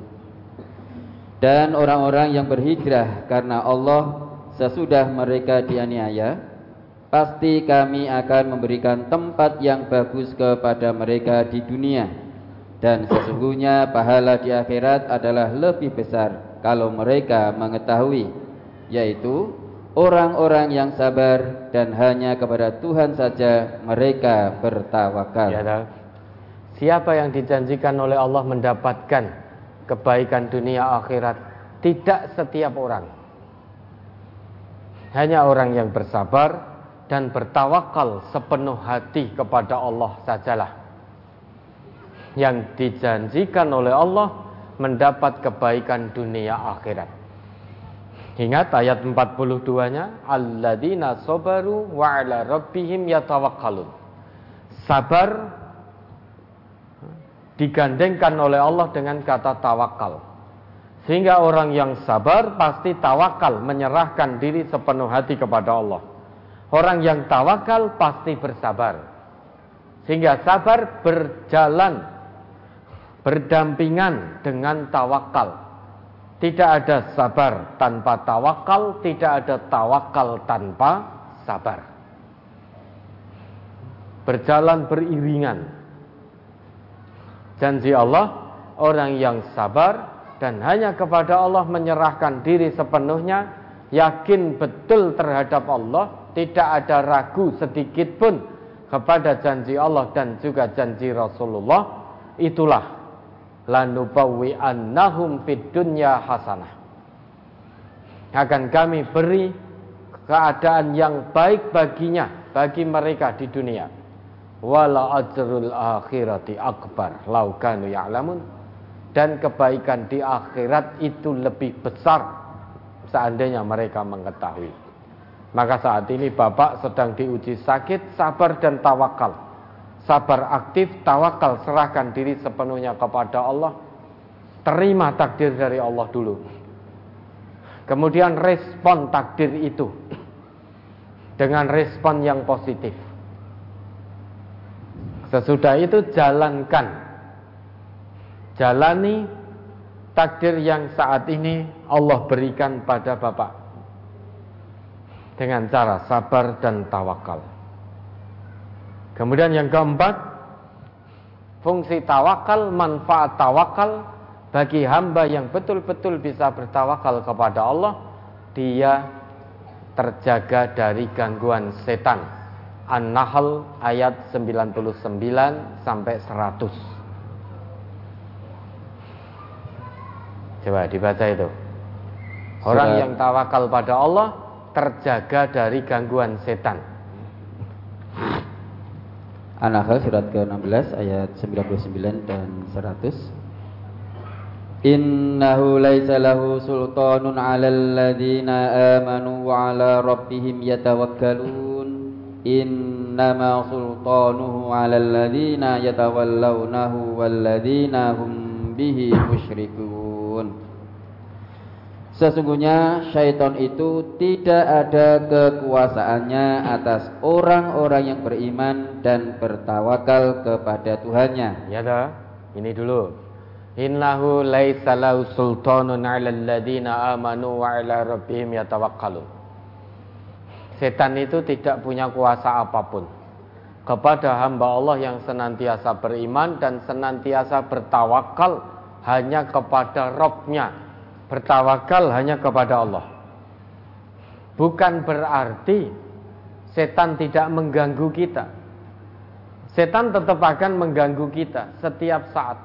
dan orang-orang yang berhijrah karena Allah sesudah mereka dianiaya pasti kami akan memberikan tempat yang bagus kepada mereka di dunia dan sesungguhnya pahala di akhirat adalah lebih besar kalau mereka mengetahui yaitu orang-orang yang sabar dan hanya kepada Tuhan saja mereka bertawakal. Ya, siapa yang dijanjikan oleh Allah mendapatkan kebaikan dunia akhirat? Tidak setiap orang. Hanya orang yang bersabar dan bertawakal sepenuh hati kepada Allah sajalah yang dijanjikan oleh Allah mendapat kebaikan dunia akhirat. Ingat ayat 42-nya, alladzina sabaru wa ala rabbihim yatawakkalun. Sabar digandengkan oleh Allah dengan kata tawakal. Sehingga orang yang sabar pasti tawakal menyerahkan diri sepenuh hati kepada Allah. Orang yang tawakal pasti bersabar. Sehingga sabar berjalan berdampingan dengan tawakal. Tidak ada sabar tanpa tawakal, tidak ada tawakal tanpa sabar. Berjalan beriringan. Janji Allah, orang yang sabar dan hanya kepada Allah menyerahkan diri sepenuhnya, yakin betul terhadap Allah, tidak ada ragu sedikit pun kepada janji Allah dan juga janji Rasulullah. Itulah lanubawi annahum fid dunya hasanah. Akan kami beri keadaan yang baik baginya bagi mereka di dunia. Wala ajrul akhirati akbar laukanu ya'lamun. Dan kebaikan di akhirat itu lebih besar seandainya mereka mengetahui maka saat ini Bapak sedang diuji sakit, sabar dan tawakal. sabar aktif, tawakal, serahkan diri sepenuhnya kepada Allah, terima takdir dari Allah dulu. Kemudian respon takdir itu dengan respon yang positif. Sesudah itu jalankan, jalani takdir yang saat ini Allah berikan pada Bapak dengan cara sabar dan tawakal. Kemudian yang keempat, fungsi tawakal, manfaat tawakal bagi hamba yang betul-betul bisa bertawakal kepada Allah, dia terjaga dari gangguan setan. An-Nahl ayat 99 sampai 100. Coba dibaca itu. Orang Surat. yang tawakal pada Allah terjaga dari gangguan setan. An-Nahl surat ke-16 ayat 99 dan 100. Innahu laisa lahu sultanun 'alal ladzina amanu wa 'ala rabbihim yatawakkalun. Innama sultanuhu 'alal ladzina yatawallawnahu wal ladzina hum bihi musyrikun. Sesungguhnya syaitan itu tidak ada kekuasaannya atas orang-orang yang beriman dan bertawakal kepada Tuhannya. Ya dah, ini dulu. Innahu laisa lahu sultanun 'alal ladzina amanu wa 'ala rabbihim yatawakkalun. Setan itu tidak punya kuasa apa pun kepada hamba Allah yang senantiasa beriman dan senantiasa bertawakal hanya kepada Robnya bertawakal hanya kepada Allah. Bukan berarti setan tidak mengganggu kita. Setan tetap akan mengganggu kita setiap saat.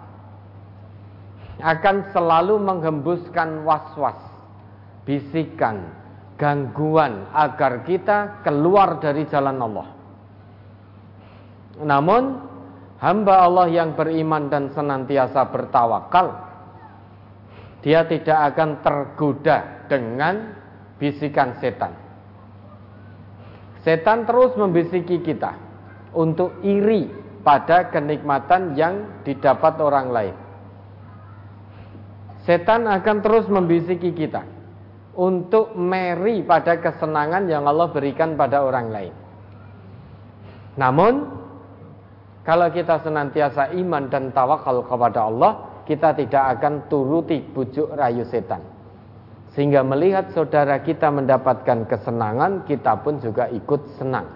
Akan selalu menghembuskan was-was, bisikan, gangguan agar kita keluar dari jalan Allah. Namun hamba Allah yang beriman dan senantiasa bertawakal dia tidak akan tergoda dengan bisikan setan. Setan terus membisiki kita untuk iri pada kenikmatan yang didapat orang lain. Setan akan terus membisiki kita untuk meri pada kesenangan yang Allah berikan pada orang lain. Namun, kalau kita senantiasa iman dan tawakal kepada Allah, kita tidak akan turuti bujuk rayu setan. Sehingga melihat saudara kita mendapatkan kesenangan, kita pun juga ikut senang.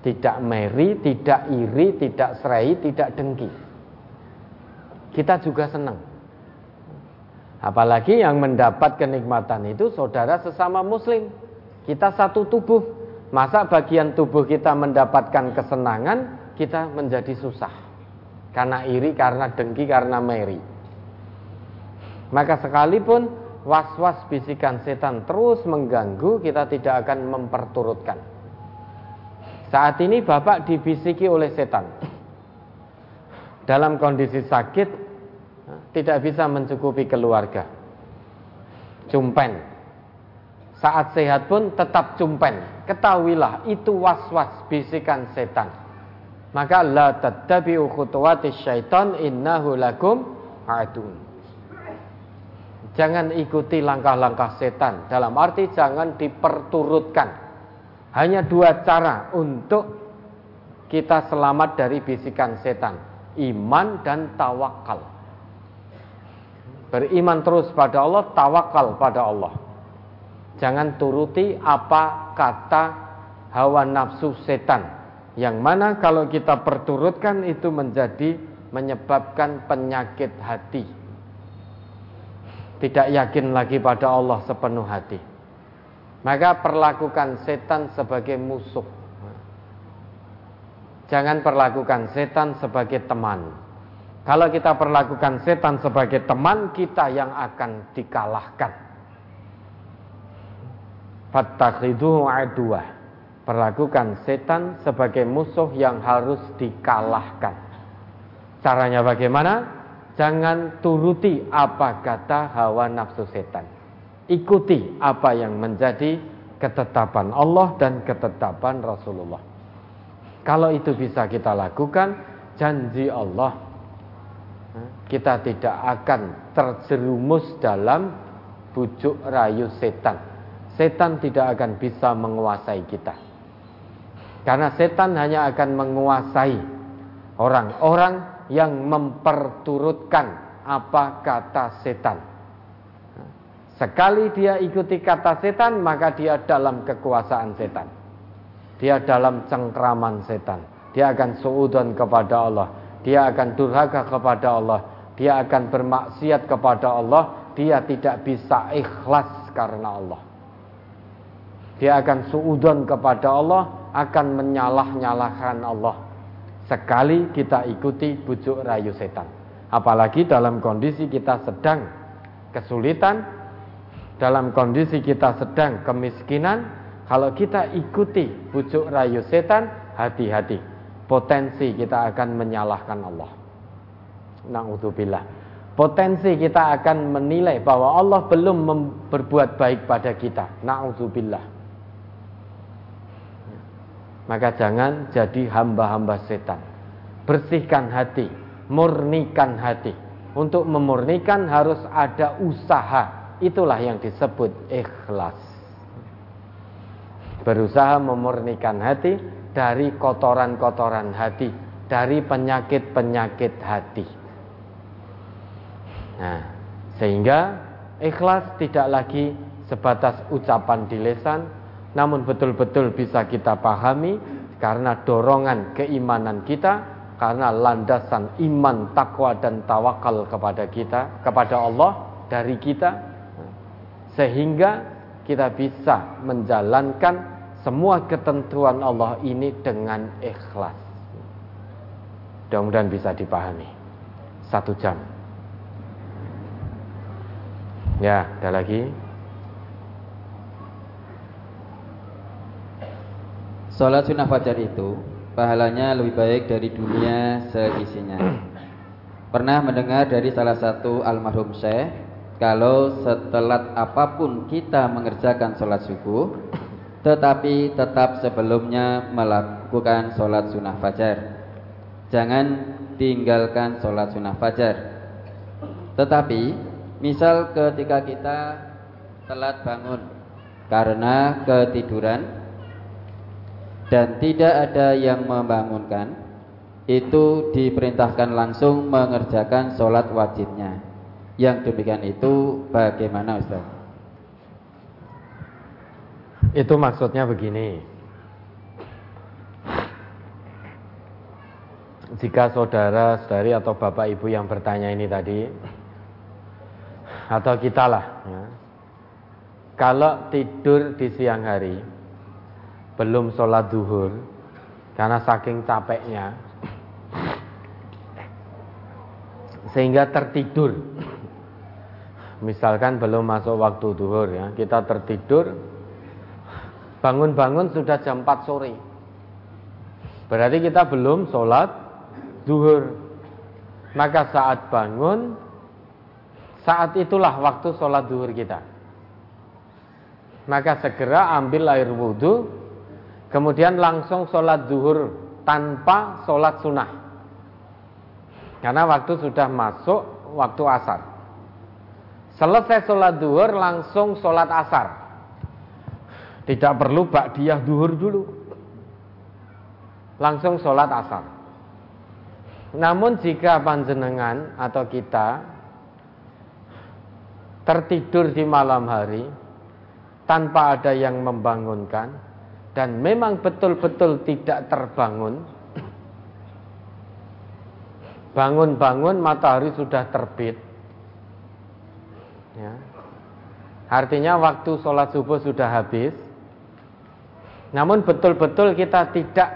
Tidak meri, tidak iri, tidak serai, tidak dengki. Kita juga senang. Apalagi yang mendapat kenikmatan itu saudara sesama muslim. Kita satu tubuh. Masa bagian tubuh kita mendapatkan kesenangan, kita menjadi susah karena iri, karena dengki, karena meri. Maka sekalipun was-was bisikan setan terus mengganggu, kita tidak akan memperturutkan. Saat ini Bapak dibisiki oleh setan. Dalam kondisi sakit, tidak bisa mencukupi keluarga. Cumpen. Saat sehat pun tetap cumpen. Ketahuilah itu was-was bisikan setan maka la tattabi'u khutuwatis syaitan innahu lakum adun. Jangan ikuti langkah-langkah setan. Dalam arti jangan diperturutkan. Hanya dua cara untuk kita selamat dari bisikan setan. Iman dan tawakal. Beriman terus pada Allah, tawakal pada Allah. Jangan turuti apa kata hawa nafsu setan yang mana kalau kita perturutkan itu menjadi menyebabkan penyakit hati. Tidak yakin lagi pada Allah sepenuh hati. Maka perlakukan setan sebagai musuh. Jangan perlakukan setan sebagai teman. Kalau kita perlakukan setan sebagai teman, kita yang akan dikalahkan. Fattakhiduhu aduah Perlakukan setan sebagai musuh yang harus dikalahkan. Caranya bagaimana? Jangan turuti apa kata hawa nafsu setan. Ikuti apa yang menjadi ketetapan Allah dan ketetapan Rasulullah. Kalau itu bisa kita lakukan, janji Allah kita tidak akan terjerumus dalam bujuk rayu setan. Setan tidak akan bisa menguasai kita. Karena setan hanya akan menguasai orang-orang yang memperturutkan apa kata setan. Sekali dia ikuti kata setan, maka dia dalam kekuasaan setan. Dia dalam cengkraman setan. Dia akan suudon kepada Allah. Dia akan durhaka kepada Allah. Dia akan bermaksiat kepada Allah. Dia tidak bisa ikhlas karena Allah. Dia akan suudon kepada Allah, akan menyalah-nyalahkan Allah. Sekali kita ikuti bujuk rayu setan. Apalagi dalam kondisi kita sedang kesulitan, dalam kondisi kita sedang kemiskinan, kalau kita ikuti bujuk rayu setan, hati-hati. Potensi kita akan menyalahkan Allah. Na'udzubillah. Potensi kita akan menilai bahwa Allah belum berbuat baik pada kita. Na'udzubillah. Maka jangan jadi hamba-hamba setan. Bersihkan hati, murnikan hati. Untuk memurnikan harus ada usaha Itulah yang disebut ikhlas. Berusaha memurnikan hati dari kotoran-kotoran hati, dari penyakit-penyakit hati. Nah, sehingga ikhlas tidak lagi sebatas ucapan di lesan, namun betul-betul bisa kita pahami karena dorongan keimanan kita, karena landasan iman, takwa dan tawakal kepada kita, kepada Allah dari kita sehingga kita bisa menjalankan semua ketentuan Allah ini dengan ikhlas. Mudah-mudahan bisa dipahami. Satu jam. Ya, ada lagi. Sholat sunnah fajar itu pahalanya lebih baik dari dunia seisinya. Pernah mendengar dari salah satu almarhum syekh kalau setelah apa pun kita mengerjakan sholat subuh tetapi tetap sebelumnya melakukan sholat sunnah fajar jangan tinggalkan sholat sunnah fajar tetapi misal ketika kita telat bangun karena ketiduran dan tidak ada yang membangunkan itu diperintahkan langsung mengerjakan sholat wajibnya yang demikian itu bagaimana Ustaz? Itu maksudnya begini. Jika saudara, saudari atau bapak ibu yang bertanya ini tadi atau kita lah ya, kalau tidur di siang hari belum sholat duhur karena saking capeknya sehingga tertidur Misalkan belum masuk waktu duhur ya, kita tertidur, bangun-bangun sudah jam 4 sore. Berarti kita belum sholat duhur. Maka saat bangun, saat itulah waktu sholat duhur kita. Maka segera ambil air wudhu, kemudian langsung sholat duhur tanpa sholat sunnah. Karena waktu sudah masuk waktu asar. Selesai sholat duhur langsung sholat asar. Tidak perlu ba'diyah duhur dulu. Langsung sholat asar. Namun jika panjenengan atau kita tertidur di malam hari tanpa ada yang membangunkan dan memang betul-betul tidak terbangun bangun-bangun matahari sudah terbit Ya. Artinya waktu sholat subuh sudah habis. Namun betul-betul kita tidak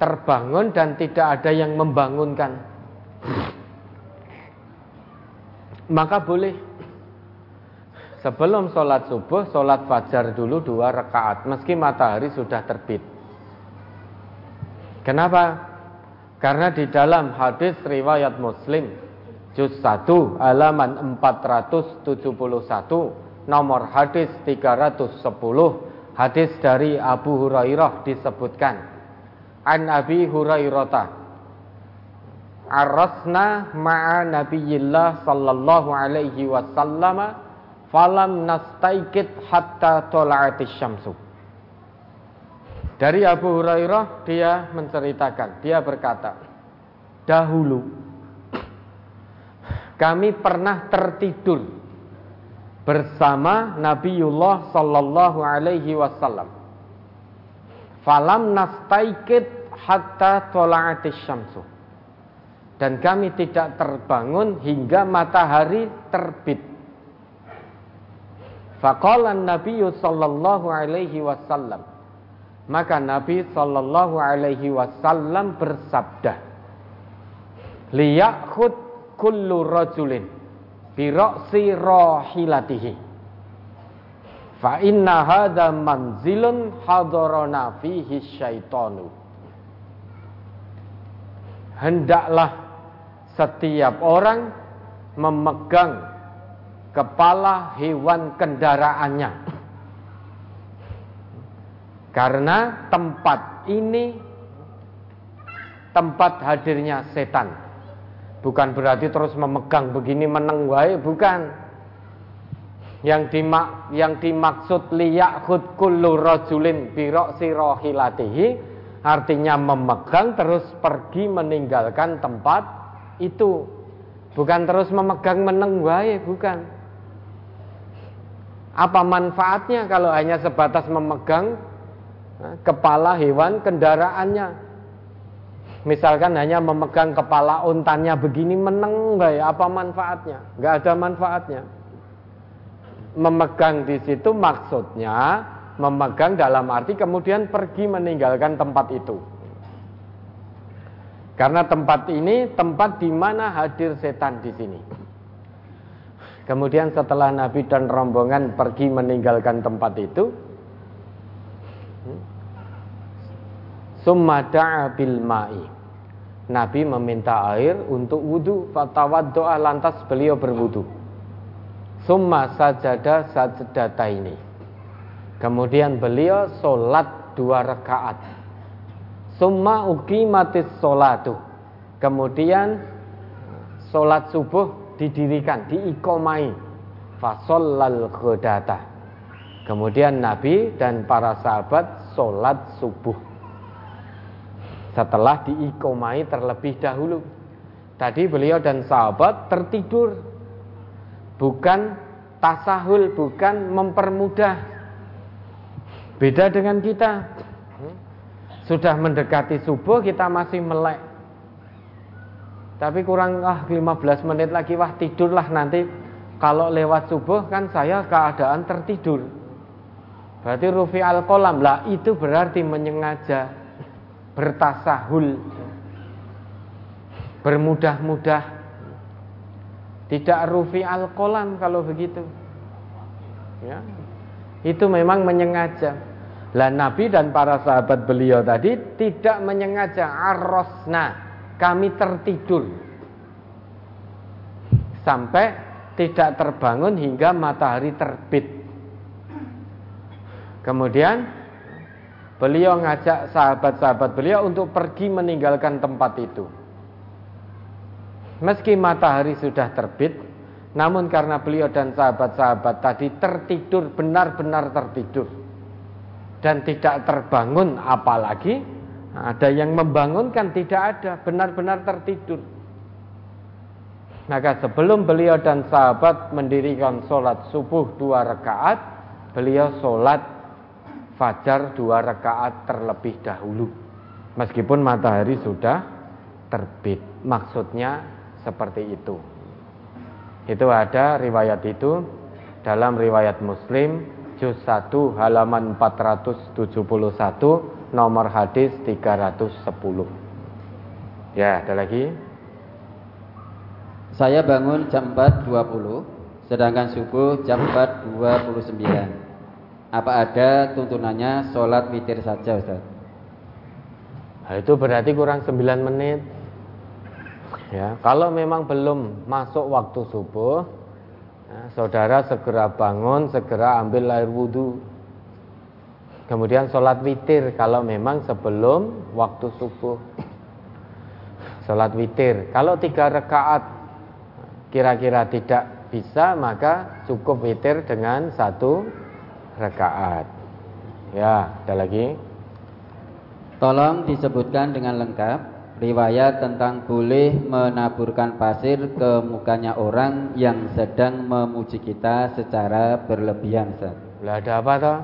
terbangun dan tidak ada yang membangunkan. Maka boleh sebelum sholat subuh, sholat fajar dulu dua rakaat, meski matahari sudah terbit. Kenapa? Karena di dalam hadis riwayat Muslim juz 1 halaman 471 nomor hadis 310 hadis dari Abu Hurairah disebutkan an Abi Hurairah arasna ma'a nabiyillah sallallahu alaihi wasallam falam nastaikit hatta tola'atis syamsu. Dari Abu Hurairah dia menceritakan dia berkata dahulu kami pernah tertidur bersama Nabiullah sallallahu alaihi wasallam. Falam nastaikit hatta tola'atis syamsu. Dan kami tidak terbangun hingga matahari terbit. Faqalan Nabi sallallahu alaihi wasallam. Maka Nabi sallallahu alaihi wasallam bersabda, "Liyakhud kullu rajulin bi ra'si rahilatihi." Fa inna hadha manzilun hadarana fihi syaitanu. Hendaklah setiap orang memegang kepala hewan kendaraannya. Karena tempat ini tempat hadirnya setan. Bukan berarti terus memegang begini meneng wae, bukan. Yang dimak yang dimaksud liyakhud kullu rajulin rahilatihi artinya memegang terus pergi meninggalkan tempat itu bukan terus memegang meneng wae bukan apa manfaatnya kalau hanya sebatas memegang kepala hewan kendaraannya? Misalkan hanya memegang kepala untannya begini meneng wae apa manfaatnya? Nggak ada manfaatnya. Memegang di situ maksudnya memegang dalam arti kemudian pergi meninggalkan tempat itu. Karena tempat ini tempat di mana hadir setan di sini. Kemudian setelah Nabi dan rombongan pergi meninggalkan tempat itu, summa da'a ma'i. Nabi meminta air untuk wudhu, fatawad doa lantas beliau berwudhu. Summa sajada sajadata ini. Kemudian beliau sholat dua rakaat Summa uqimatis sholatu. Kemudian sholat subuh didirikan, diikomai. Fasollal khodata. Kemudian Nabi dan para sahabat sholat subuh. Setelah diikomai terlebih dahulu. Tadi beliau dan sahabat tertidur. Bukan tasahul, bukan mempermudah. Beda dengan kita. Sudah mendekati subuh kita masih melek. Tapi kurang ah 15 menit lagi wah tidurlah nanti. Kalau lewat subuh kan saya keadaan tertidur. Berarti rufi al kolam lah itu berarti menyengaja bertasahul. Bermudah-mudah. Tidak rufi al kolam kalau begitu. Ya. Itu memang menyengaja. Lah Nabi dan para sahabat beliau tadi tidak menyengaja. Arrosna kami tertidur sampai tidak terbangun hingga matahari terbit. Kemudian beliau ngajak sahabat-sahabat beliau untuk pergi meninggalkan tempat itu. Meski matahari sudah terbit, namun karena beliau dan sahabat-sahabat tadi tertidur benar-benar tertidur dan tidak terbangun apalagi ada yang membangunkan tidak ada. Benar-benar tertidur. Maka sebelum beliau dan sahabat mendirikan sholat subuh dua rakaat beliau sholat fajar dua rakaat terlebih dahulu. Meskipun matahari sudah terbit. Maksudnya seperti itu. Itu ada riwayat itu dalam riwayat muslim juz 1 halaman 471 nomor hadis 310. Ya, ada lagi? Saya bangun jam 4.20 sedangkan subuh jam 4.29. Apa ada tuntunannya sholat witir saja Ustaz? Nah, itu berarti kurang 9 menit. Ya, kalau memang belum masuk waktu subuh, saudara segera bangun, segera ambil air wudhu. Kemudian sholat witir kalau memang sebelum waktu subuh. Sholat witir. Kalau tiga rakaat kira-kira tidak bisa maka cukup witir dengan satu rakaat. Ya, ada lagi. Tolong disebutkan dengan lengkap riwayat tentang boleh menaburkan pasir ke mukanya orang yang sedang memuji kita secara berlebihan. Lah ada apa toh?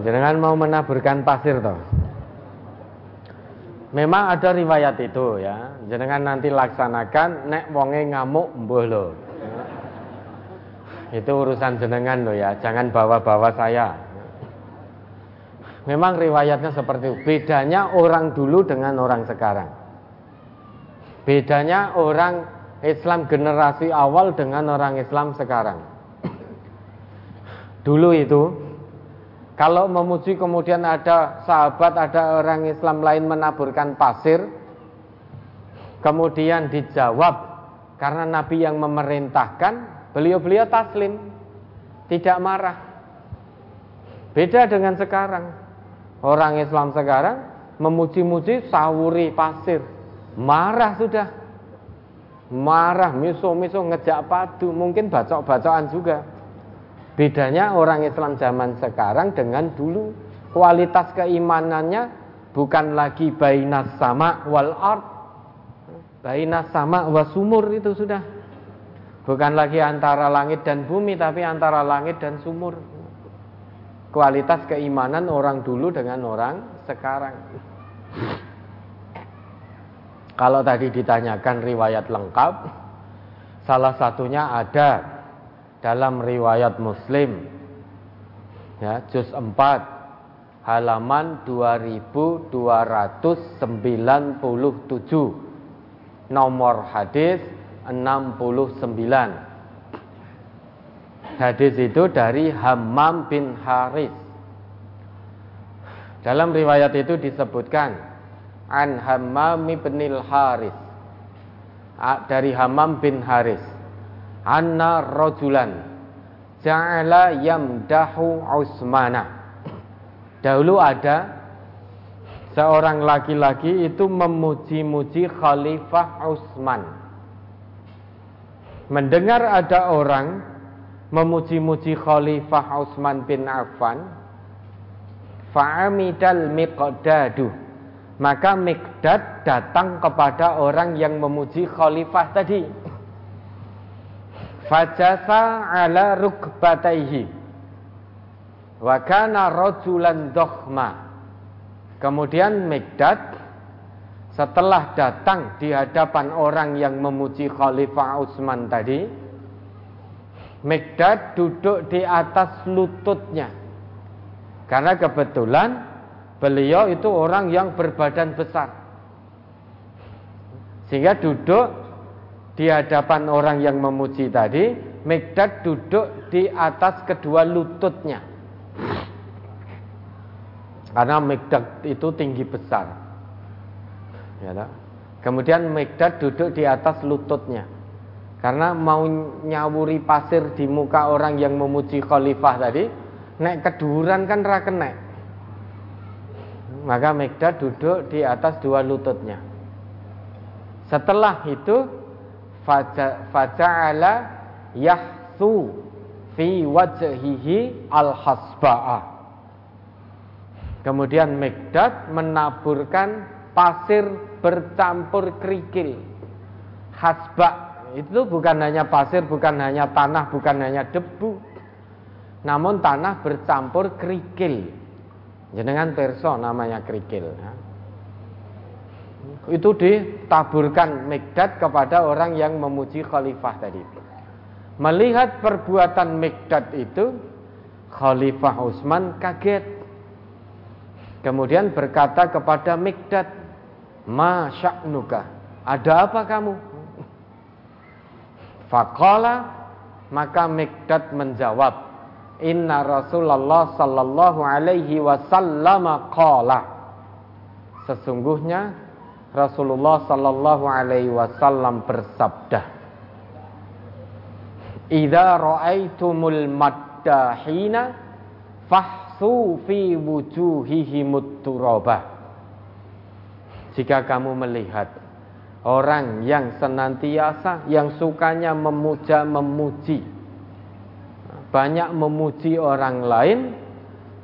Jangan mau menaburkan pasir toh. Memang ada riwayat itu ya. Jangan nanti laksanakan nek wonge ngamuk mbuh lo. Itu urusan jenengan loh ya, jangan bawa-bawa saya. Memang riwayatnya seperti itu. Bedanya orang dulu dengan orang sekarang. Bedanya orang Islam generasi awal dengan orang Islam sekarang. Dulu itu kalau memuji kemudian ada sahabat, ada orang Islam lain menaburkan pasir, kemudian dijawab karena Nabi yang memerintahkan, Beliau-beliau taslim, tidak marah. Beda dengan sekarang. Orang Islam sekarang memuji-muji sawuri pasir. Marah sudah. Marah, miso-miso ngejak padu, mungkin bacok-bacokan juga. Bedanya orang Islam zaman sekarang dengan dulu kualitas keimanannya bukan lagi bainas sama wal art. Bainas sama wasumur itu sudah Bukan lagi antara langit dan bumi tapi antara langit dan sumur. Kualitas keimanan orang dulu dengan orang sekarang. Kalau tadi ditanyakan riwayat lengkap, salah satunya ada dalam riwayat Muslim. Ya, juz 4 halaman 2297 nomor hadis 69 Hadis itu dari Hammam bin Haris. Dalam riwayat itu disebutkan An Hammam bin Haris. Dari Hammam bin Haris Anna rojulan Ja'ala yamdahu Usmana. Dahulu ada Seorang laki-laki itu memuji-muji Khalifah Utsman mendengar ada orang memuji-muji Khalifah Utsman bin Affan fa'amidal miqdadu. Maka Mikdad datang kepada orang yang memuji khalifah tadi fajasa ala rukbataihi wa kana rajulan kemudian Mikdad setelah datang di hadapan orang yang memuji Khalifah Utsman tadi, Megdad duduk di atas lututnya. Karena kebetulan beliau itu orang yang berbadan besar. Sehingga duduk di hadapan orang yang memuji tadi, Megdad duduk di atas kedua lututnya. Karena Megdad itu tinggi besar. Ya, Kemudian Megdad duduk di atas lututnya. Karena mau nyawuri pasir di muka orang yang memuji khalifah tadi, nek keduran kan ra nek. Maka Megdad duduk di atas dua lututnya. Setelah itu faja'ala yahsu fi wajhihi al-hasba'a. Kemudian Megdad menaburkan pasir bercampur kerikil. Hasba itu bukan hanya pasir, bukan hanya tanah, bukan hanya debu. Namun tanah bercampur kerikil. Jenengan perso namanya kerikil. Ya. Itu ditaburkan Megdad kepada orang yang memuji khalifah tadi. Melihat perbuatan Megdad itu, Khalifah Utsman kaget. Kemudian berkata kepada Megdad, Ma sya'nuka? Ada apa kamu? Faqala maka Mikdad menjawab, Inna Rasulullah sallallahu alaihi wasallam qala. Sesungguhnya Rasulullah sallallahu alaihi wasallam bersabda, "Idza ra'aitumul maddahina fah fahsu fi wujuhihimut turabah. Jika kamu melihat orang yang senantiasa yang sukanya memuja memuji banyak memuji orang lain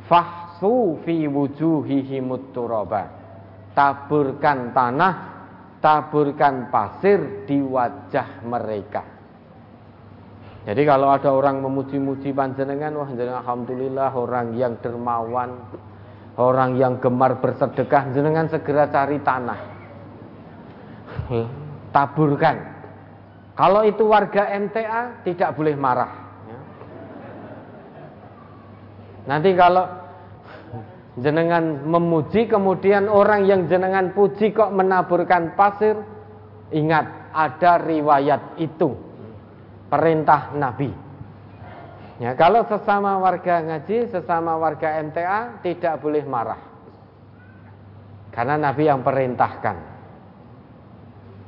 fahsu fi wujuhihimut turabah. Taburkan tanah, taburkan pasir di wajah mereka. Jadi kalau ada orang memuji-muji panjenengan, wah jenengan alhamdulillah orang yang dermawan, orang yang gemar bersedekah, jenengan segera cari tanah. Taburkan. Kalau itu warga MTA tidak boleh marah. Ya. Nanti kalau jenengan memuji kemudian orang yang jenengan puji kok menaburkan pasir, ingat ada riwayat itu perintah Nabi. Ya, kalau sesama warga ngaji, sesama warga MTA tidak boleh marah. Karena Nabi yang perintahkan.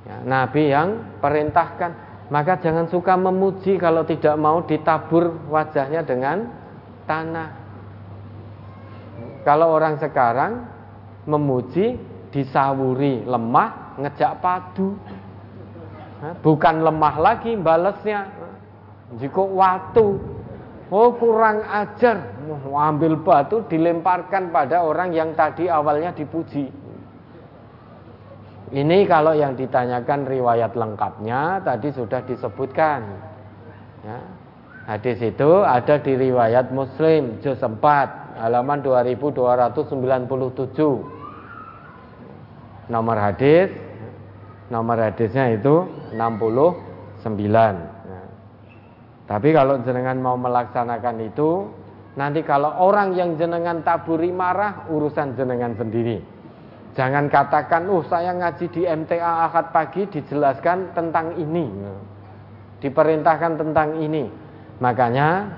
Ya, Nabi yang perintahkan. Maka jangan suka memuji kalau tidak mau ditabur wajahnya dengan tanah. Kalau orang sekarang memuji disawuri lemah, ngejak padu. Bukan lemah lagi balesnya. Jika waktu Oh kurang ajar. Ambil batu dilemparkan pada orang yang tadi awalnya dipuji. Ini kalau yang ditanyakan riwayat lengkapnya Tadi sudah disebutkan. Ya. Hadis itu ada di riwayat Muslim Juz 4 halaman 2297 Nomor hadis Nomor hadisnya itu 69. Nah. Tapi kalau jenengan mau melaksanakan itu, nanti kalau orang yang jenengan taburi marah, urusan jenengan sendiri. Jangan katakan, oh saya ngaji di MTA akad pagi dijelaskan tentang ini. Diperintahkan tentang ini. Makanya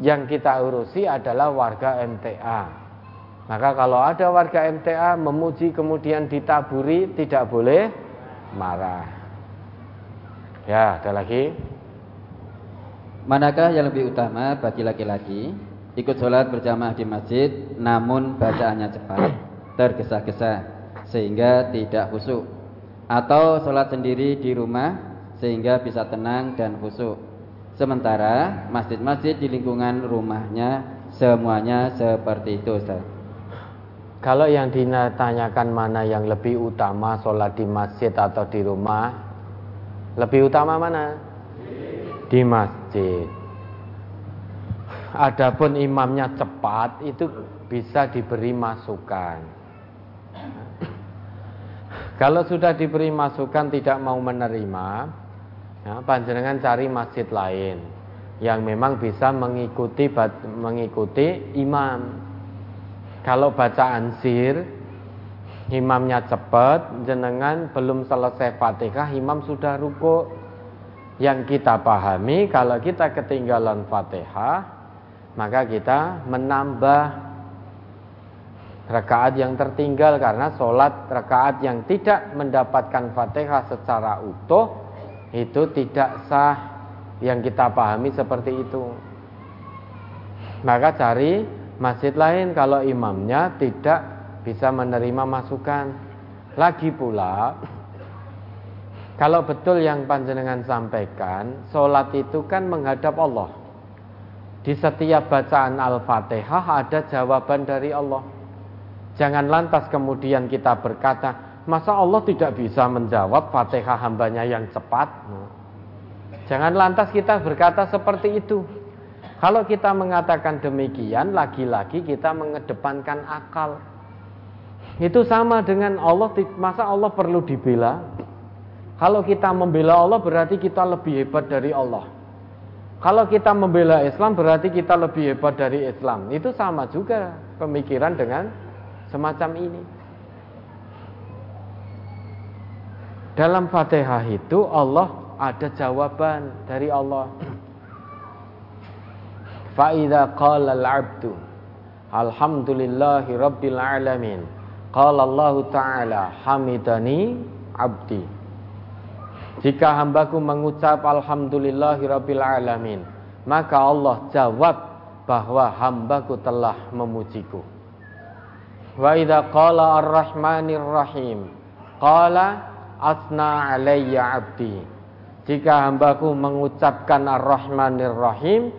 yang kita urusi adalah warga MTA. Maka kalau ada warga MTA memuji kemudian ditaburi tidak boleh marah. Ya, ada lagi. Manakah yang lebih utama bagi laki-laki ikut sholat berjamaah di masjid namun bacaannya cepat, tergesa-gesa sehingga tidak khusyuk atau sholat sendiri di rumah sehingga bisa tenang dan khusyuk. Sementara masjid-masjid di lingkungan rumahnya semuanya seperti itu Ustaz. Kalau yang ditanyakan mana yang lebih utama sholat di masjid atau di rumah Lebih utama mana? Di masjid Adapun imamnya cepat itu bisa diberi masukan Kalau sudah diberi masukan tidak mau menerima ya, Panjenengan cari masjid lain Yang memang bisa mengikuti mengikuti imam kalau bacaan sir imamnya cepat, jenengan belum selesai Fatihah, imam sudah ruku. Yang kita pahami kalau kita ketinggalan Fatihah, maka kita menambah rakaat yang tertinggal karena sholat rakaat yang tidak mendapatkan Fatihah secara utuh itu tidak sah yang kita pahami seperti itu. Maka cari masjid lain kalau imamnya tidak bisa menerima masukan. Lagi pula, kalau betul yang panjenengan sampaikan, sholat itu kan menghadap Allah. Di setiap bacaan Al-Fatihah ada jawaban dari Allah. Jangan lantas kemudian kita berkata, masa Allah tidak bisa menjawab Fatihah hambanya yang cepat? Jangan lantas kita berkata seperti itu. Kalau kita mengatakan demikian, lagi-lagi kita mengedepankan akal. Itu sama dengan Allah, masa Allah perlu dibela? Kalau kita membela Allah berarti kita lebih hebat dari Allah. Kalau kita membela Islam berarti kita lebih hebat dari Islam. Itu sama juga pemikiran dengan semacam ini. Dalam Fatihah itu Allah ada jawaban dari Allah. Fa'idha qala al-abdu Alhamdulillahi Rabbil Alamin Qala Allah Ta'ala Hamidani abdi Jika hambaku mengucap Alhamdulillahi Rabbil Alamin Maka Allah jawab bahwa hambaku telah memujiku. Wa idza qala ar-rahmanir rahim qala asna alayya abdi. Jika hambaku mengucapkan ar-rahmanir rahim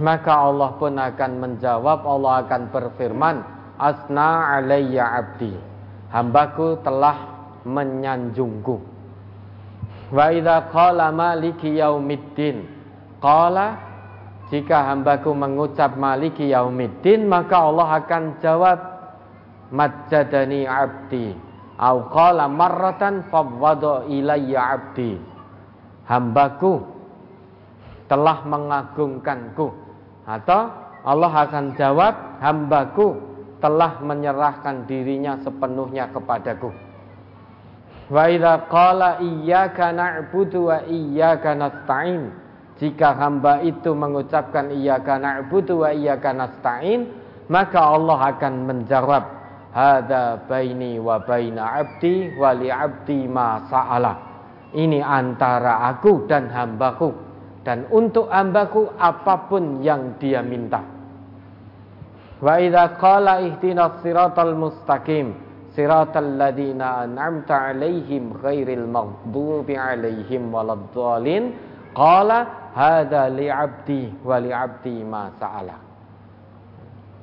maka Allah pun akan menjawab Allah akan berfirman asna alayya abdi. Hambaku telah menyanjungku. Wa idza qala maliki yaumiddin. Qala jika hambaku mengucap maliki yaumiddin maka Allah akan jawab majjadani abdi au qala marratan fawwada ilayya abdi hambaku telah mengagungkanku atau Allah akan jawab, hambaku telah menyerahkan dirinya sepenuhnya kepadaku. Wa idza qala iyyaka na'budu wa iyyaka nasta'in. Jika hamba itu mengucapkan iyyaka na'budu wa iyyaka nasta'in, maka Allah akan menjawab, "Hadza baini wa baina 'abdi wa li 'abdi ma sa'ala." Ini antara aku dan hambaku dan untuk hambaku apa pun yang dia minta. Wa idza qala ihdinas siratal mustaqim siratal ladzina an'amta 'alaihim ghairil maghdubi 'alaihim waladdallin qala hadza li 'abdi wa li 'abdi ma sa'ala.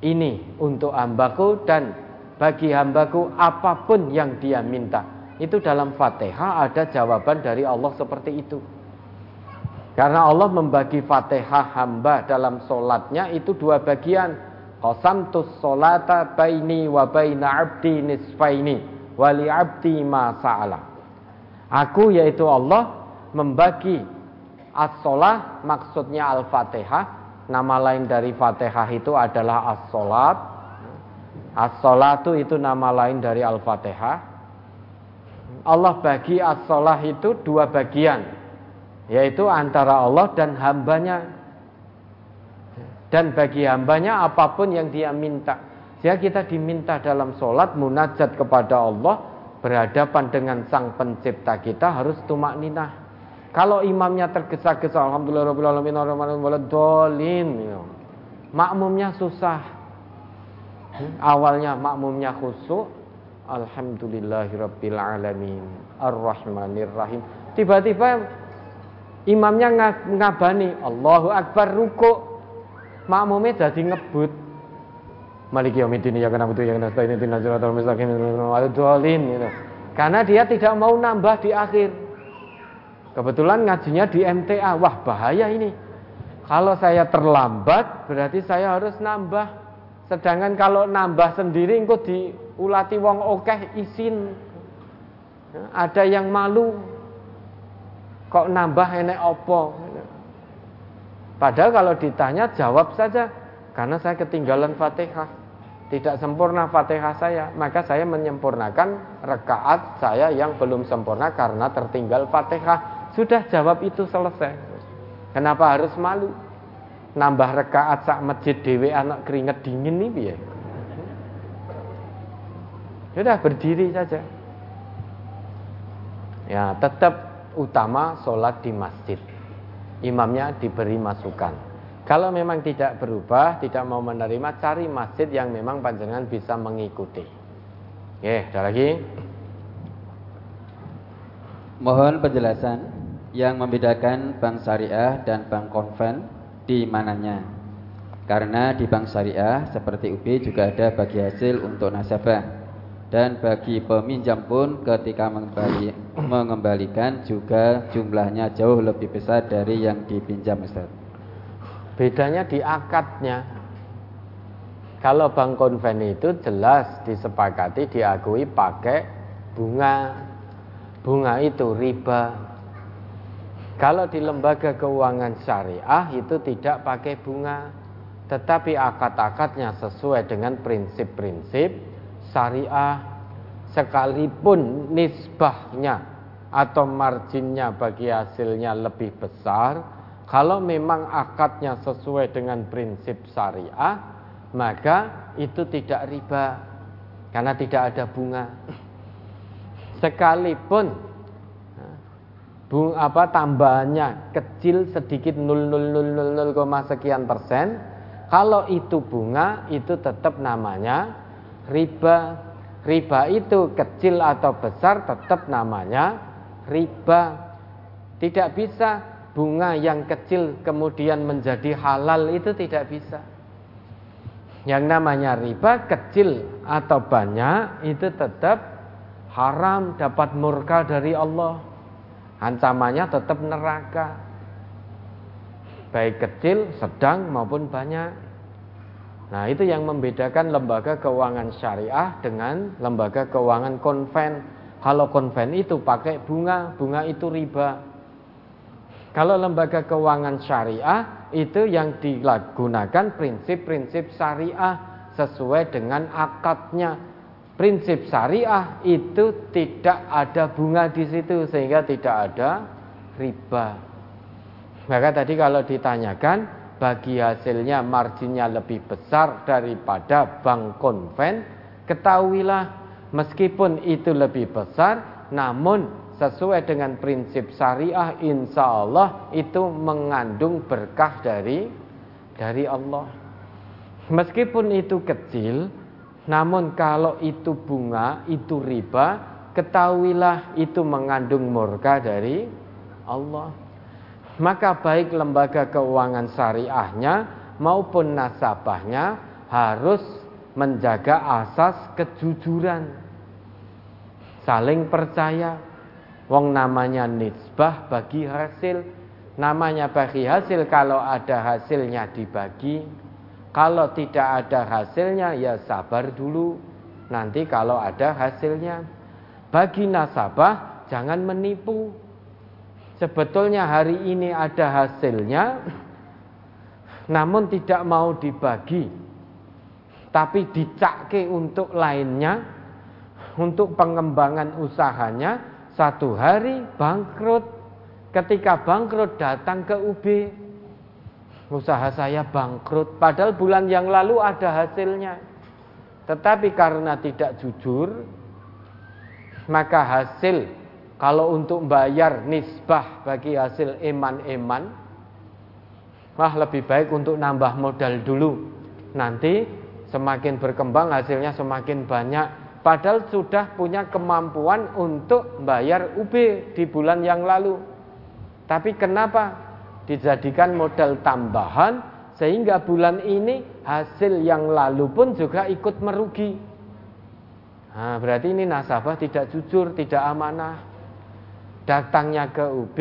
Ini untuk hambaku dan bagi hambaku apa pun yang dia minta. Itu dalam Fatihah ada jawaban dari Allah seperti itu. Karena Allah membagi fatihah hamba dalam solatnya itu dua bagian. Qasamtus solata baini wa baina abdi nisfaini wali abdi ma sa'ala. Aku yaitu Allah membagi as-solah maksudnya al-fatihah. Nama lain dari fatihah itu adalah as-solat. As-solatu itu nama lain dari al-fatihah. Allah bagi as-solah itu dua bagian yaitu antara Allah dan hambanya. Dan bagi hambanya apa pun yang dia minta. Jika kita diminta dalam sholat munajat kepada Allah berhadapan dengan sang pencipta kita harus tumak ninah. Kalau imamnya tergesa-gesa alhamdulillahirobbilalamin makmumnya susah awalnya makmumnya khusyuk alhamdulillahirobbilalamin ar-rahmanirrahim tiba-tiba Imamnya ngabani Allahu Akbar ruku. Makmumnya jadi ngebut. Maliki yaumiddin ya kana butuh ya kana stain itu siratal mustaqim gitu. Karena dia tidak mau nambah di akhir. Kebetulan ngajinya di MTA. Wah, bahaya ini. Kalau saya terlambat berarti saya harus nambah. Sedangkan kalau nambah sendiri engko diulati wong okeh isin. Ada yang malu, Kok nambah enek opo? Padahal kalau ditanya jawab saja karena saya ketinggalan Fatihah. Tidak sempurna Fatihah saya, maka saya menyempurnakan rekaat saya yang belum sempurna karena tertinggal Fatihah. Sudah jawab itu selesai. Kenapa harus malu? Nambah rekaat sak masjid dewe anak keringet dingin nih ya. Sudah berdiri saja. Ya, tetap utama sholat di masjid. Imamnya diberi masukan. Kalau memang tidak berubah, tidak mau menerima, cari masjid yang memang panjangan bisa mengikuti. Oke, ada lagi? Mohon penjelasan yang membedakan bank syariah dan bank konven di mananya. Karena di bank syariah seperti UB juga ada bagi hasil untuk nasabah dan bagi peminjam pun ketika mengembali, mengembalikan juga jumlahnya jauh lebih besar dari yang dipinjam Ustaz. Bedanya di akadnya. Kalau bank konven itu jelas disepakati diakui pakai bunga. Bunga itu riba. Kalau di lembaga keuangan syariah itu tidak pakai bunga, tetapi akad-akadnya sesuai dengan prinsip-prinsip syariah. Sekalipun nisbahnya atau marginnya bagi hasilnya lebih besar kalau memang akadnya sesuai dengan prinsip syariah maka itu tidak riba karena tidak ada bunga. Sekalipun bung apa tambahannya kecil sedikit 0,000 sekian persen Kalau itu bunga, itu tetap namanya riba. Riba itu kecil atau besar tetap namanya riba. Tidak bisa bunga yang kecil kemudian menjadi halal itu tidak bisa. Yang namanya riba kecil atau banyak itu tetap haram dapat murka dari Allah. Ancamannya tetap neraka. Baik kecil, sedang maupun banyak. Nah, itu yang membedakan lembaga keuangan syariah dengan lembaga keuangan konven. Kalau konven itu pakai bunga, bunga itu riba. Kalau lembaga keuangan syariah itu yang digunakan prinsip-prinsip syariah sesuai dengan akadnya. Prinsip syariah itu tidak ada bunga di situ sehingga tidak ada riba. Maka tadi kalau ditanyakan bagi hasilnya marginnya lebih besar daripada bank konven, ketahuilah meskipun itu lebih besar, namun sesuai dengan prinsip syariah insya Allah itu mengandung berkah dari dari Allah. Meskipun itu kecil, namun kalau itu bunga, itu riba, ketahuilah itu mengandung murka dari Allah. Maka baik lembaga keuangan syariahnya maupun nasabahnya harus menjaga asas kejujuran. Saling percaya. Wong namanya nisbah bagi hasil. Namanya bagi hasil kalau ada hasilnya dibagi kalau tidak ada hasilnya ya sabar dulu. Nanti kalau ada hasilnya. Bagi nasabah jangan menipu. Sebetulnya hari ini ada hasilnya namun tidak mau dibagi. Tapi dicake untuk lainnya untuk pengembangan usahanya. Satu hari bangkrut. Ketika bangkrut datang ke UB usaha saya bangkrut padahal bulan yang lalu ada hasilnya tetapi karena tidak jujur maka hasil kalau untuk bayar nisbah bagi hasil eman-eman, wah lebih baik untuk nambah modal dulu. Nanti semakin berkembang hasilnya semakin banyak. Padahal sudah punya kemampuan untuk bayar UB di bulan yang lalu. Tapi kenapa dijadikan modal tambahan sehingga bulan ini hasil yang lalu pun juga ikut merugi. Nah, berarti ini nasabah tidak jujur, tidak amanah. Datangnya ke UB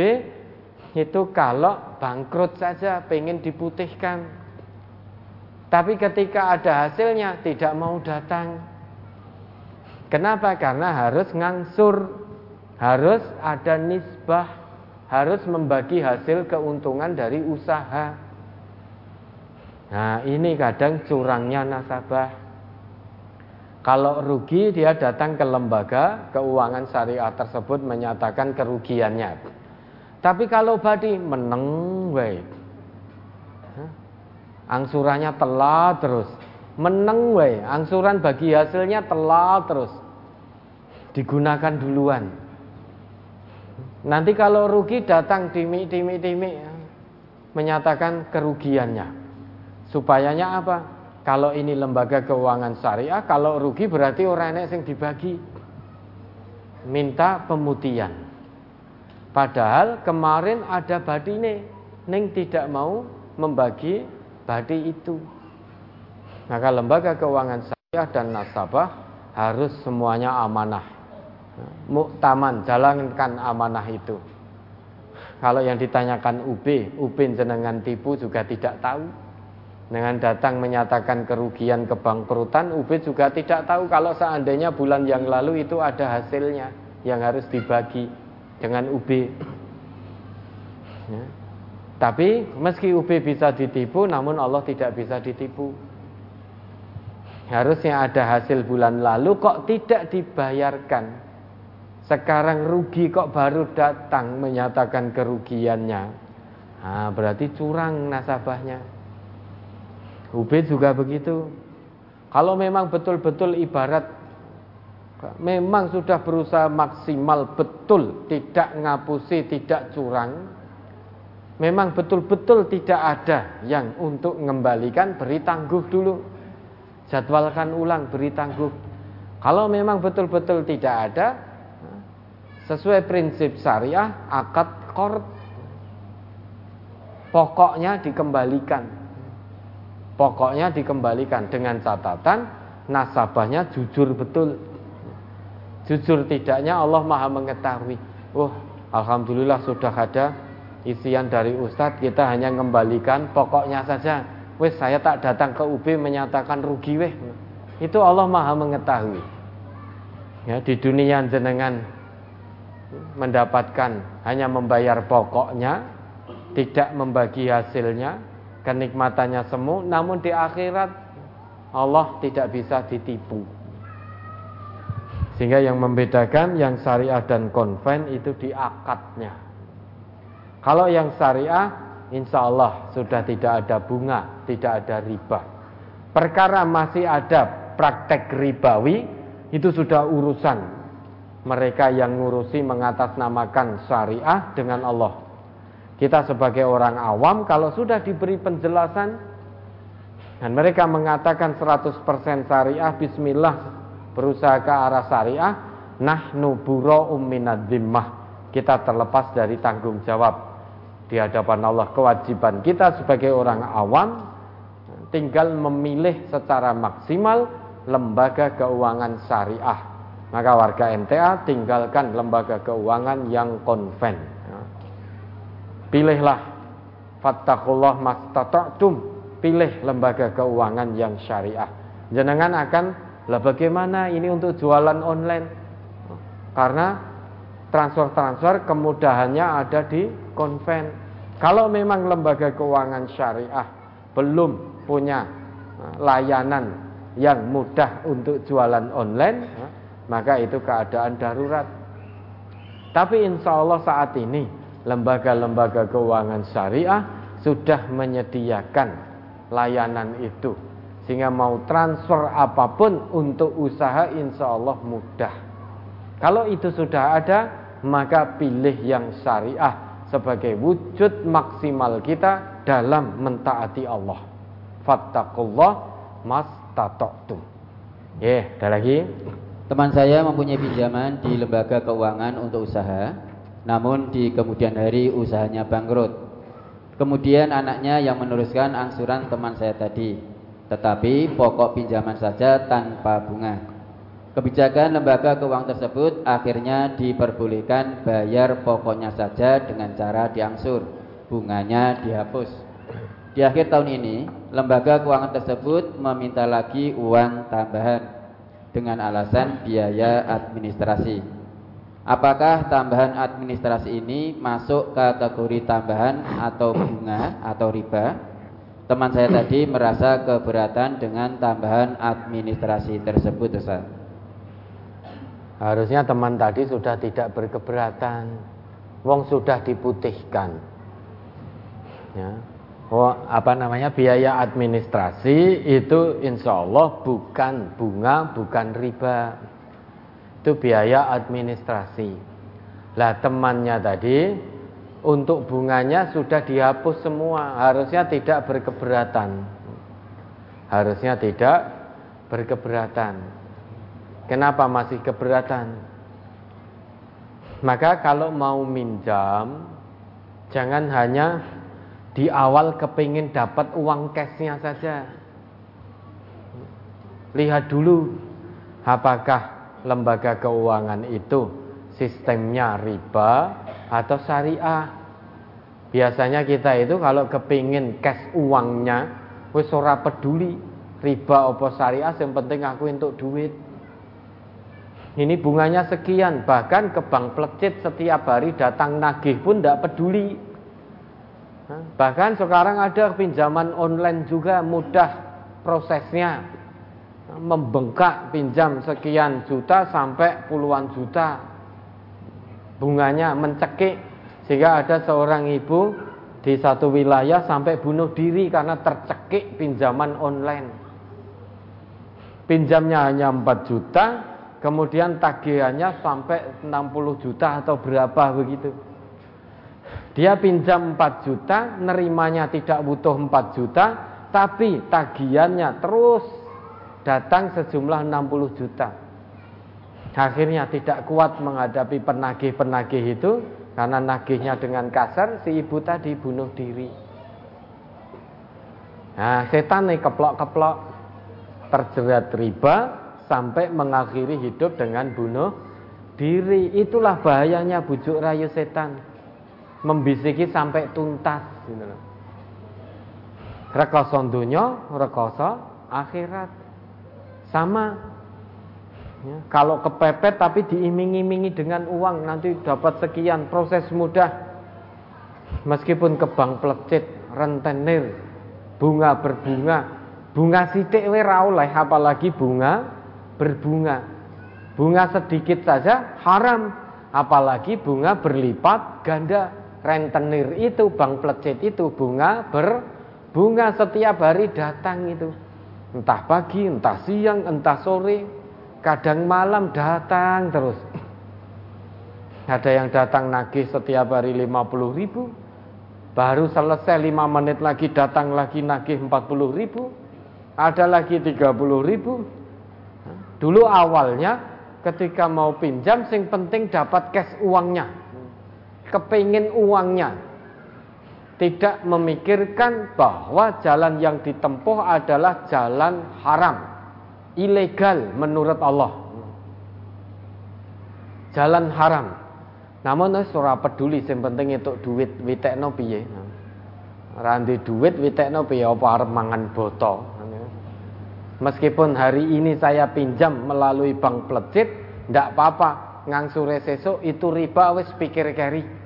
itu kalau bangkrut saja pengen diputihkan. Tapi ketika ada hasilnya tidak mau datang. Kenapa? Karena harus ngangsur. Harus ada nisbah harus membagi hasil keuntungan dari usaha nah ini kadang curangnya nasabah kalau rugi dia datang ke lembaga keuangan syariah tersebut menyatakan kerugiannya. Tapi kalau badi meneng wae. Angsurannya telat terus. Meneng wae, angsuran bagi hasilnya telat terus. Digunakan duluan. Nanti kalau rugi datang dimi-dimi-dimi menyatakan kerugiannya. Supayanya apa? Kalau ini lembaga keuangan syariah, kalau rugi berarti orang enek sing dibagi. Minta pemutihan. Padahal kemarin ada badine, Neng tidak mau membagi badi itu. Maka lembaga keuangan syariah dan nasabah harus semuanya amanah. Muktaman, jalankan amanah itu. Kalau yang ditanyakan UB, UB jenengan tipu juga tidak tahu. Dengan datang menyatakan kerugian kebangkrutan, UB juga tidak tahu kalau seandainya bulan yang lalu itu ada hasilnya yang harus dibagi dengan UB. Ya. Tapi meski UB bisa ditipu, namun Allah tidak bisa ditipu. Harusnya ada hasil bulan lalu kok tidak dibayarkan. Sekarang rugi kok baru datang menyatakan kerugiannya. Nah, berarti curang nasabahnya. Ubed juga begitu. Kalau memang betul-betul ibarat memang sudah berusaha maksimal betul tidak ngapusi, tidak curang, memang betul-betul tidak ada yang untuk mengembalikan beri tangguh dulu. Jadwalkan ulang beri tangguh. Kalau memang betul-betul tidak ada, sesuai prinsip syariah, akad kord pokoknya dikembalikan. Pokoknya dikembalikan dengan catatan nasabahnya jujur betul. Jujur tidaknya Allah Maha mengetahui. Oh, alhamdulillah sudah ada isian dari ustadz kita hanya mengembalikan pokoknya saja. Wes saya tak datang ke UB menyatakan rugi weh. Itu Allah Maha mengetahui. Ya, di dunia jenengan mendapatkan hanya membayar pokoknya, tidak membagi hasilnya, kenikmatannya semu, namun di akhirat Allah tidak bisa ditipu. Sehingga yang membedakan yang syariah dan konven itu di akadnya. Kalau yang syariah, insya Allah sudah tidak ada bunga, tidak ada riba. Perkara masih ada praktek ribawi, itu sudah urusan mereka yang ngurusi mengatasnamakan syariah dengan Allah. Kita sebagai orang awam kalau sudah diberi penjelasan dan mereka mengatakan 100% syariah bismillah berusaha ke arah syariah nahnu bura'um minad Kita terlepas dari tanggung jawab di hadapan Allah kewajiban kita sebagai orang awam tinggal memilih secara maksimal lembaga keuangan syariah. Maka warga NTA tinggalkan lembaga keuangan yang konven. Pilihlah fattakullah mastata'tum. Pilih lembaga keuangan yang syariah. Jenengan akan lah bagaimana ini untuk jualan online? Karena transfer-transfer kemudahannya ada di konven. Kalau memang lembaga keuangan syariah belum punya eh, layanan yang mudah untuk jualan online, maka itu keadaan darurat. Tapi insya Allah saat ini lembaga-lembaga keuangan syariah sudah menyediakan layanan itu. Sehingga mau transfer apa pun untuk usaha insya Allah mudah. Kalau itu sudah ada maka pilih yang syariah sebagai wujud maksimal kita dalam mentaati Allah. Fattakullah mastata'tum ya yeah, ada lagi teman saya mempunyai pinjaman di lembaga keuangan untuk usaha namun di kemudian hari usahanya bangkrut. Kemudian anaknya yang meneruskan angsuran teman saya tadi, tetapi pokok pinjaman saja tanpa bunga. Kebijakan lembaga keuangan tersebut akhirnya diperbolehkan bayar pokoknya saja dengan cara diangsur, bunganya dihapus. Di akhir tahun ini, lembaga keuangan tersebut meminta lagi uang tambahan dengan alasan biaya administrasi. Apakah tambahan administrasi ini masuk kategori tambahan atau bunga atau riba? Teman saya tadi merasa keberatan dengan tambahan administrasi tersebut, Ustaz. Harusnya teman tadi sudah tidak berkeberatan. Wong sudah diputihkan. Ya. Oh, apa namanya biaya administrasi itu insya Allah bukan bunga, bukan riba itu biaya administrasi. Lah temannya tadi untuk bunganya sudah dihapus semua, harusnya tidak berkeberatan. Harusnya tidak berkeberatan. Kenapa masih keberatan? Maka kalau mau minjam jangan hanya di awal kepingin dapat uang cashnya saja. Lihat dulu apakah lembaga keuangan itu sistemnya riba atau syariah. Biasanya kita itu kalau kepingin cash uangnya, wis ora peduli riba apa syariah, yang penting aku untuk duit. Ini bunganya sekian, bahkan ke bank plecit setiap hari datang nagih pun tidak peduli. Bahkan sekarang ada pinjaman online juga mudah prosesnya. Membengkak pinjam sekian juta sampai puluhan juta. Bunganya mencekik sehingga ada seorang ibu di satu wilayah sampai bunuh diri karena tercekik pinjaman online. Pinjamnya hanya 4 juta kemudian tagihannya sampai 60 juta atau berapa begitu Dia pinjam 4 juta, nerimanya tidak butuh 4 juta, tapi tagihannya terus datang sejumlah 60 juta. Akhirnya tidak kuat menghadapi penagih-penagih itu karena nagihnya dengan kasar si ibu tadi bunuh diri. Nah, setan nih keplok-keplok terjerat riba sampai mengakhiri hidup dengan bunuh diri. Itulah bahayanya bujuk rayu setan. Membisiki sampai tuntas gitu loh. Rekoso dunya, rekoso akhirat. Sama Ya, kalau kepepet tapi diiming-imingi dengan uang nanti dapat sekian proses mudah. Meskipun ke bank plecit, rentenir, bunga berbunga, bunga sidik we oleh apalagi bunga berbunga. Bunga sedikit saja haram, apalagi bunga berlipat ganda. Rentenir itu bank plecit itu bunga berbunga setiap hari datang itu. Entah pagi, entah siang, entah sore, Kadang malam datang terus. Ada yang datang nagih setiap hari 50 ribu. Baru selesai 5 menit lagi datang lagi nagih 40 ribu. Ada lagi 30 ribu. Dulu awalnya ketika mau pinjam sing penting dapat cash uangnya. Kepingin uangnya. Tidak memikirkan bahwa jalan yang ditempuh adalah jalan haram ilegal menurut Allah. Jalan haram. Namun wis ora peduli sing penting itu duit witekno piye. Randi duit witekno piye apa arep mangan boto. Meskipun hari ini saya pinjam melalui bank plecit, ndak apa-apa. Ngangsure sesuk itu riba wis pikir keri.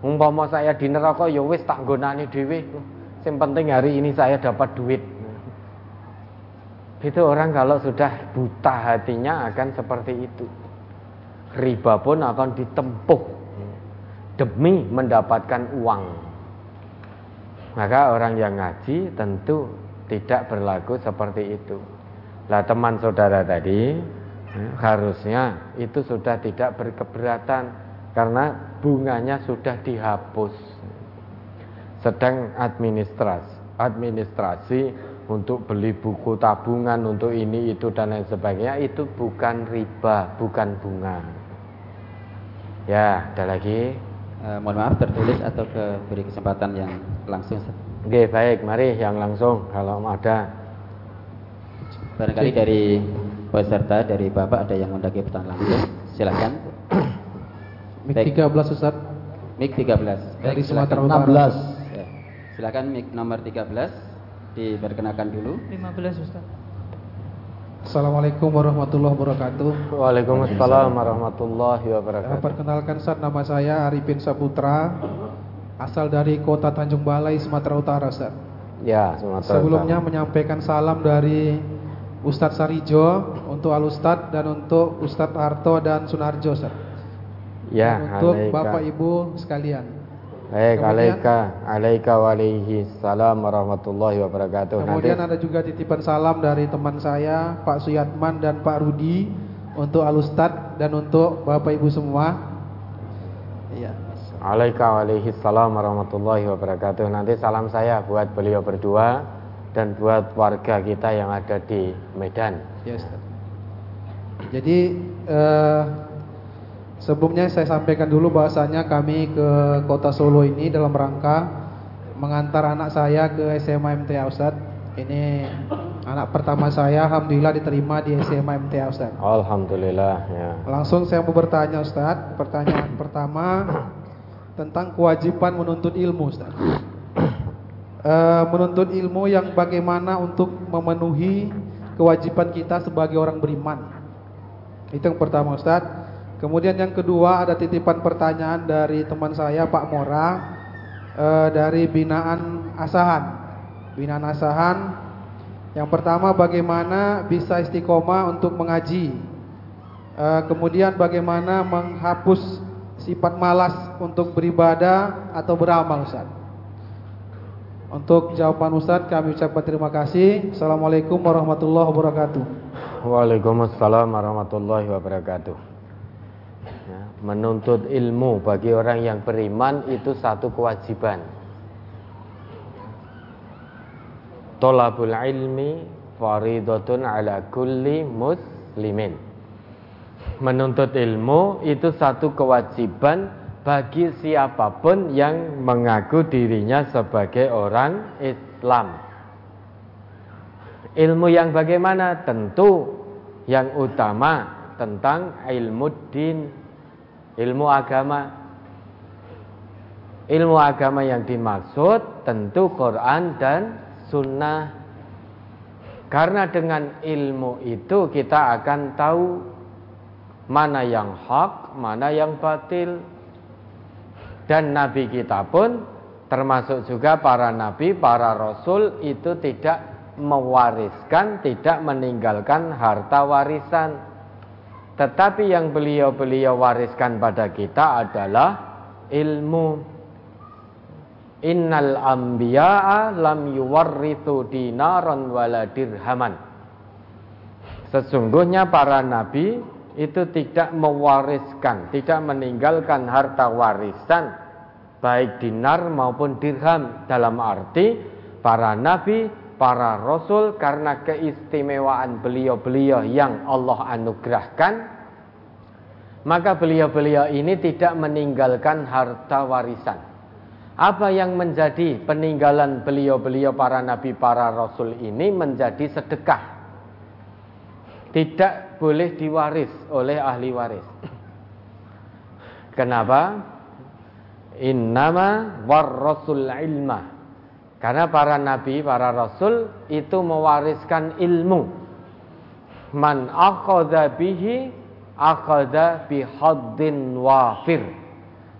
Umpama saya di neraka ya wis tak gonani dhewe. Sing penting hari ini saya dapat duit. Itu orang kalau sudah buta hatinya akan seperti itu. Riba pun akan ditempuh demi mendapatkan uang. Maka orang yang ngaji tentu tidak berlaku seperti itu. Lah teman saudara tadi eh, harusnya itu sudah tidak berkeberatan karena bunganya sudah dihapus. Sedang administrasi, administrasi untuk beli buku tabungan untuk ini itu dan lain sebagainya itu bukan riba, bukan bunga. Ya, ada lagi. Uh, mohon maaf tertulis atau ke beri kesempatan yang langsung. Oke, baik, mari yang langsung kalau ada. Barangkali dari peserta dari Bapak ada yang mendaki pertanyaan langsung. Silakan. <coughs> Mik 13 Ustaz. Mik 13. Dari Sumatera Utara. 16. Ya. Silakan mik nomor 13 diperkenalkan dulu. 15 Ustaz. Assalamualaikum warahmatullahi wabarakatuh. Waalaikumsalam warahmatullahi wabarakatuh. Perkenalkan Ustaz, nama saya Arifin Saputra. Asal dari kota Tanjung Balai, Sumatera Utara, Ustaz. Ya, Sumatera Sebelumnya Utara. menyampaikan salam dari Ustadz Sarijo untuk Al Ustadz dan untuk Ustadz Harto dan Sunarjo, Ustaz. Ya, untuk Bapak Ibu sekalian. Baik, alaika, alaika wa alaihi salam warahmatullahi wabarakatuh. Kemudian Nanti. ada juga titipan salam dari teman saya, Pak Suyatman dan Pak Rudi untuk Alustad dan untuk Bapak Ibu semua. Iya. Alaika wa alaihi salam warahmatullahi wabarakatuh. Nanti salam saya buat beliau berdua dan buat warga kita yang ada di Medan. Yes. Jadi uh, Sebelumnya saya sampaikan dulu bahasanya kami ke kota Solo ini dalam rangka mengantar anak saya ke SMA MTA Ustaz. Ini anak pertama saya alhamdulillah diterima di SMA MTA Ustaz. Alhamdulillah ya. Langsung saya mau bertanya Ustaz. Pertanyaan <coughs> pertama tentang kewajiban menuntut ilmu Ustaz. E, menuntut ilmu yang bagaimana untuk memenuhi kewajiban kita sebagai orang beriman. Itu yang pertama Ustaz. Kemudian yang kedua ada titipan pertanyaan dari teman saya Pak Mora e, dari binaan Asahan. Binaan Asahan yang pertama bagaimana bisa istiqomah untuk mengaji. E, kemudian bagaimana menghapus sifat malas untuk beribadah atau beramal Ustaz. Untuk jawaban Ustaz kami ucapkan terima kasih. Assalamualaikum warahmatullahi wabarakatuh. Waalaikumsalam warahmatullahi wabarakatuh. Menuntut ilmu bagi orang yang beriman itu satu kewajiban. Tolabul ilmi faridatun ala kulli muslimin. Menuntut ilmu itu satu kewajiban bagi siapa pun yang mengaku dirinya sebagai orang Islam. Ilmu yang bagaimana? Tentu yang utama tentang ilmu din, ilmu agama. Ilmu agama yang dimaksud tentu Quran dan Sunnah. Karena dengan ilmu itu kita akan tahu mana yang hak, mana yang batil. Dan nabi kita pun termasuk juga para nabi, para rasul itu tidak mewariskan, tidak meninggalkan harta warisan. Tetapi yang beliau-beliau wariskan pada kita adalah ilmu. Innal anbiya'a lam yuwarrithu dinaran wala dirhaman. Sesungguhnya para nabi itu tidak mewariskan, tidak meninggalkan harta warisan baik dinar maupun dirham dalam arti para nabi, para rasul karena keistimewaan beliau-beliau yang Allah anugerahkan maka beliau-beliau ini tidak meninggalkan harta warisan. Apa yang menjadi peninggalan beliau-beliau para nabi, para rasul ini menjadi sedekah. Tidak boleh diwaris oleh ahli waris. Kenapa? Innama warrasul ilma. Karena para nabi, para rasul itu mewariskan ilmu. Man akhadha bihi akhadha bihaddin wafir.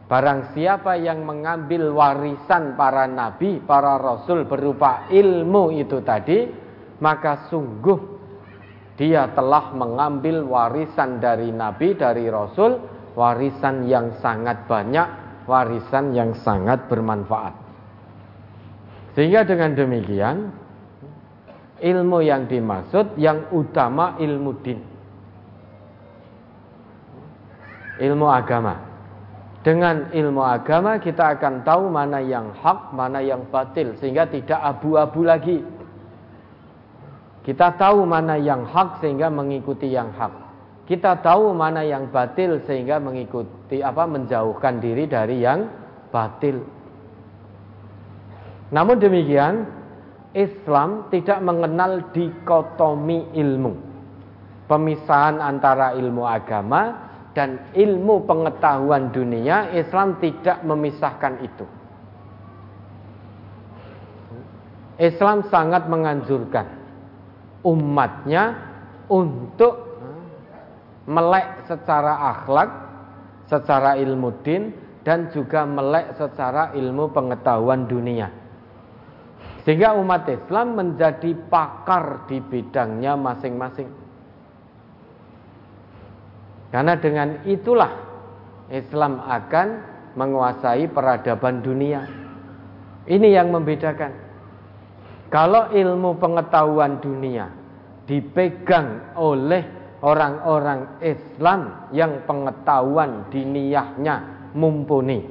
Barang siapa yang mengambil warisan para nabi, para rasul berupa ilmu itu tadi, maka sungguh dia telah mengambil warisan dari nabi, dari rasul, warisan yang sangat banyak, warisan yang sangat bermanfaat. Sehingga dengan demikian, ilmu yang dimaksud yang utama ilmu din. Ilmu agama. Dengan ilmu agama kita akan tahu mana yang hak, mana yang batil sehingga tidak abu-abu lagi. Kita tahu mana yang hak sehingga mengikuti yang hak. Kita tahu mana yang batil sehingga mengikuti apa menjauhkan diri dari yang batil. Namun demikian, Islam tidak mengenal dikotomi ilmu. Pemisahan antara ilmu agama dan ilmu pengetahuan dunia, Islam tidak memisahkan itu. Islam sangat menganjurkan umatnya untuk melek secara akhlak, secara ilmu din, dan juga melek secara ilmu pengetahuan dunia. Sehingga umat Islam menjadi pakar di bidangnya masing-masing. Karena dengan itulah Islam akan menguasai peradaban dunia. Ini yang membedakan. Kalau ilmu pengetahuan dunia dipegang oleh orang-orang Islam yang pengetahuan diniyahnya mumpuni.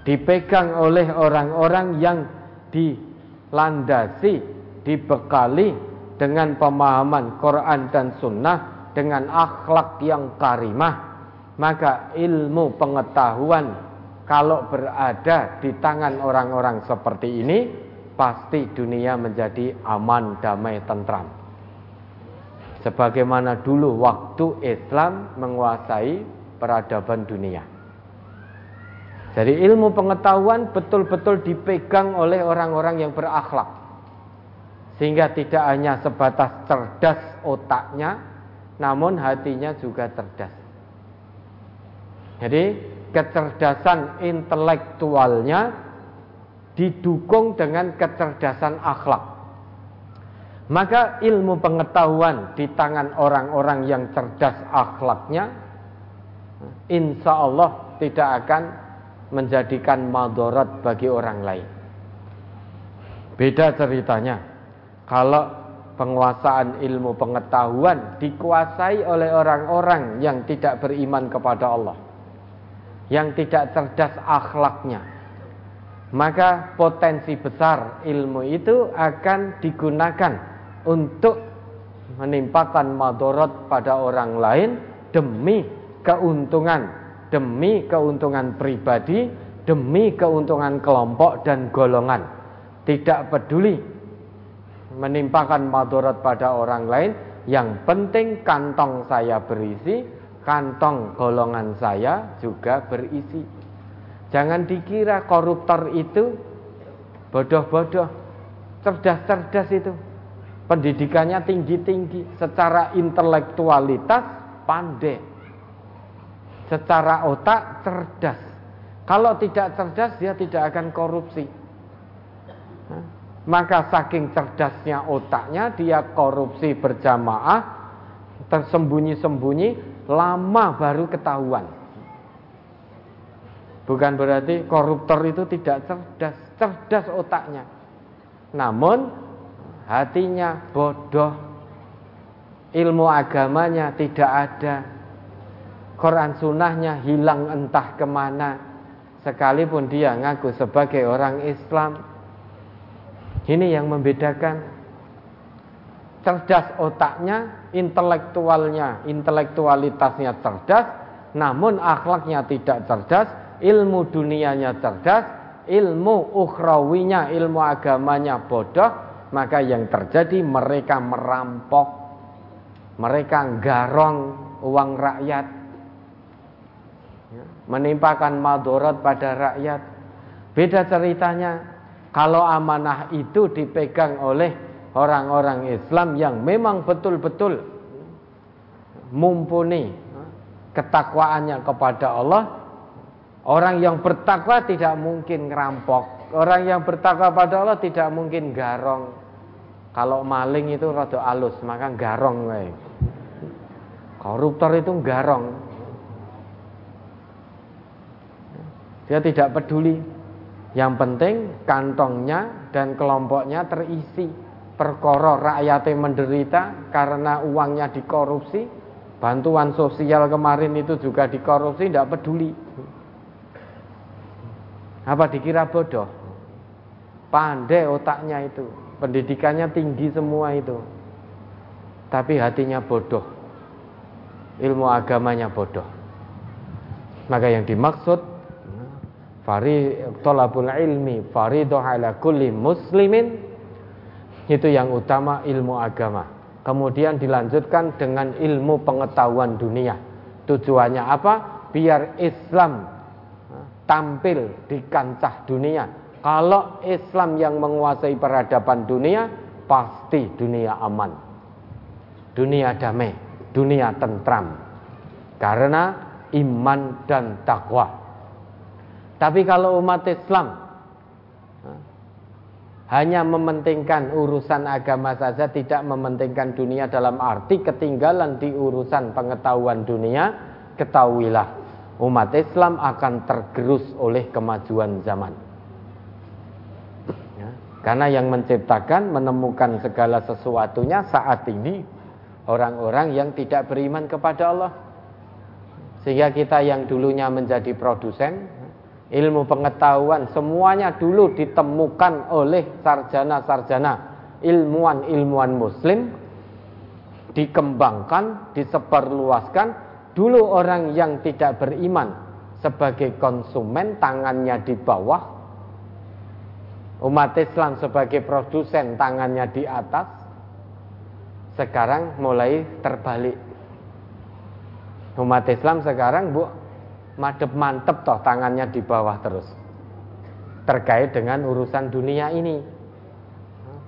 Dipegang oleh orang-orang yang dilandasi, dibekali dengan pemahaman Quran dan Sunnah dengan akhlak yang karimah maka ilmu pengetahuan kalau berada di tangan orang-orang seperti ini pasti dunia menjadi aman, damai, tentram. Sebagaimana dulu waktu Islam menguasai peradaban dunia. Jadi ilmu pengetahuan betul-betul dipegang oleh orang-orang yang berakhlak. Sehingga tidak hanya sebatas cerdas otaknya, namun hatinya juga cerdas. Jadi kecerdasan intelektualnya didukung dengan kecerdasan akhlak. Maka ilmu pengetahuan di tangan orang-orang yang cerdas akhlaknya Insya Allah tidak akan menjadikan madorat bagi orang lain. Beda ceritanya. Kalau penguasaan ilmu pengetahuan dikuasai oleh orang-orang yang tidak beriman kepada Allah, yang tidak cerdas akhlaknya, maka potensi besar ilmu itu akan digunakan untuk menimpakan madorot pada orang lain demi keuntungan, demi keuntungan pribadi, demi keuntungan kelompok dan golongan. Tidak peduli menimpakan madorot pada orang lain, yang penting kantong saya berisi, kantong golongan saya juga berisi. Jangan dikira koruptor itu bodoh-bodoh, cerdas-cerdas itu. Pendidikannya tinggi-tinggi, secara intelektualitas pandai. Secara otak cerdas. Kalau tidak cerdas dia tidak akan korupsi. Maka saking cerdasnya otaknya dia korupsi berjamaah tersembunyi-sembunyi lama baru ketahuan. Bukan berarti koruptor itu tidak cerdas, cerdas otaknya. Namun hatinya bodoh. Ilmu agamanya tidak ada. Quran sunnahnya hilang entah ke mana. Sekalipun dia ngaku sebagai orang Islam. Ini yang membedakan. Cerdas otaknya, intelektualnya, intelektualitasnya cerdas, namun akhlaknya tidak cerdas, ilmu dunianya cerdas, ilmu ukhrawinya, ilmu agamanya bodoh, maka yang terjadi mereka merampok, mereka garong uang rakyat, ya, menimpakan madorot pada rakyat. Beda ceritanya kalau amanah itu dipegang oleh orang-orang Islam yang memang betul-betul mumpuni ketakwaannya kepada Allah, orang yang bertakwa tidak mungkin ngerampok. Orang yang bertakwa pada Allah tidak mungkin garong. Kalau maling itu rada alus, maka garong Koruptor itu garong. Dia tidak peduli yang penting kantongnya dan kelompoknya terisi. Perkara rakyatnya menderita karena uangnya dikorupsi. Bantuan sosial kemarin itu juga dikorupsi, tidak peduli. Apa dikira bodoh? Pandai otaknya itu. Pendidikannya tinggi semua itu. Tapi hatinya bodoh. Ilmu agamanya bodoh. Maka yang dimaksud Fari tolabul ilmi faridoh ala kulli muslimin itu yang utama ilmu agama. Kemudian dilanjutkan dengan ilmu pengetahuan dunia. Tujuannya apa? Biar Islam tampil di kancah dunia. Kalau Islam yang menguasai peradaban dunia, pasti dunia aman. Dunia damai, dunia tentram. Karena iman dan takwa tapi kalau umat Islam hanya mementingkan urusan agama saja, tidak mementingkan dunia dalam arti ketinggalan di urusan pengetahuan dunia, ketahuilah umat Islam akan tergerus oleh kemajuan zaman. Ya, karena yang menciptakan, menemukan segala sesuatunya saat ini orang-orang yang tidak beriman kepada Allah. Sehingga kita yang dulunya menjadi produsen, ilmu pengetahuan semuanya dulu ditemukan oleh sarjana-sarjana ilmuwan-ilmuwan muslim dikembangkan, disebarluaskan. Dulu orang yang tidak beriman sebagai konsumen tangannya di bawah umat Islam sebagai produsen tangannya di atas sekarang mulai terbalik. Umat Islam sekarang bu madep mantep toh tangannya di bawah terus. Terkait dengan urusan dunia ini.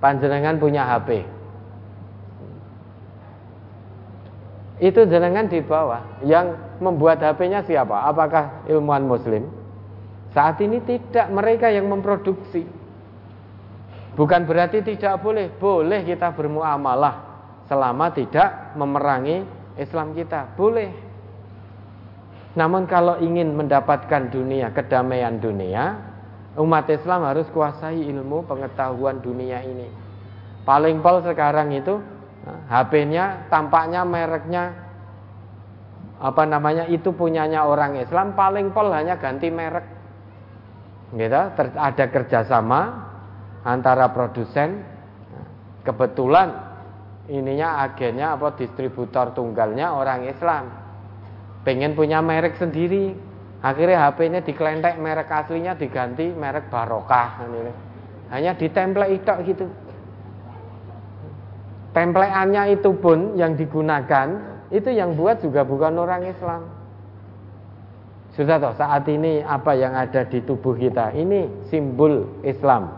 Panjenengan punya HP itu jenengan di bawah yang membuat HP-nya siapa? Apakah ilmuwan muslim? Saat ini tidak mereka yang memproduksi. Bukan berarti tidak boleh. Boleh kita bermuamalah selama tidak memerangi Islam kita. Boleh namun kalau ingin mendapatkan dunia, kedamaian dunia, umat Islam harus kuasai ilmu pengetahuan dunia ini. Paling pol sekarang itu HP-nya tampaknya mereknya apa namanya itu punyanya orang Islam paling pol hanya ganti merek. Gitu, ada kerjasama antara produsen. Kebetulan ininya agennya apa distributor tunggalnya orang Islam. Pengen punya merek sendiri. Akhirnya HP-nya dikelentek merek aslinya diganti merek barokah. Hanya ditemplate itu gitu. Templeannya itu pun yang digunakan itu yang buat juga bukan orang Islam. Sudah toh saat ini apa yang ada di tubuh kita ini simbol Islam.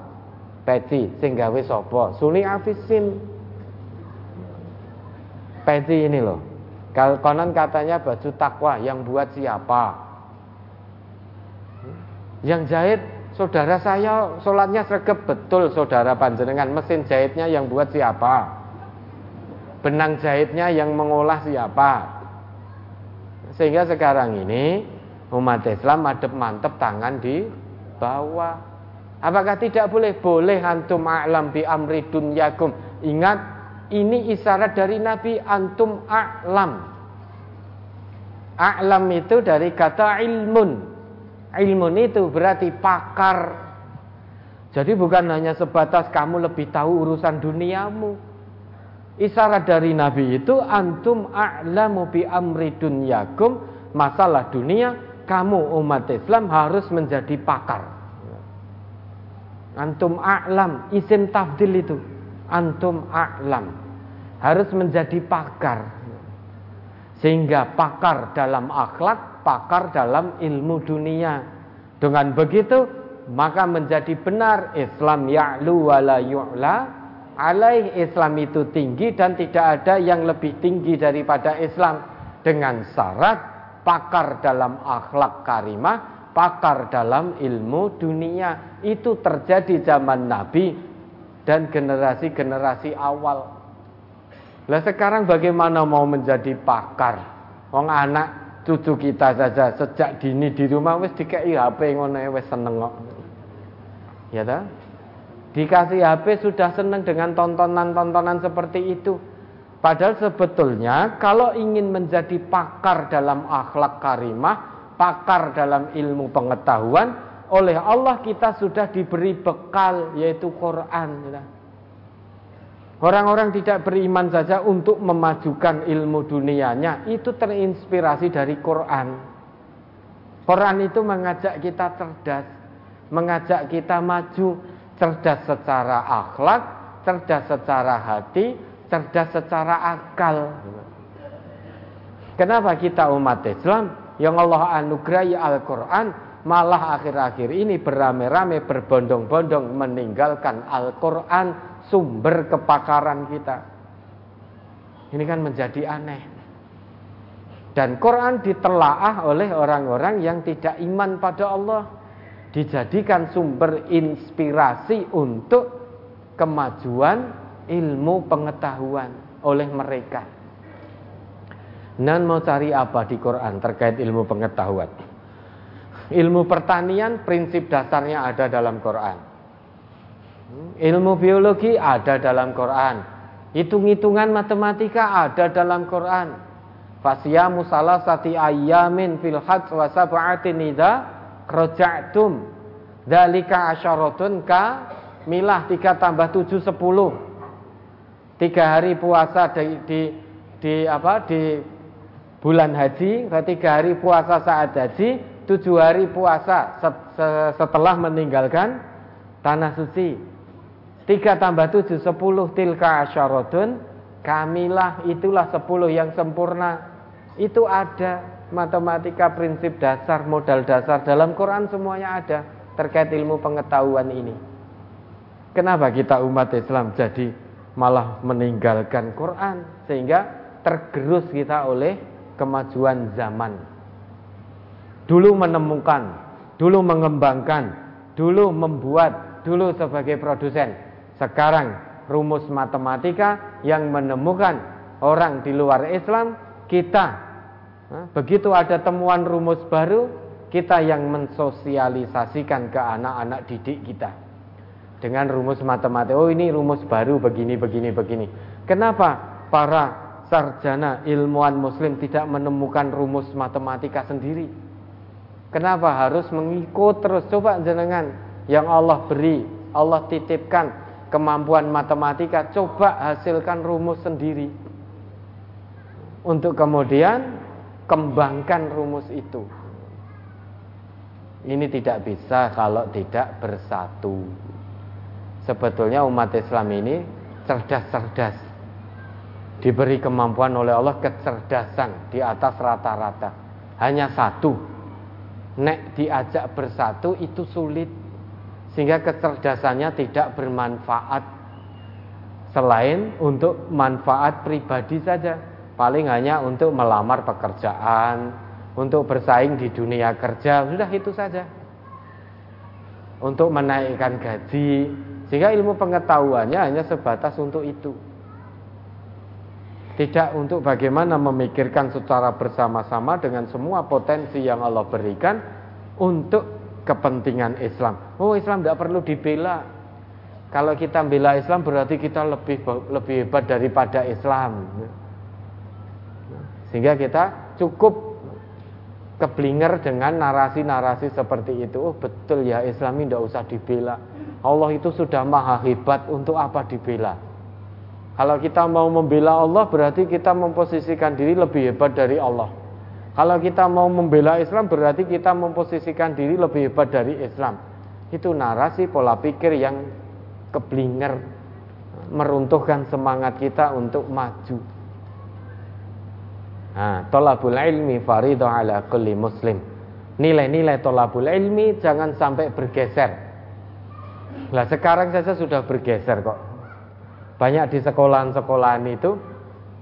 Peci sehingga wis sapa? Suni Afisin. Peci ini loh. Kalau konon katanya baju takwa yang buat siapa? Yang jahit saudara saya sholatnya sergap betul saudara panjenengan mesin jahitnya yang buat siapa? benang jahitnya yang mengolah siapa? Sehingga sekarang ini umat Islam madep mantep tangan di bawah. Apakah tidak boleh? Boleh antum a'lam bi amri dunyakum. Ingat ini isyarat dari Nabi antum a'lam. A'lam itu dari kata ilmun. Ilmun itu berarti pakar. Jadi bukan hanya sebatas kamu lebih tahu urusan duniamu. Isyarat dari Nabi itu antum a'lamu bi amri dunyakum. Masalah dunia kamu umat Islam harus menjadi pakar. Antum a'lam isim tafdil itu antum a'lam harus menjadi pakar. Sehingga pakar dalam akhlak, pakar dalam ilmu dunia. Dengan begitu maka menjadi benar Islam ya'lu wa la yu'la alaih Islam itu tinggi dan tidak ada yang lebih tinggi daripada Islam dengan syarat pakar dalam akhlak karimah, pakar dalam ilmu dunia. Itu terjadi zaman Nabi dan generasi-generasi awal. Lah sekarang bagaimana mau menjadi pakar? Wong anak cucu kita saja sejak dini di rumah wis dikei HP ngono wis seneng kok. Ya ta? Dikasih HP sudah senang dengan tontonan-tontonan seperti itu. Padahal sebetulnya kalau ingin menjadi pakar dalam akhlak karimah, pakar dalam ilmu pengetahuan, oleh Allah kita sudah diberi bekal yaitu Quran. Orang-orang tidak beriman saja untuk memajukan ilmu dunianya itu terinspirasi dari Quran. Quran itu mengajak kita cerdas, mengajak kita maju, cerdas secara akhlak, cerdas secara hati, cerdas secara akal. Kenapa kita umat Islam yang Allah anugerahi Al-Quran malah akhir-akhir ini beramai-ramai berbondong-bondong meninggalkan Al-Quran sumber kepakaran kita. Ini kan menjadi aneh. Dan Quran ditelaah oleh orang-orang yang tidak iman pada Allah dijadikan sumber inspirasi untuk kemajuan ilmu pengetahuan oleh mereka. Dan mau cari apa di Quran terkait ilmu pengetahuan? Ilmu pertanian prinsip dasarnya ada dalam Quran. Ilmu biologi ada dalam Quran. Hitung-hitungan matematika ada dalam Quran. Fasyamu salasati ayyamin fil hajj wa sab'atin idza roja'tum dalika asyaratun ka milah 3 tambah 7 10 tiga hari puasa di, di, di apa di bulan haji tiga hari puasa saat haji tujuh hari puasa setelah meninggalkan tanah suci tiga tambah tujuh sepuluh tilka asyaratun kamilah itulah sepuluh yang sempurna itu ada matematika prinsip dasar, modal dasar dalam Quran semuanya ada terkait ilmu pengetahuan ini. Kenapa kita umat Islam jadi malah meninggalkan Quran sehingga tergerus kita oleh kemajuan zaman. Dulu menemukan, dulu mengembangkan, dulu membuat, dulu sebagai produsen. Sekarang rumus matematika yang menemukan orang di luar Islam, kita Begitu ada temuan rumus baru, kita yang mensosialisasikan ke anak-anak didik kita. dengan rumus matematika. Oh ini rumus baru begini begini begini. Kenapa para sarjana ilmuwan muslim tidak menemukan rumus matematika sendiri? Kenapa harus mengikut terus? Coba jenengan yang Allah beri, Allah titipkan kemampuan matematika, coba hasilkan rumus sendiri. Untuk kemudian kembangkan rumus itu. Ini tidak bisa kalau tidak bersatu sebetulnya umat Islam ini cerdas-cerdas. Diberi kemampuan oleh Allah kecerdasan di atas rata-rata. Hanya satu. Nek diajak bersatu itu sulit. Sehingga kecerdasannya tidak bermanfaat. Selain untuk manfaat pribadi saja. Paling hanya untuk melamar pekerjaan, untuk bersaing di dunia kerja, sudah itu saja. Untuk menaikkan gaji, sehingga ilmu pengetahuannya hanya sebatas untuk itu. Tidak untuk bagaimana memikirkan secara bersama-sama dengan semua potensi yang Allah berikan untuk kepentingan Islam. Oh Islam tidak perlu dibela. Kalau kita bela Islam berarti kita lebih lebih hebat daripada Islam. Sehingga kita cukup keblinger dengan narasi-narasi seperti itu. Oh betul ya Islam ini tidak usah dibela. Allah itu sudah maha hebat untuk apa dibela. Kalau kita mau membela Allah berarti kita memposisikan diri lebih hebat dari Allah. Kalau kita mau membela Islam berarti kita memposisikan diri lebih hebat dari Islam. Itu narasi pola pikir yang keblinger meruntuhkan semangat kita untuk maju. Nah, tolabul ilmi faridah ala kulli muslim. Nilai-nilai tolabul ilmi jangan sampai bergeser Nah sekarang saja sudah bergeser kok. Banyak di sekolahan-sekolahan itu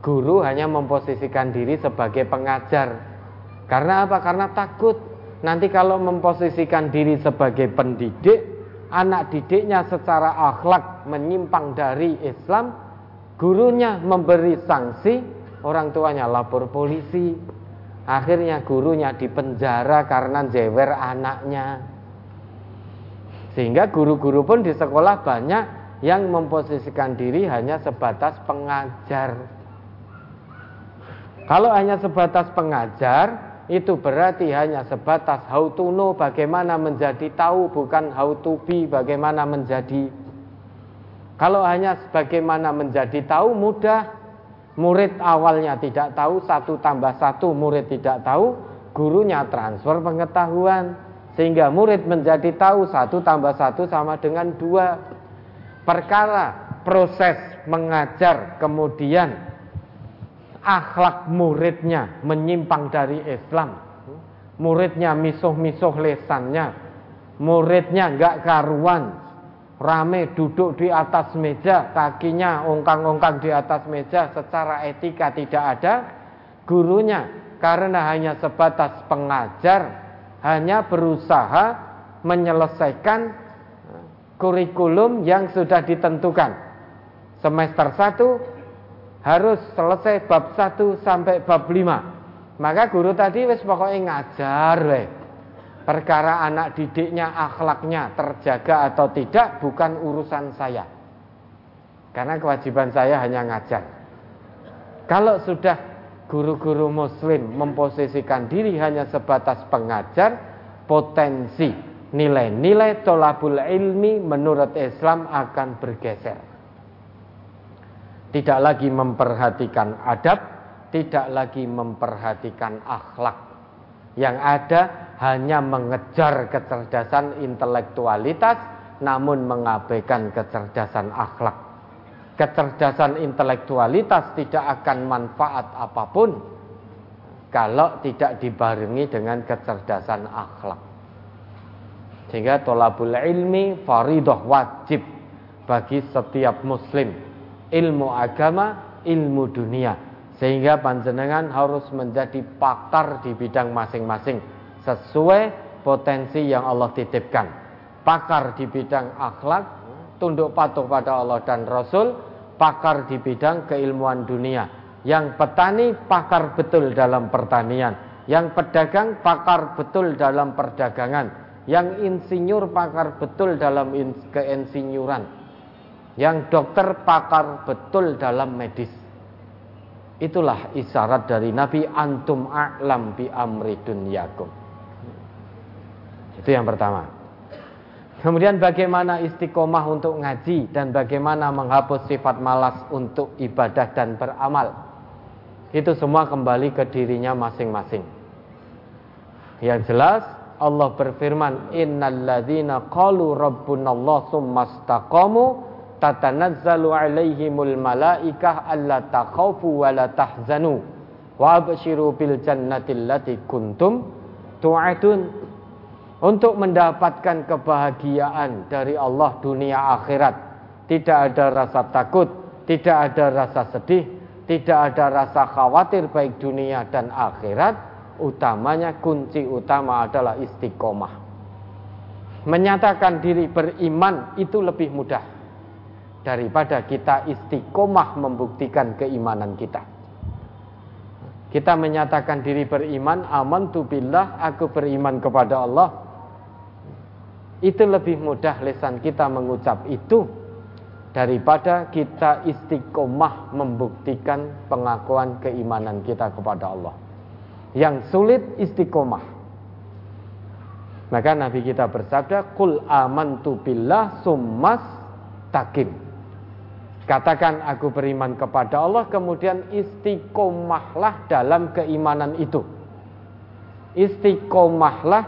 guru hanya memposisikan diri sebagai pengajar. Karena apa? Karena takut nanti kalau memposisikan diri sebagai pendidik, anak didiknya secara akhlak menyimpang dari Islam, gurunya memberi sanksi, orang tuanya lapor polisi. Akhirnya gurunya dipenjara karena jewer anaknya. Sehingga guru-guru pun di sekolah banyak yang memposisikan diri hanya sebatas pengajar. Kalau hanya sebatas pengajar, itu berarti hanya sebatas how to know bagaimana menjadi tahu bukan how to be bagaimana menjadi. Kalau hanya bagaimana menjadi tahu mudah. Murid awalnya tidak tahu, satu tambah satu murid tidak tahu, gurunya transfer pengetahuan. Sehingga murid menjadi tahu satu tambah satu sama dengan dua perkara proses mengajar kemudian akhlak muridnya menyimpang dari Islam. Muridnya misuh-misuh lesannya. Muridnya nggak karuan. Rame duduk di atas meja kakinya ongkang-ongkang di atas meja secara etika tidak ada. Gurunya karena hanya sebatas pengajar hanya berusaha menyelesaikan kurikulum yang sudah ditentukan. Semester 1 harus selesai bab 1 sampai bab 5. Maka guru tadi wis pokoknya ngajar we. Perkara anak didiknya akhlaknya terjaga atau tidak bukan urusan saya. Karena kewajiban saya hanya ngajar. Kalau sudah guru-guru muslim memposisikan diri hanya sebatas pengajar, potensi nilai-nilai tolabul ilmi menurut Islam akan bergeser. Tidak lagi memperhatikan adab, tidak lagi memperhatikan akhlak. Yang ada hanya mengejar kecerdasan intelektualitas namun mengabaikan kecerdasan akhlak kecerdasan intelektualitas tidak akan manfaat apa pun kalau tidak dibarengi dengan kecerdasan akhlak. Sehingga tolabul ilmi faridah wajib bagi setiap muslim. Ilmu agama, ilmu dunia. Sehingga panjenengan harus menjadi pakar di bidang masing-masing sesuai potensi yang Allah titipkan. Pakar di bidang akhlak, tunduk patuh pada Allah dan Rasul, pakar di bidang keilmuan dunia. Yang petani pakar betul dalam pertanian, yang pedagang pakar betul dalam perdagangan, yang insinyur pakar betul dalam keinsinyuran, yang dokter pakar betul dalam medis. Itulah isyarat dari Nabi antum a'lam bi amri dunyakum. Itu yang pertama. Kemudian bagaimana istiqomah untuk ngaji dan bagaimana menghapus sifat malas untuk ibadah dan beramal. Itu semua kembali ke dirinya masing-masing. Yang jelas Allah berfirman innalladzina qalu rabbunallah tsumastaqamu tatanazzalu alaihimul malaikah alla takhafu wa la tahzanu wa abshiru bil jannati allati kuntum tu'adun. Untuk mendapatkan kebahagiaan dari Allah dunia akhirat tidak ada rasa takut tidak ada rasa sedih tidak ada rasa khawatir baik dunia dan akhirat utamanya kunci utama adalah istiqomah. Menyatakan diri beriman itu lebih mudah daripada kita istiqomah membuktikan keimanan kita. Kita menyatakan diri beriman, aman tu billah, aku beriman kepada Allah. Itu lebih mudah lesan kita mengucap itu daripada kita istiqomah membuktikan pengakuan keimanan kita kepada Allah yang sulit istiqomah. Maka Nabi kita bersabda, "Qul amantu billah summas takim." Katakan aku beriman kepada Allah kemudian istiqomahlah dalam keimanan itu. Istiqomahlah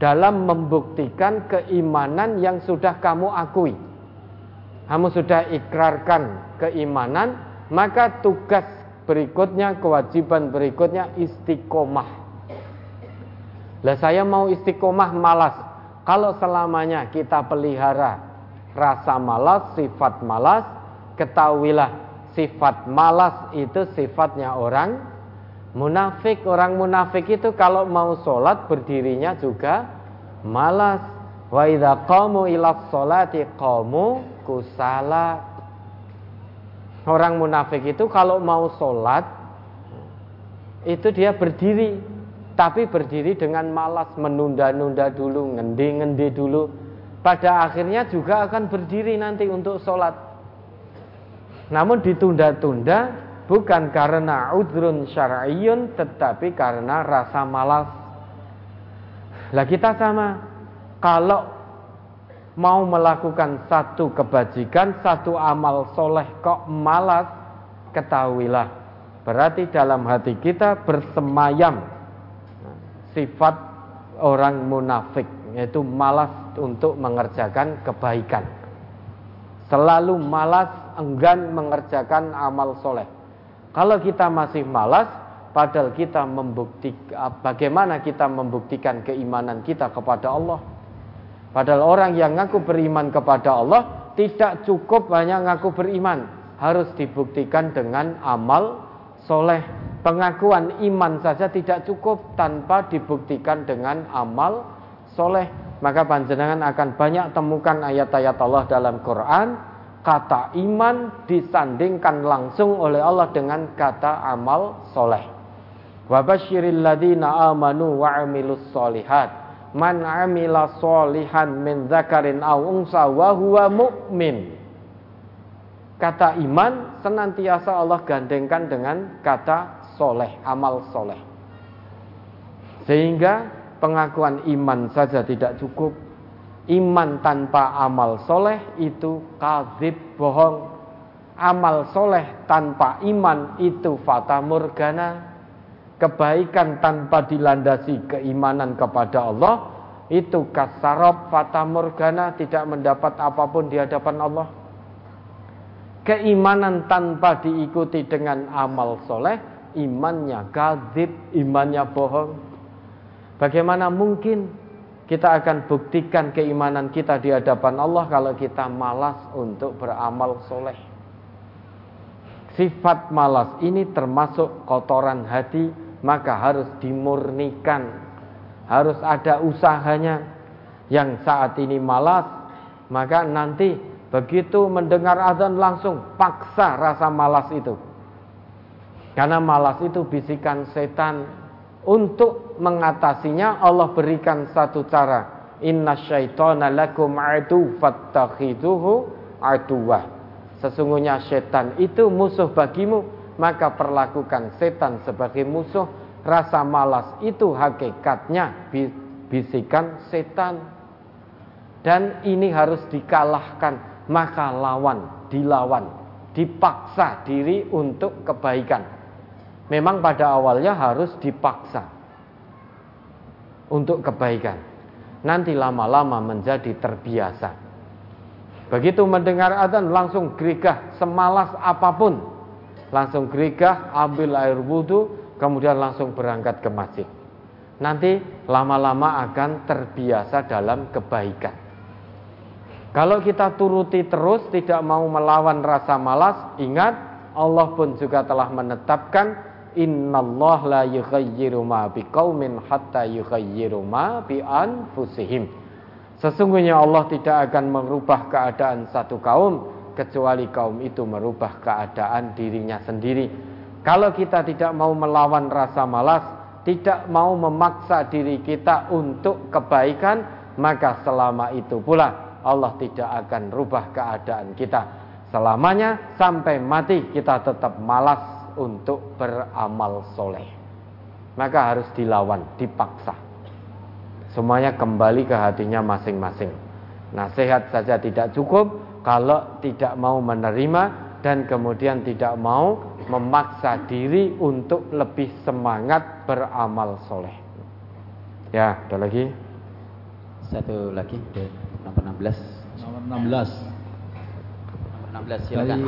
dalam membuktikan keimanan yang sudah kamu akui. Kamu sudah ikrarkan keimanan, maka tugas berikutnya, kewajiban berikutnya istiqomah. Lah saya mau istiqomah malas. Kalau selamanya kita pelihara rasa malas, sifat malas, ketahuilah sifat malas itu sifatnya orang munafik. Orang munafik itu kalau mau sholat berdirinya juga malas. Wa idza qamu ila sholati qamu kusala Orang munafik itu kalau mau sholat itu dia berdiri, tapi berdiri dengan malas menunda-nunda dulu, ngendi-ngendi dulu. Pada akhirnya juga akan berdiri nanti untuk sholat. Namun ditunda-tunda bukan karena udrun syar'iyun tetapi karena rasa malas. Lah kita sama. Kalau mau melakukan satu kebajikan, satu amal soleh kok malas, ketahuilah. Berarti dalam hati kita bersemayam sifat orang munafik, yaitu malas untuk mengerjakan kebaikan. Selalu malas, enggan mengerjakan amal soleh. Kalau kita masih malas, padahal kita membuktikan bagaimana kita membuktikan keimanan kita kepada Allah Padahal orang yang ngaku beriman kepada Allah tidak cukup hanya ngaku beriman, harus dibuktikan dengan amal soleh. Pengakuan iman saja tidak cukup tanpa dibuktikan dengan amal soleh. Maka panjenengan akan banyak temukan ayat-ayat Allah dalam Quran. Kata iman disandingkan langsung oleh Allah dengan kata amal soleh. Wabashiril ladina amanu wa amilus solihat man amila solihan min zakarin aw unsa wa huwa mu'min. Kata iman senantiasa Allah gandengkan dengan kata soleh, amal soleh. Sehingga pengakuan iman saja tidak cukup. Iman tanpa amal soleh itu kadzib bohong. Amal soleh tanpa iman itu fata morgana kebaikan tanpa dilandasi keimanan kepada Allah itu kasarab fata morgana tidak mendapat apa pun di hadapan Allah. Keimanan tanpa diikuti dengan amal soleh imannya gazib imannya bohong. Bagaimana mungkin kita akan buktikan keimanan kita di hadapan Allah kalau kita malas untuk beramal soleh? Sifat malas ini termasuk kotoran hati maka harus dimurnikan, harus ada usahanya. Yang saat ini malas, maka nanti begitu mendengar azan langsung paksa rasa malas itu. Karena malas itu bisikan setan. Untuk mengatasinya Allah berikan satu cara. Inna syaitana lakum adu fattakhiduhu aduwah. Sesungguhnya setan itu musuh bagimu, maka perlakukan setan sebagai musuh. Rasa malas itu hakikatnya bisikan setan. Dan ini harus dikalahkan, maka lawan, dilawan, dipaksa diri untuk kebaikan. Memang pada awalnya harus dipaksa untuk kebaikan. Nanti lama-lama menjadi terbiasa. Begitu mendengar adzan langsung gerigah semalas apa pun. Langsung gerigah ambil air wudhu kemudian langsung berangkat ke masjid. Nanti lama-lama akan terbiasa dalam kebaikan. Kalau kita turuti terus tidak mau melawan rasa malas, ingat Allah pun juga telah menetapkan Innallah la yughayyiru ma biqaumin hatta yughayyiru ma bi anfusihim. Sesungguhnya Allah tidak akan merubah keadaan satu kaum kecuali kaum itu merubah keadaan dirinya sendiri. Kalau kita tidak mau melawan rasa malas, tidak mau memaksa diri kita untuk kebaikan, maka selama itu pula Allah tidak akan rubah keadaan kita. Selamanya sampai mati kita tetap malas untuk beramal soleh. Maka harus dilawan, dipaksa. Semuanya kembali ke hatinya masing-masing. Nasihat saja tidak cukup kalau tidak mau menerima dan kemudian tidak mau memaksa diri untuk lebih semangat beramal soleh. Ya, ada lagi? Satu lagi, nomor 16. Nomor 16. Nomor 16 silakan.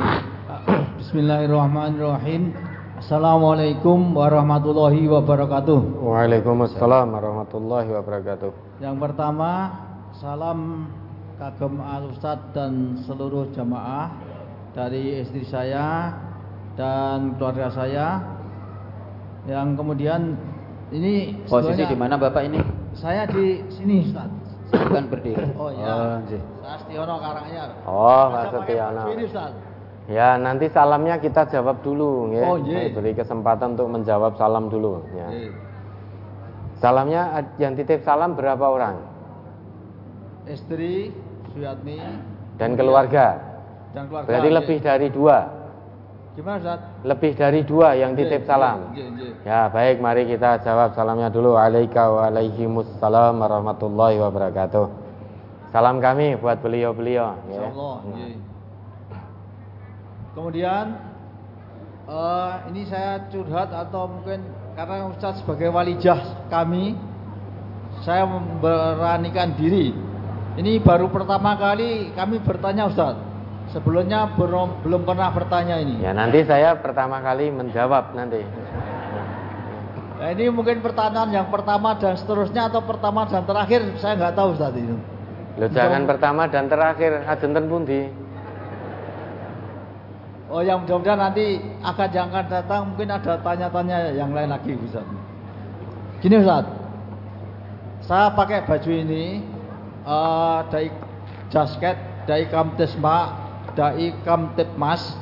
<clears throat> Bismillahirrahmanirrahim. Assalamualaikum warahmatullahi wabarakatuh. Waalaikumsalam warahmatullahi wabarakatuh. Yang pertama, salam kagem al Ustaz dan seluruh jamaah dari istri saya dan keluarga saya. Yang kemudian ini posisi di mana Bapak ini? Saya di sini Ustaz. Bukan berdiri. Oh iya. Oh, Saya Setiono Karanganyar. Oh, Pak Setiono. Ya, nanti salamnya kita jawab dulu ya. Oh, iya. Beri kesempatan untuk menjawab salam dulu ya. Iya. Salamnya yang titip salam berapa orang? Istri, Suyatmi dan keluarga. Dan keluarga. Berarti lebih dari dua. Gimana Ustaz? Lebih dari dua yang titip salam. Ya, baik mari kita jawab salamnya dulu. Alaika wa alaihimussalam warahmatullahi wabarakatuh. Salam kami buat beliau-beliau ya. Allah, Kemudian uh, ini saya curhat atau mungkin karena Ustaz sebagai walijah kami saya memberanikan diri. Ini baru pertama kali kami bertanya Ustaz. Sebelumnya belum belum pernah bertanya ini. Ya nanti saya pertama kali menjawab nanti. Nah, ini mungkin pertanyaan yang pertama dan seterusnya atau pertama dan terakhir saya nggak tahu Ustaz itu. Lo jangan pertama dan terakhir ajenten pundi. Oh yang mudah-mudahan nanti akan jangan datang mungkin ada tanya-tanya yang lain lagi Ustaz. Gini Ustaz. Saya pakai baju ini uh, dari jasket dari Kamtesma, dari Kamtipmas,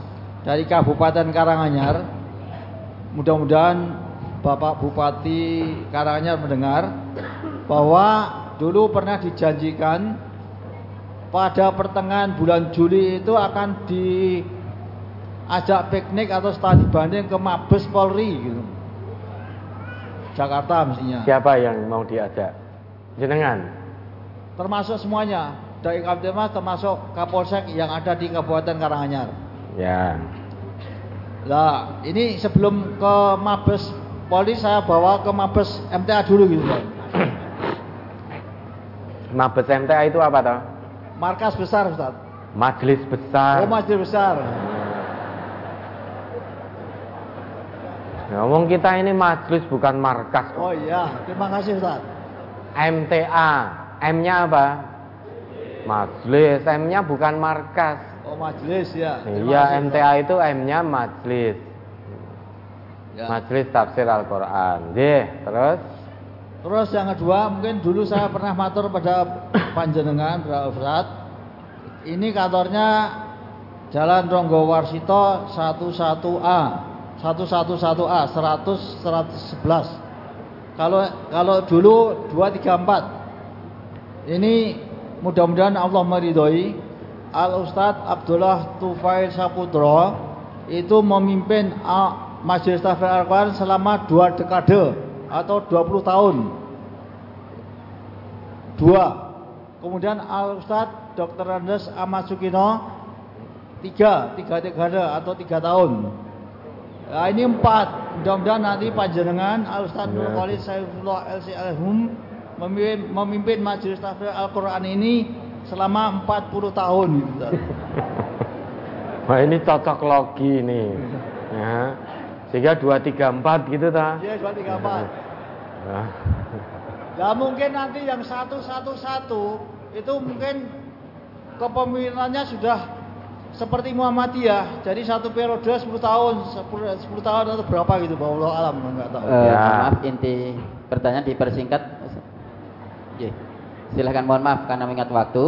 dari Kabupaten Karanganyar. Mudah-mudahan Bapak Bupati Karanganyar mendengar bahwa dulu pernah dijanjikan pada pertengahan bulan Juli itu akan di ajak piknik atau studi banding ke Mabes Polri gitu. Jakarta mestinya. Siapa yang mau diajak? Jenengan. Termasuk semuanya. Dari Kamtipmas termasuk Kapolsek yang ada di Kabupaten Karanganyar. Ya. Lah, ini sebelum ke Mabes Polri saya bawa ke Mabes MTA dulu gitu, Pak. Mabes MTA itu apa toh? Markas besar, Ustaz. Majelis besar. Oh, majelis besar. Ngomong kita ini majelis bukan markas. Oh iya, terima kasih Ustaz. MTA, M-nya apa? Majelis, M-nya bukan markas. Oh majelis ya. Iya, MTA itu M-nya majelis. Ya. Majelis tafsir Al-Quran. Deh, terus? Terus yang kedua, mungkin dulu saya pernah matur pada panjenengan, Ustaz. Ini kantornya Jalan Ronggo Warsito 11A. 111A 100 111. Kalau kalau dulu 234. Ini mudah-mudahan Allah meridhoi Al Ustadz Abdullah Tufail Saputra itu memimpin uh, Majelis Tahfidz Al-Quran selama dua dekade atau 20 tahun. Dua. Kemudian Al Ustadz Dr. Andes Ahmad Sukino tiga, tiga dekade atau tiga tahun. Nah, ini empat. Mudah-mudahan nanti panjenengan Al Ustadz Nur Khalid Saifullah LC Alhum memimpin, memimpin Majelis Tahfidz Al-Quran ini selama 40 tahun gitu. <laughs> Wah ini cocok logi ini. Ya. Sehingga 2 3 4 gitu ta. Iya, 2 3 4. Ya. Ya mungkin nanti yang satu satu satu itu mungkin kepemimpinannya sudah seperti Muhammadiyah. Jadi satu periode 10 tahun, 10, 10 tahun atau berapa gitu, Pak Allah alam enggak tahu. Eh, Ya. Maaf inti pertanyaan dipersingkat. Ye. Silahkan mohon maaf karena mengingat waktu.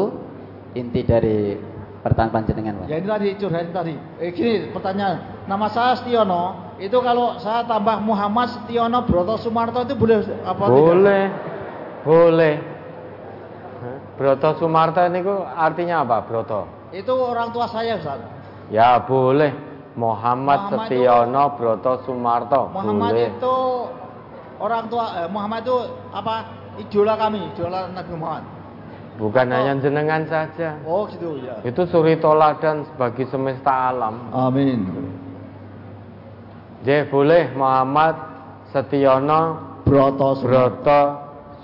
Inti dari pertanyaan panjenengan, Pak. Ya ini tadi curhatin tadi. Eh gini pertanyaan. Nama saya Setiono. Itu kalau saya tambah Muhammad Setiono Broto Sumarto itu boleh apa tidak? Boleh. Boleh. Broto Sumarto ini artinya apa, Broto? Itu orang tua saya Ustaz. Ya boleh. Muhammad, Muhammad Setiono Broto Sumarto. Muhammad boleh. itu orang tua eh, Muhammad itu apa? Idola kami, idola Nabi Muhammad. Bukan Atau- hanya jenengan saja. Oh gitu ya. Itu suri toladan bagi semesta alam. Amin. Jadi boleh Muhammad Setiono Broto Broto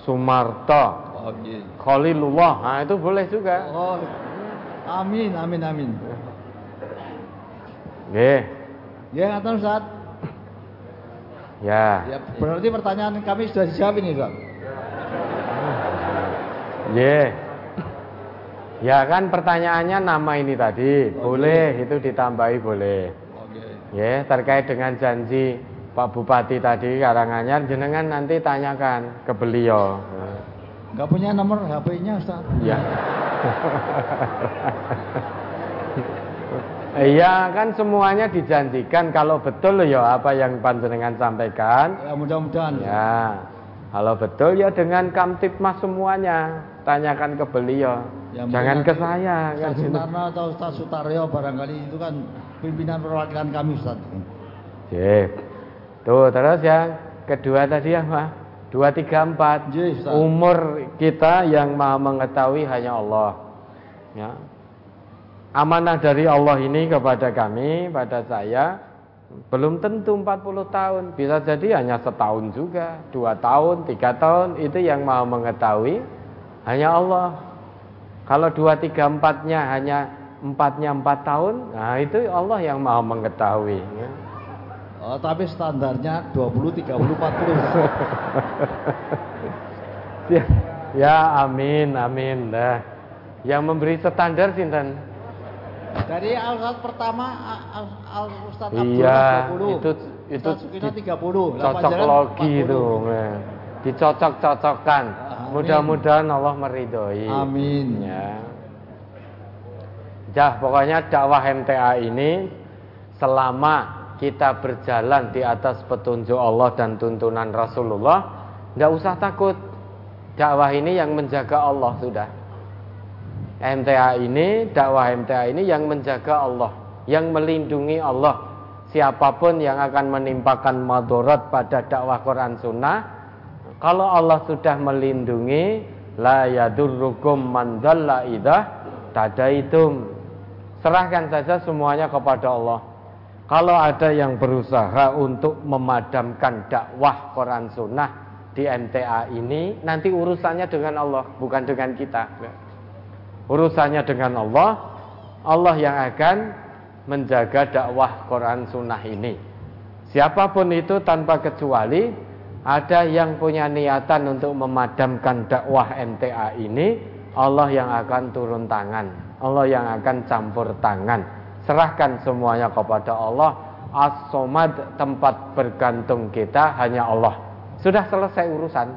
Sumarto Oh, iya. Khalilullah. Nah, itu boleh juga. Oh, amin, amin, amin. Nggih. Ya, ngatain Ustaz. Ya. Ya, berarti pertanyaan kami sudah dijawab ini, Ustaz. Nggih. Ya kan pertanyaannya nama ini tadi. Boleh itu ditambahi boleh. Oke. Ya, terkait dengan janji Pak Bupati tadi Karanganyar jenengan nanti tanyakan ke beliau. Enggak punya nomor HP-nya, Ustaz. Ya. Iya kan semuanya dijanjikan kalau betul ya apa yang panjenengan sampaikan. Ya, mudah-mudahan. Ya. Kalau betul ya dengan Kamtipmas semuanya tanyakan ke beliau. Ya, Jangan ke saya kan Ustaz gitu. Sutarno atau Ustaz Sutaryo barangkali itu kan pimpinan perwakilan kami, Ustaz. Sip. Tuh terus yang kedua tadi apa? Dua tiga empat. Ustaz. Umur kita yang maha mengetahui hanya Allah. Ya. Amanah dari Allah ini kepada kami, pada saya belum tentu 40 tahun, bisa jadi hanya setahun juga, dua tahun, tiga tahun, itu yang maha mengetahui hanya Allah. Kalau dua tiga empatnya hanya empatnya empat tahun, nah itu Allah yang maha mengetahui. ya. Oh, tapi standarnya 20, 30, 40. Ustaz. Ya, ya amin amin dah. Yang memberi standar sinten? Dari al pertama al, al Ustaz Iya, Abdullah 20. itu itu Ustaz Sukino di- 30. Lah, cocok logi 40. itu. ya. Dicocok-cocokkan. Mudah-mudahan Allah meridhoi. Amin. Ya. Ya, pokoknya dakwah MTA ini selama kita berjalan di atas petunjuk Allah dan tuntunan Rasulullah, tidak usah takut. Dakwah ini yang menjaga Allah sudah. MTA ini, dakwah MTA ini yang menjaga Allah, yang melindungi Allah. Siapa pun yang akan menimpakan madorat pada dakwah Quran Sunnah, kalau Allah sudah melindungi, la yadurrukum man dhalla idah tadaitum. Serahkan saja semuanya kepada Allah. Kalau ada yang berusaha untuk memadamkan dakwah Quran Sunnah di MTA ini, nanti urusannya dengan Allah, bukan dengan kita. Urusannya dengan Allah, Allah yang akan menjaga dakwah Quran Sunnah ini. Siapa pun itu tanpa kecuali ada yang punya niatan untuk memadamkan dakwah MTA ini, Allah yang akan turun tangan, Allah yang akan campur tangan. Serahkan semuanya kepada Allah. As-Somad tempat bergantung kita hanya Allah. Sudah selesai urusan.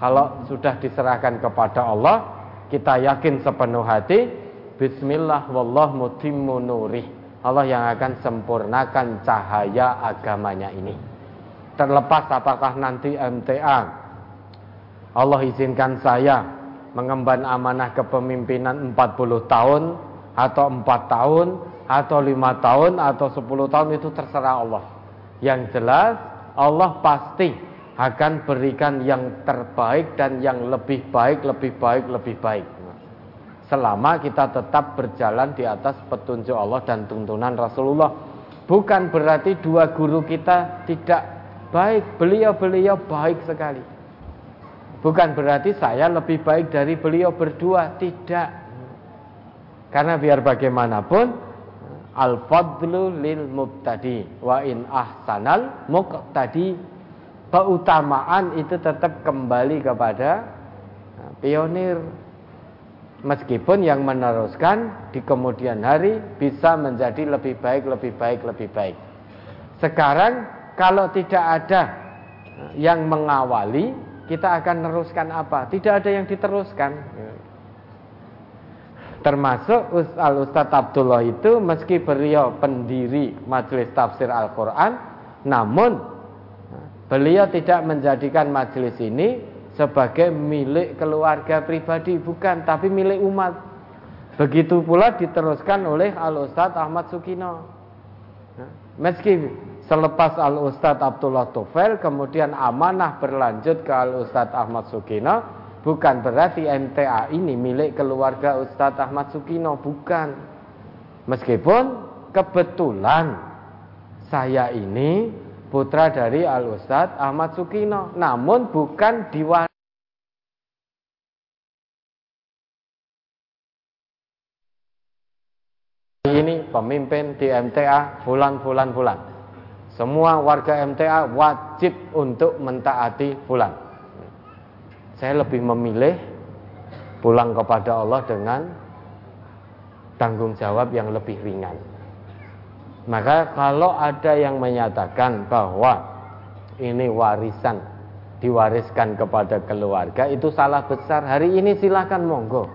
Kalau sudah diserahkan kepada Allah, kita yakin sepenuh hati, Bismillah wallah mutimmu nurih. Allah yang akan sempurnakan cahaya agamanya ini. Terlepas apakah nanti MTA Allah izinkan saya mengemban amanah kepemimpinan 40 tahun atau 4 tahun atau 5 tahun atau 10 tahun itu terserah Allah. Yang jelas Allah pasti akan berikan yang terbaik dan yang lebih baik, lebih baik, lebih baik. Selama kita tetap berjalan di atas petunjuk Allah dan tuntunan Rasulullah. Bukan berarti dua guru kita tidak baik, beliau-beliau baik sekali. Bukan berarti saya lebih baik dari beliau berdua, tidak. Karena biar bagaimanapun al-fadlu lil mubtadi wa in ahsanal muqtadi. Keutamaan itu tetap kembali kepada nah, pionir. Meskipun yang meneruskan di kemudian hari bisa menjadi lebih baik, lebih baik, lebih baik. Sekarang kalau tidak ada yang mengawali, kita akan meneruskan apa? Tidak ada yang diteruskan. Termasuk Al Ustadz Abdullah itu meski beliau pendiri Majelis Tafsir Al-Quran, namun beliau tidak menjadikan majelis ini sebagai milik keluarga pribadi, bukan, tapi milik umat. Begitu pula diteruskan oleh Al Ustadz Ahmad Sukino. Meski Selepas Al Ustadz Abdullah Tufel kemudian amanah berlanjut ke Al Ustadz Ahmad Sukino bukan berarti MTA ini milik keluarga Ustadz Ahmad Sukino bukan. Meskipun kebetulan saya ini putra dari Al Ustadz Ahmad Sukino namun bukan diwan ini pemimpin di MTA bulan bulan bulan semua warga MTA wajib untuk mentaati pulang. Saya lebih memilih pulang kepada Allah dengan tanggung jawab yang lebih ringan. Maka kalau ada yang menyatakan bahwa ini warisan diwariskan kepada keluarga itu salah besar. Hari ini silahkan monggo.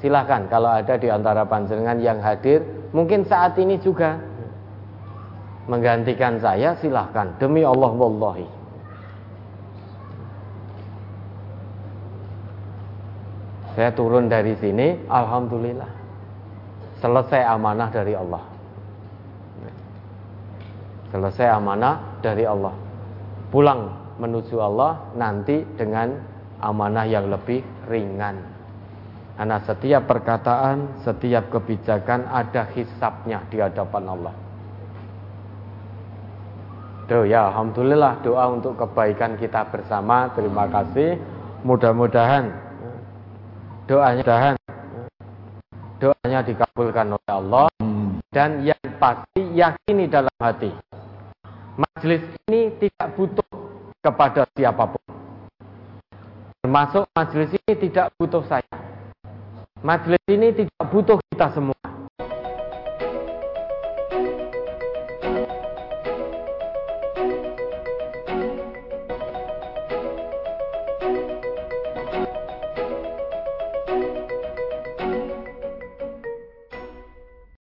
Silahkan kalau ada di antara panjenengan yang hadir, mungkin saat ini juga menggantikan saya silahkan. Demi Allah wallahi. Saya turun dari sini alhamdulillah. Selesai amanah dari Allah. Selesai amanah dari Allah. Pulang menuju Allah nanti dengan amanah yang lebih ringan. Karena setiap perkataan, setiap kebijakan ada hisapnya di hadapan Allah. Tuh ya Alhamdulillah doa untuk kebaikan kita bersama. Terima kasih. Mudah-mudahan Doanya mudahan Doanya dikabulkan oleh Allah. Dan yang pasti yakini dalam hati Majelis ini tidak butuh kepada siapa pun. Termasuk majelis ini tidak butuh saya. Majelis ini tidak butuh kita semua